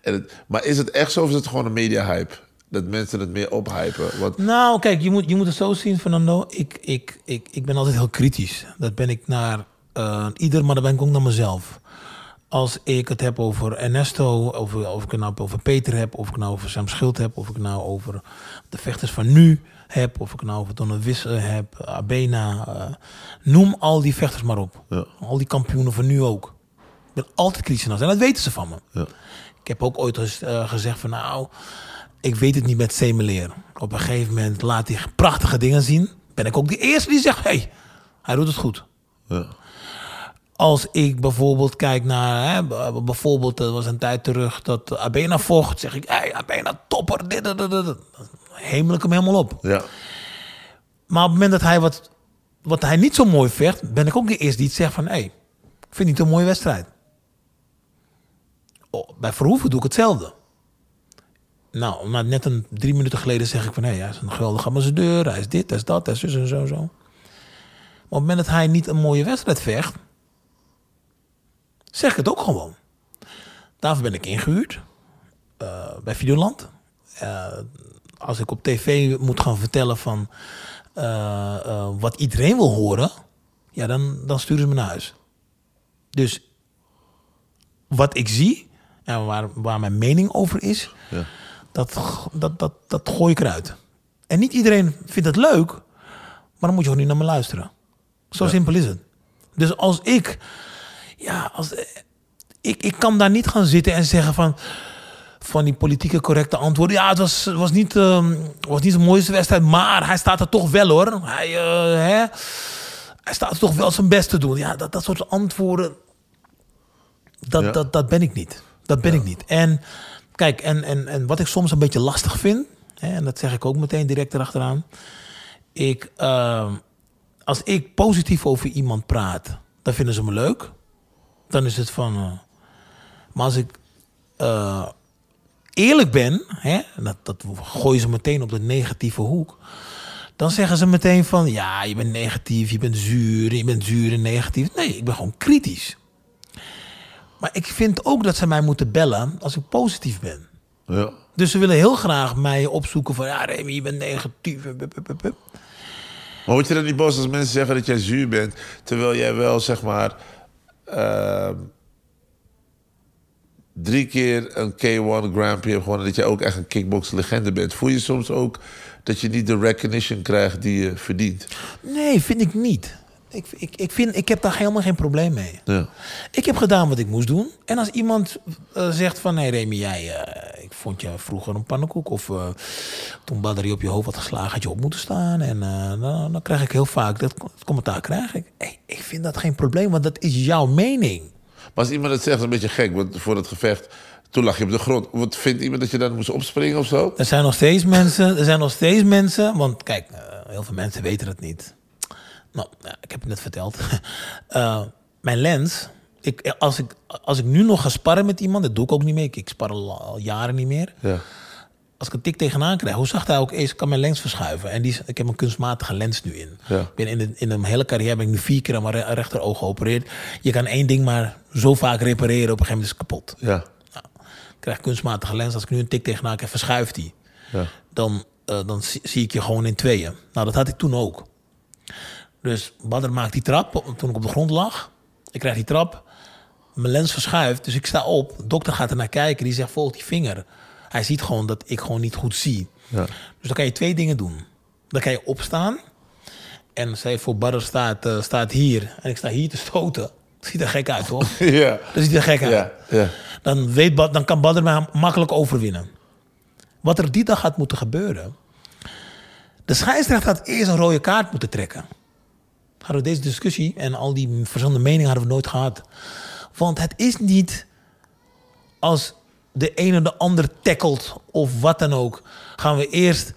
en het, maar is het echt zo of is het gewoon een media-hype? Dat mensen het meer ophypen? Want, Nou, kijk, je moet, je moet het zo zien, Fernando. Ik, ik, ik, ik ben altijd heel kritisch. Dat ben ik naar eh, ieder, maar dat ben ik ook naar mezelf. Als ik het heb over Ernesto, of, of ik het nou over Peter heb, of ik het nou over Sam Schild heb, of ik het nou over de vechters van nu heb, of ik het nou over Donald Wisse heb, Abena. eh, noem al die vechters maar op. Ja. Al die kampioenen van nu ook. Ik ben altijd kritisch naar ze. En dat weten ze van me. Ja. Ik heb ook ooit eens, eh, gezegd van nou, ik weet het niet met Semeleer. Op een gegeven moment laat hij prachtige dingen zien. Ben ik ook de eerste die zegt, hey, hij doet het goed. ja. Als ik bijvoorbeeld kijk naar, hè, bijvoorbeeld, er was een tijd terug dat Abena vocht, zeg ik, hey, Abena topper, dit, dit, dit, dit. Hemel ik hem helemaal op. ja. Maar op het moment dat hij wat, wat hij niet zo mooi vecht, ben ik ook de eerste die het zegt van, hé, hey, ik vind niet een mooie wedstrijd. Oh, bij Verhoeven doe ik hetzelfde. Nou, maar net een drie minuten geleden zeg ik van, hé, hij is een geweldige ambassadeur, hij is dit, hij is dat, hij is zus en zo, zo. Maar op het moment dat hij niet een mooie wedstrijd vecht, zeg ik het ook gewoon. Daarvoor ben ik ingehuurd eh, bij Videoland. Eh, als ik op tv moet gaan vertellen van eh, wat iedereen wil horen, ja, dan, dan sturen ze me naar huis. Dus wat ik zie en waar, waar mijn mening over is, Ja. dat, dat, dat, dat gooi ik eruit. En niet iedereen vindt het leuk, maar dan moet je gewoon niet naar me luisteren. Zo simpel is het. Dus als ik, ja, als, eh, ik, ik kan daar niet gaan zitten en zeggen van, van die politieke correcte antwoorden. Ja, het was, was, niet, ehm, was niet de mooiste wedstrijd, maar hij staat er toch wel hoor. Hij, eh, hè, hij staat er toch wel zijn best te doen. Ja, dat, dat soort antwoorden, dat, Ja. dat, dat ben ik niet. Dat ben ik niet. En kijk, en, en, en wat ik soms een beetje lastig vind, hè, en dat zeg ik ook meteen direct erachteraan. Ik, ehm, als ik positief over iemand praat, dan vinden ze me leuk. Dan is het van. eh, maar als ik eh, eerlijk ben, hè, dat, dat gooien ze meteen op de negatieve hoek. Dan zeggen ze meteen van, ja, je bent negatief, je bent zuur, je bent zuur en negatief. Nee, ik ben gewoon kritisch. Maar ik vind ook dat ze mij moeten bellen als ik positief ben. ja. Dus ze willen heel graag mij opzoeken van, ja, Remy, je bent negatief. Maar word je dan niet boos als mensen zeggen dat jij zuur bent... terwijl jij wel, zeg maar... ehm, drie keer een K1 Grand Prix gewonnen... dat jij ook echt een kickbox legende bent. Voel je soms ook dat je niet de recognition krijgt die je verdient? Nee, vind ik niet. Ik, ik, ik, vind, ik heb daar helemaal geen probleem mee. Ja. Ik heb gedaan wat ik moest doen. En als iemand eh, zegt van... Nee, Remy, jij, eh, ik vond je vroeger een pannenkoek. Of eh, toen batterie op je hoofd had geslagen, had je op moeten staan. En dan, dan krijg ik heel vaak dat commentaar krijg ik. Hey, ik vind dat geen probleem, want dat is jouw mening. Maar als iemand het zegt, is een beetje gek. Want voor het gevecht, toen lag je op de grond. Wat vindt iemand dat je dan moest opspringen of zo? Er zijn nog steeds mensen, er zijn nog steeds mensen, want kijk, heel veel mensen weten het niet. Nou, ik heb het net verteld. Eh, mijn lens, ik, als, ik, als ik nu nog ga sparren met iemand, dat doe ik ook niet meer. Ik, ik spar al, al jaren niet meer. Ja. Als ik een tik tegenaan krijg, hoe zacht hij ook is, kan mijn lens verschuiven. En die, ik heb een kunstmatige lens nu in. Ja. Ik ben in, de, in een hele carrière ben ik nu vier keer aan mijn re- rechteroog geopereerd. Je kan één ding maar zo vaak repareren, op een gegeven moment is het kapot. Ja. Nou, ik krijg kunstmatige lens. Als ik nu een tik tegenaan krijg, verschuift die. Ja. Dan, eh, dan zie, zie ik je gewoon in tweeën. Nou, dat had ik toen ook. Dus Badr maakt die trap toen ik op de grond lag. Ik krijg die trap. Mijn lens verschuift, dus ik sta op. De dokter gaat er naar kijken. Die zegt, volg die vinger. Hij ziet gewoon dat ik gewoon niet goed zie. Ja. Dus dan kan je twee dingen doen. Dan kan je opstaan. En zij voor Badr staat, eh, staat hier. En ik sta hier te stoten. Ziet er gek uit, hoor. Ja. Dat ziet er gek uit. Ja. Ja. Dan, weet dan kan Badr mij makkelijk overwinnen. Wat er die dag had moeten gebeuren. De scheidsrechter had eerst een rode kaart moeten trekken. Hadden we deze discussie en al die verschillende meningen hadden we nooit gehad. Want het is niet als de ene de ander tackelt of wat dan ook. Gaan we eerst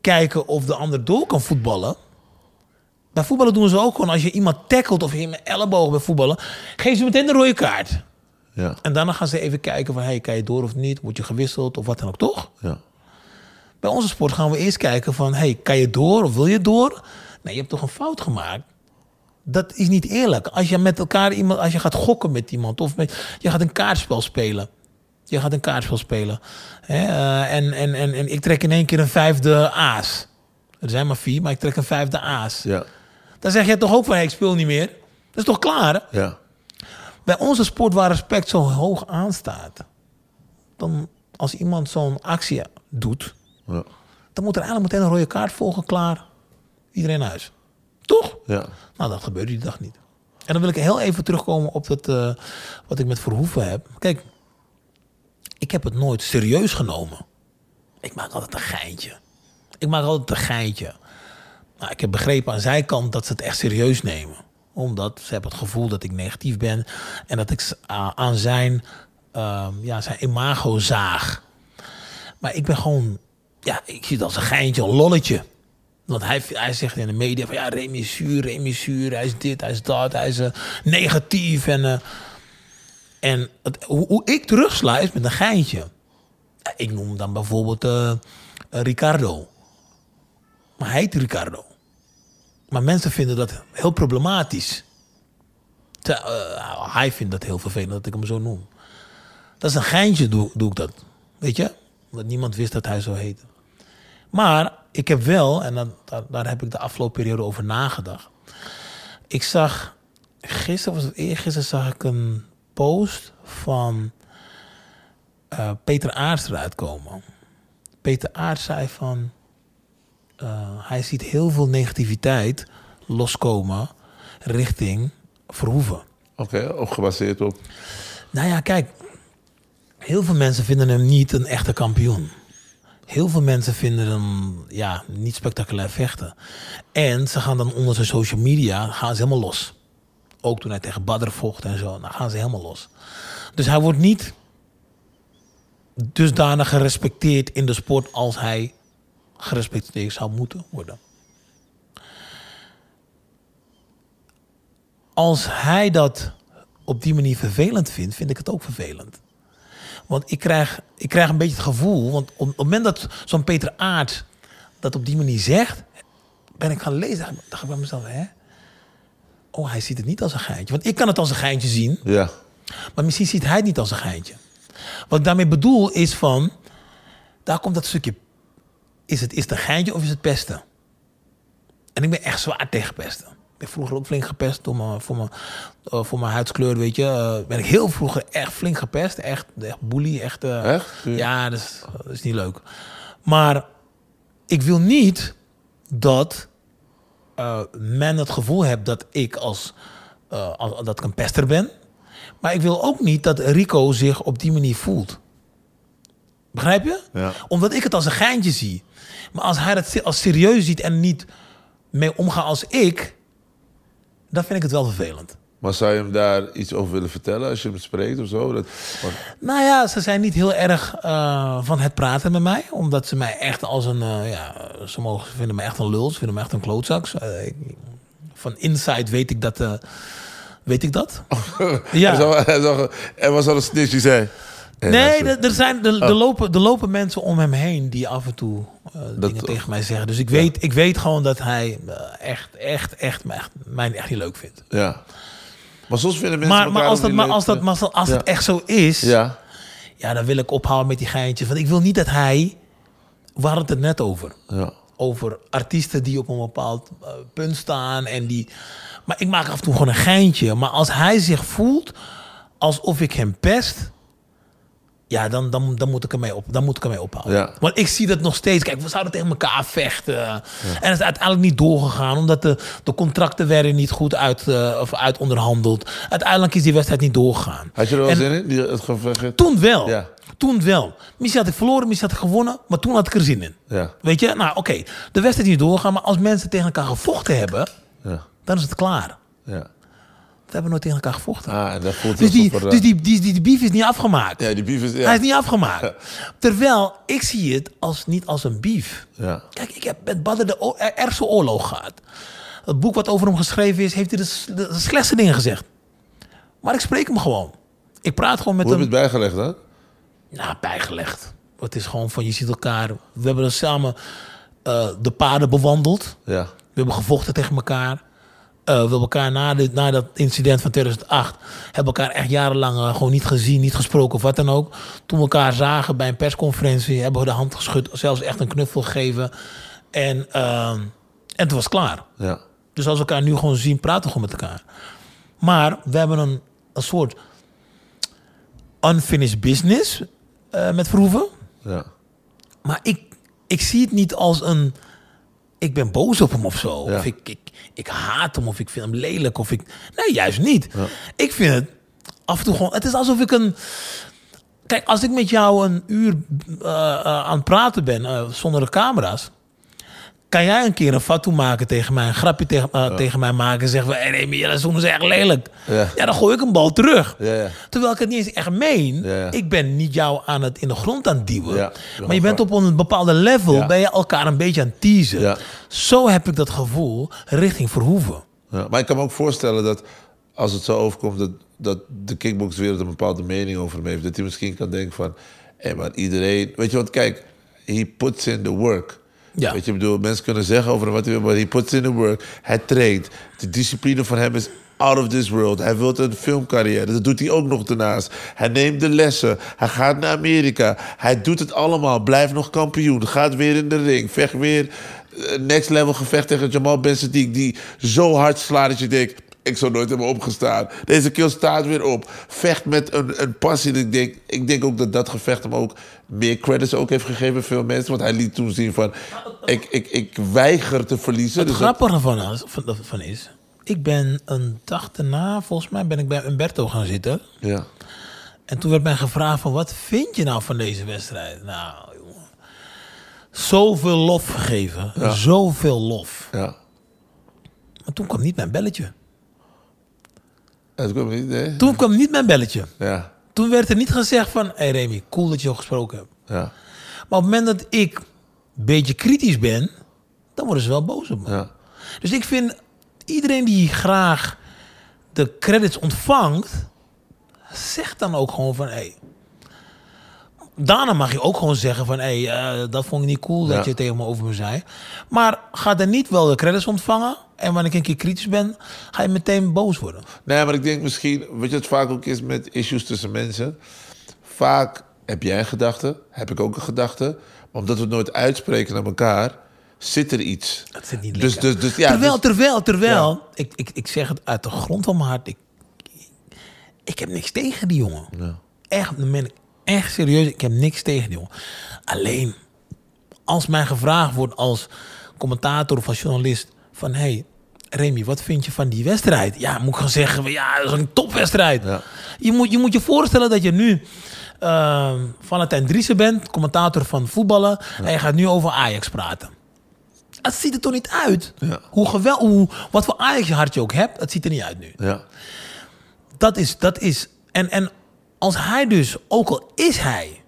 kijken of de ander door kan voetballen. Bij voetballen doen ze ook gewoon. Als je iemand tackelt of je met elleboog bij voetballen, geef ze meteen een rode kaart. Ja. En daarna gaan ze even kijken van, hey, kan je door of niet? Word je gewisseld of wat dan ook, toch? Ja. Bij onze sport gaan we eerst kijken van, hey, kan je door of wil je door? Nee, je hebt toch een fout gemaakt? Dat is niet eerlijk. Als je met elkaar iemand, als je gaat gokken met iemand of met, je gaat een kaartspel spelen. Je gaat een kaartspel spelen. Hè, eh, en, en, en, en ik trek in één keer een vijfde aas. Er zijn maar vier, maar ik trek een vijfde aas. Ja. Dan zeg je toch ook van, hey, ik speel niet meer. Dat is toch klaar? hè? Ja. Bij onze sport waar respect zo hoog aanstaat, dan als iemand zo'n actie doet, Ja. dan moet er eigenlijk meteen een rode kaart volgen, klaar. Iedereen naar huis. Toch? Ja. Nou, dat gebeurde die dag niet. En dan wil ik heel even terugkomen op dat, eh, wat ik met Verhoeven heb. Kijk, ik heb het nooit serieus genomen. Ik maak altijd een geintje. Ik maak altijd een geintje. Nou, ik heb begrepen aan zijn kant dat ze het echt serieus nemen. Omdat ze hebben het gevoel dat ik negatief ben. En dat ik aan zijn, ehm, ja, zijn imago zaag. Maar ik ben gewoon... Ja, ik zie het als een geintje, een lolletje. Want hij, hij zegt in de media van... Ja, Remy is zuur, Remy is zuur. Hij is dit, hij is dat. Hij is eh, negatief. En, eh, en het, hoe, ik terugsla is met een geintje. Ik noem dan bijvoorbeeld eh, Ricardo. Maar hij heet Ricardo. Maar mensen vinden dat heel problematisch. Hij vindt dat heel vervelend dat ik hem zo noem. Dat is een geintje, doe, doe ik dat. Weet je? Omdat niemand wist dat hij zo heette. Maar ik heb wel, en dan, daar, daar heb ik de afgelopen periode over nagedacht. Ik zag, gisteren was het eergisteren, zag ik een post van eh, Peter Aarts eruit komen. Peter Aarts zei van, eh, hij ziet heel veel negativiteit loskomen richting Verhoeven. Oké, ook gebaseerd op. Nou ja, kijk. Heel veel mensen vinden hem niet een echte kampioen. Heel veel mensen vinden hem ja, niet spectaculair vechten. En ze gaan dan onder zijn social media gaan ze helemaal los. Ook toen hij tegen Badr vocht en zo. Dan gaan ze helemaal los. Dus hij wordt niet dusdanig gerespecteerd in de sport als hij gerespecteerd zou moeten worden. Als hij dat op die manier vervelend vindt, vind ik het ook vervelend. Want ik krijg, ik krijg een beetje het gevoel, want op, op het moment dat zo'n Peter Aert dat op die manier zegt, ben ik gaan lezen. dacht ik bij mezelf, hè? Oh, hij ziet het niet als een geintje. Want ik kan het als een geintje zien, Ja. maar misschien ziet hij het niet als een geintje. Wat ik daarmee bedoel is van, daar komt dat stukje, is het, is het een geintje of is het pesten? En ik ben echt zwaar tegen pesten. Ik ben vroeger ook flink gepest door mijn, voor, mijn, eh, voor mijn huidskleur, weet je. Eh, ben ik heel vroeger echt flink gepest. Echt, echt bully, echt... eh, Echt? Ja, dat is, dat is niet leuk. Maar ik wil niet dat men het gevoel heeft dat ik als, als dat ik een pester ben. Maar ik wil ook niet dat Rico zich op die manier voelt. Begrijp je? Ja. Omdat ik het als een geintje zie. Maar als hij het als serieus ziet en niet mee omgaat als ik, dan vind ik het wel vervelend. Maar zou je hem daar iets over willen vertellen als je hem spreekt of zo? Dat, want- Nou ja, ze zijn niet heel erg eh, van het praten met mij. Omdat ze mij echt als een... eh, ja, ze mogen, vinden me echt een lul. Ze vinden me echt een klootzak. Eh, van inside weet ik dat... weet ik dat? Ja. Er was al een snitch die zei... "Hey, Nee, er, er, zijn, er, er lopen, er lopen mensen om hem heen die af en toe eh, dingen tegen mij zeggen. Dus ik weet, ik weet gewoon dat hij eh, echt, echt, echt, mij echt, mij echt niet leuk vindt. Ja. Maar soms vinden mensen Maar, maar, als, dat, maar als, dat, maar als, als Ja. het echt zo is, Ja, ja, dan wil ik ophouden met die geintjes. Want ik wil niet dat hij... We hadden het net over. ja. Over artiesten die op een bepaald eh, punt staan. En die... Maar ik maak af en toe gewoon een geintje. Maar als hij zich voelt alsof ik hem pest... Ja, dan, dan, dan, moet ik ermee op, dan moet ik ermee ophouden. Ja. Want ik zie dat nog steeds. Kijk, we zouden tegen elkaar vechten. En het is uiteindelijk niet doorgegaan. Omdat de, de contracten werden niet goed uit, eh, of uit onderhandeld. Uiteindelijk is die wedstrijd niet doorgegaan. Had je er wel En- zin in? Die, het gevecht? toen wel. Ja. Toen wel. Misschien had ik verloren, misschien had ik gewonnen. Maar toen had ik er zin in. Ja. Weet je? Nou, oké. De wedstrijd is niet doorgaan. Maar als mensen tegen elkaar gevochten hebben... Ja. dan is het klaar. ja. We hebben nooit tegen elkaar gevochten. Ah, dat voelt dus die, er, dus eh, die, die, die, die beef is niet afgemaakt. Ja, die beef is... Ja. Hij is niet afgemaakt. Terwijl, ik zie het als, niet als een beef. Ja. Kijk, ik heb met Badr de er- ergste oorlog gehad. Het boek wat over hem geschreven is, heeft hij de, de, de slechtste dingen gezegd. Maar ik spreek hem gewoon. Ik praat gewoon met Hoe heb je hem. het bijgelegd, hè? Nou, bijgelegd. Het is gewoon van, je ziet elkaar. We hebben er samen eh, de paden bewandeld. Ja. We hebben gevochten tegen elkaar. Eh, we hebben elkaar na, dit, na dat incident van 2008... hebben elkaar echt jarenlang eh, gewoon niet gezien, niet gesproken of wat dan ook. Toen we elkaar zagen bij een persconferentie... hebben we de hand geschud, zelfs echt een knuffel gegeven. En, ehm, en toen was het klaar. Ja. Dus als we elkaar nu gewoon zien, praten we gewoon met elkaar. Maar we hebben een, een soort unfinished business eh, met Verhoeven. Ja. Maar ik, ik zie het niet als een... Ik ben boos op hem of zo. Ja. Of ik, ik, ik haat hem of ik vind hem lelijk. Of ik, nee, juist niet. Ik vind het af en toe gewoon... Het is alsof ik een... Kijk, als ik met jou een uur eh, eh, aan het praten ben eh, zonder de camera's... Kan jij een keer een fatu maken tegen mij, een grapje tegen, eh, tegen mij maken en zeggen van, hé nee, maar dat is echt lelijk. Ja. ja, dan gooi ik een bal terug. Ja, ja. Terwijl ik het niet eens echt meen. Ik ben niet jou aan het in de grond aan het duwen. Maar je bent op een bepaalde level, ben je elkaar een beetje aan het teasen. Zo heb ik dat gevoel richting Verhoeven. Ja, maar ik kan me ook voorstellen dat als het zo overkomt dat, dat de kickboxwereld een bepaalde mening over hem heeft, dat hij misschien kan denken van, hé, maar iedereen, weet je wat, kijk, he puts in the work. Ja. Weet je, bedoel, mensen kunnen zeggen over wat hij wil, maar he puts in the work. Hij traint. De discipline van hem is out of this world. Hij wil een filmcarrière. Dat doet hij ook nog daarnaast. Hij neemt de lessen. Hij gaat naar Amerika. Hij doet het allemaal. Blijft nog kampioen. Gaat weer in de ring. Vecht weer eh, next level gevecht tegen Jamal Ben. Die zo hard slaat dat je denkt... Ik zou nooit hebben opgestaan. Deze kill staat weer op. Vecht met een, een passie. Ik denk, ik denk ook dat dat gevecht hem ook meer credits ook heeft gegeven. Veel mensen. Want hij liet toen zien van... Ik, ik, ik weiger te verliezen. Het Dus dat- grappige van, is- van, van is, ik ben een dag daarna, volgens mij ben ik bij Umberto gaan zitten. ja. En toen werd mij gevraagd van, wat vind je nou van deze wedstrijd? Nou, jongen. Zoveel lof gegeven. Zoveel lof. Ja. Maar toen kwam niet mijn belletje. Niet, nee? Toen kwam niet mijn belletje. Ja. Toen werd er niet gezegd van... Hé hey Remy, cool dat je al gesproken hebt. Ja. Maar op het moment dat ik een beetje kritisch ben... dan worden ze wel boos op me. Ja. Dus ik vind iedereen die graag de credits ontvangt... zegt dan ook gewoon van... Hey, Daarna mag je ook gewoon zeggen van... Hey, eh, dat vond ik niet cool dat je tegen me over me zei. Maar ga dan niet wel de credits ontvangen... en wanneer ik een keer kritisch ben... ga je meteen boos worden. Nee, maar ik denk misschien, weet je wat vaak ook is met issues tussen mensen? Vaak heb jij een gedachte, heb ik ook een gedachte. Maar omdat we het nooit uitspreken naar elkaar, zit er iets. Dat zit niet Dus, lekker. dus, dus, ja, terwijl, dus- terwijl, terwijl... Ik, ik, ik zeg het uit de grond van mijn hart. Ik, ik heb niks tegen die jongen. Echt, dan ben ik echt serieus. Ik heb niks tegen die jongen. Alleen, als mij gevraagd wordt als commentator of als journalist... van, hey, Remy, wat vind je van die wedstrijd? Ja, moet ik gaan zeggen, ja, dat is een topwedstrijd. Ja. Je, moet, je moet je voorstellen dat je nu ehm Valentijn Driessen bent, commentator van voetballen, en je gaat nu over Ajax praten. Het ziet er toch niet uit? Ja. Hoe gewel, hoe, wat voor Ajax je hart je ook hebt, het ziet er niet uit nu. Ja. Dat is, dat is. En, en als hij dus, ook al is hij,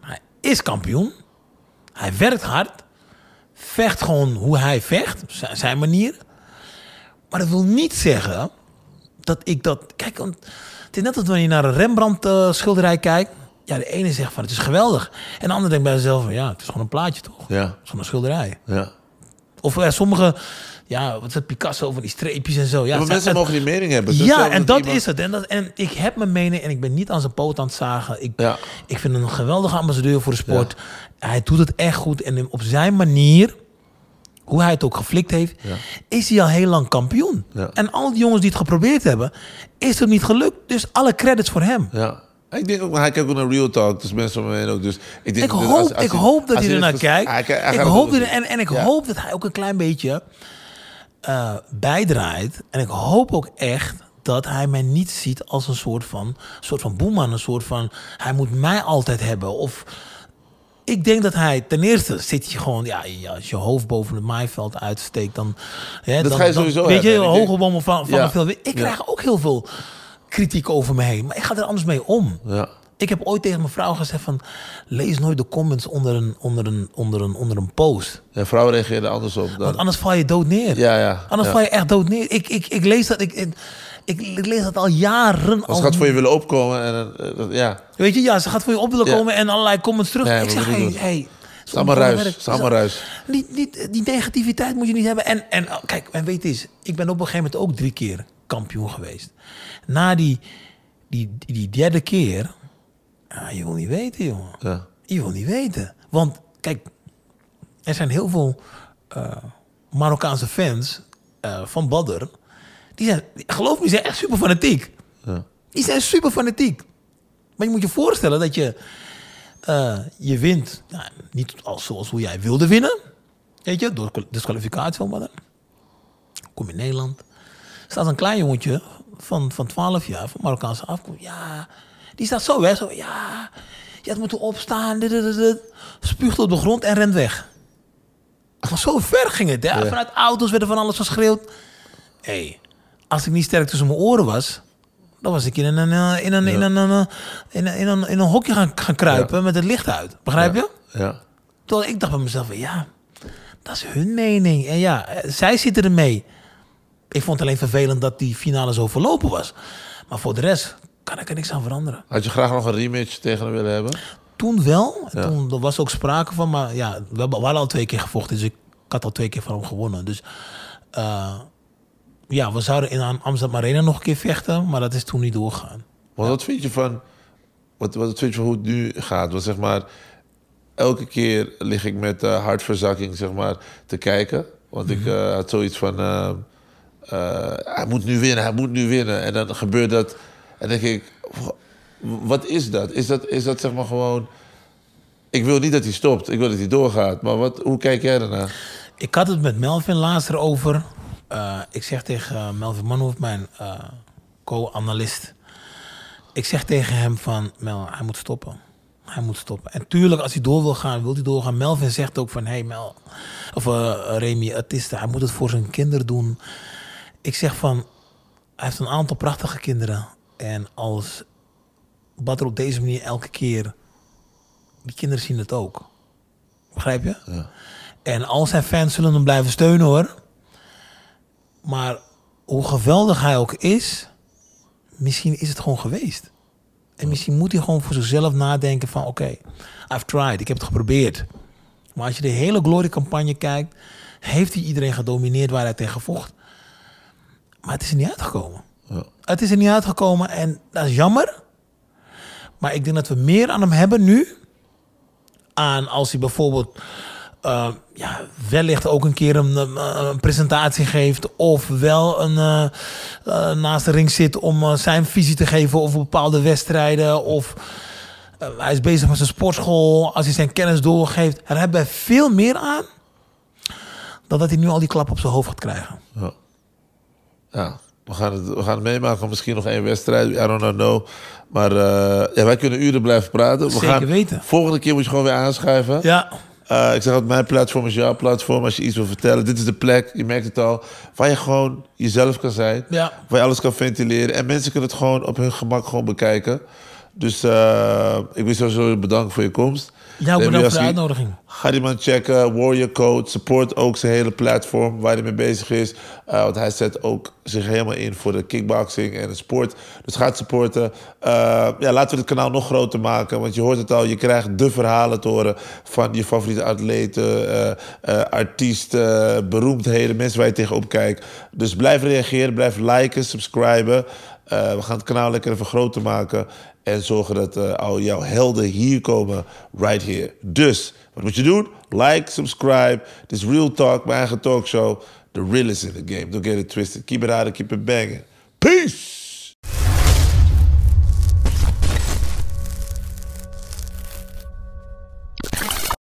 hij is kampioen, hij werkt hard, vecht gewoon hoe hij vecht, zijn, manier. Maar dat wil niet zeggen dat ik dat. Kijk, want het is net als wanneer je naar een Rembrandt-schilderij kijkt. Ja, de ene zegt van het is geweldig. En de andere denkt bij zichzelf van ja, het is gewoon een plaatje toch? Ja. Het is gewoon een schilderij. Ja. Of eh, sommige, ja, wat is het, Picasso van die streepjes en zo. Ja, maar mensen het- mogen die mening hebben. Dus ja, en dat iemand- is het. En, dat, en ik heb mijn mening en ik ben niet aan zijn poot aan het zagen. Ik, Ja. ik vind hem een geweldige ambassadeur voor de sport. Hij doet het echt goed. En op zijn manier, hoe hij het ook geflikt heeft, is hij al heel lang kampioen. En al die jongens die het geprobeerd hebben, is het niet gelukt. Dus alle credits voor hem. Ja. Ik denk ook, maar hij kijkt ook naar Real Talk, dus mensen om ook. Dus ik, denk Ik dat hoop, als- als ik hoop dat hij er kijkt. hij- hij- hij ik hoop dat, en, en ik hoop dat hij ook een klein beetje eh, bijdraait. En ik hoop ook echt dat hij mij niet ziet als een soort van, soort van boeman. Een soort van, hij moet mij altijd hebben. Of ik denk dat hij, ten eerste zit je gewoon, ja, als je hoofd boven het maaiveld uitsteekt, dan... Hè, Dat dan, ga je dan- sowieso Weet je, hoge bomen van, van Ja. veel... Ik Ja. krijg ook heel veel kritiek over me heen. Maar ik ga er anders mee om. Ja. Ik heb ooit tegen mijn vrouw gezegd van... lees nooit de comments onder een, onder een, onder een, onder een post. ja, vrouwen reageren anders op. Want Dan. anders val je dood neer. Ja, ja. Anders ja. val je echt dood neer. Ik, ik, ik, lees dat, ik, ik, lees dat al jaren. Al, ze gaat voor je willen opkomen en eh, ja. Weet je, ja, ze gaat voor je op willen Ja. komen en allerlei comments terug. Ik zeg, hey, hey, allemaal ruis. Het is allemaal ruis. Die, negativiteit moet je niet hebben. En, en oh, kijk, en weet eens, ik ben op een gegeven moment ook drie keer kampioen geweest. Na die, die, die derde keer, ah, je wil niet weten, jongen. Ja. Je wil niet weten. Want kijk, er zijn heel veel eh, Marokkaanse fans eh, van Badr. Die zijn, geloof me, die zijn echt super fanatiek. Ja. Die zijn super fanatiek. Maar je moet je voorstellen dat je, eh, je wint, nou, niet als, zoals hoe jij wilde winnen. Weet je, door disqualificatie van Badr. Kom in Nederland. Staat een klein jongetje van, van 12 jaar, van Marokkaanse afkomst. Ja, die staat zo, hè. Zo, ja, je had moeten opstaan. Dit, dit, dit, dit. Spuugt op de grond en rent weg. Maar zo ver ging het, hè. Vanuit auto's werd er van alles geschreeuwd. Hé, hey, als ik niet sterk tussen mijn oren was... dan was ik in een, eh, in een, in een, eh, in een, in een, in een hokje gaan, gaan kruipen met het licht uit. Begrijp je? Ja. Terwijl ik dacht bij mezelf, ja, dat is hun mening. En ja, eh, zij zitten ermee. Ik vond het alleen vervelend dat die finale zo verlopen was. Maar voor de rest kan ik er niks aan veranderen. Had je graag nog een rematch tegen hem willen hebben? Toen wel. Ja. Toen er was ook sprake van. Maar ja, we hebben- we hadden al twee keer gevochten. Dus ik had al twee keer van hem gewonnen. Dus eh, ja, we zouden in Am- Amsterdam Arena nog een keer vechten. Maar dat is toen niet doorgegaan. Want wat vind je van, wat, wat vind je van hoe het nu gaat? Want zeg maar, elke keer lig ik met eh, hartverzakking zeg maar, te kijken. Want ik eh, had zoiets van, hij moet nu winnen, hij moet nu winnen. En dan gebeurt dat. En dan denk ik, wat is dat? Is dat, is dat zeg maar gewoon... Ik wil niet dat hij stopt, ik wil dat hij doorgaat. Maar wat, hoe kijk jij daarnaar? Ik had het met Melvin laatst erover. Eh, ik zeg tegen eh, Melvin Manhoef, mijn eh, co-analist. Ik zeg tegen hem van, Mel, hij moet stoppen. Hij moet stoppen. En tuurlijk, als hij door wil gaan, wil hij doorgaan. Melvin zegt ook van, hey Mel, of Remy, het is, hij moet het voor zijn kinderen doen. Ik zeg van, hij heeft een aantal prachtige kinderen. En als Badr op deze manier elke keer, die kinderen zien het ook. Begrijp je? En al zijn fans zullen hem blijven steunen hoor. Maar hoe geweldig hij ook is, misschien is het gewoon geweest. En misschien moet hij gewoon voor zichzelf nadenken van oké, I've tried, ik heb het geprobeerd. Maar als je de hele Glory-campagne kijkt, heeft hij iedereen gedomineerd waar hij tegen vocht. Maar het is er niet uitgekomen. Het is er niet uitgekomen en dat is jammer. Maar ik denk dat we meer aan hem hebben nu. Aan als hij bijvoorbeeld eh, ja, wellicht ook een keer een, eh, een presentatie geeft. Of wel een, eh, naast de ring zit om zijn visie te geven over bepaalde wedstrijden. Of hij is bezig met zijn sportschool. Als hij zijn kennis doorgeeft. Daar hebben wij veel meer aan. Dan dat hij nu al die klap op zijn hoofd gaat krijgen. Ja. We gaan het, we gaan het meemaken. Misschien nog één wedstrijd. I don't know. Maar eh, ja, wij kunnen uren blijven praten. We Zeker gaan, weten. Volgende keer moet je gewoon weer aanschuiven. Ja, Eh, ik zeg altijd, mijn platform is jouw platform. Als je iets wil vertellen, dit is de plek, je merkt het al... waar je gewoon jezelf kan zijn. Ja. Waar je alles kan ventileren. En mensen kunnen het gewoon op hun gemak gewoon bekijken. Dus eh, ik wil sowieso bedanken voor je komst. Remy bedankt voor de uitnodiging. Ga die man checken, Warrior Code. Support ook zijn hele platform waar hij mee bezig is. Eh, want hij zet ook zich helemaal in voor de kickboxing en de sport. Dus ga het supporten. Eh, ja, laten we het kanaal nog groter maken. Want je hoort het al, je krijgt de verhalen te horen van je favoriete atleten, eh, artiesten, beroemdheden, mensen waar je tegenop kijkt. Dus blijf reageren, blijf liken, subscriben. We gaan het kanaal lekker even groter maken. En zorgen dat eh, al jouw helden hier komen, right here. Dus, wat moet je doen? Like, subscribe. Dit is Real Talk, mijn eigen talkshow. The realest in the game. Don't get it twisted. Keep it out and keep it banging. Peace!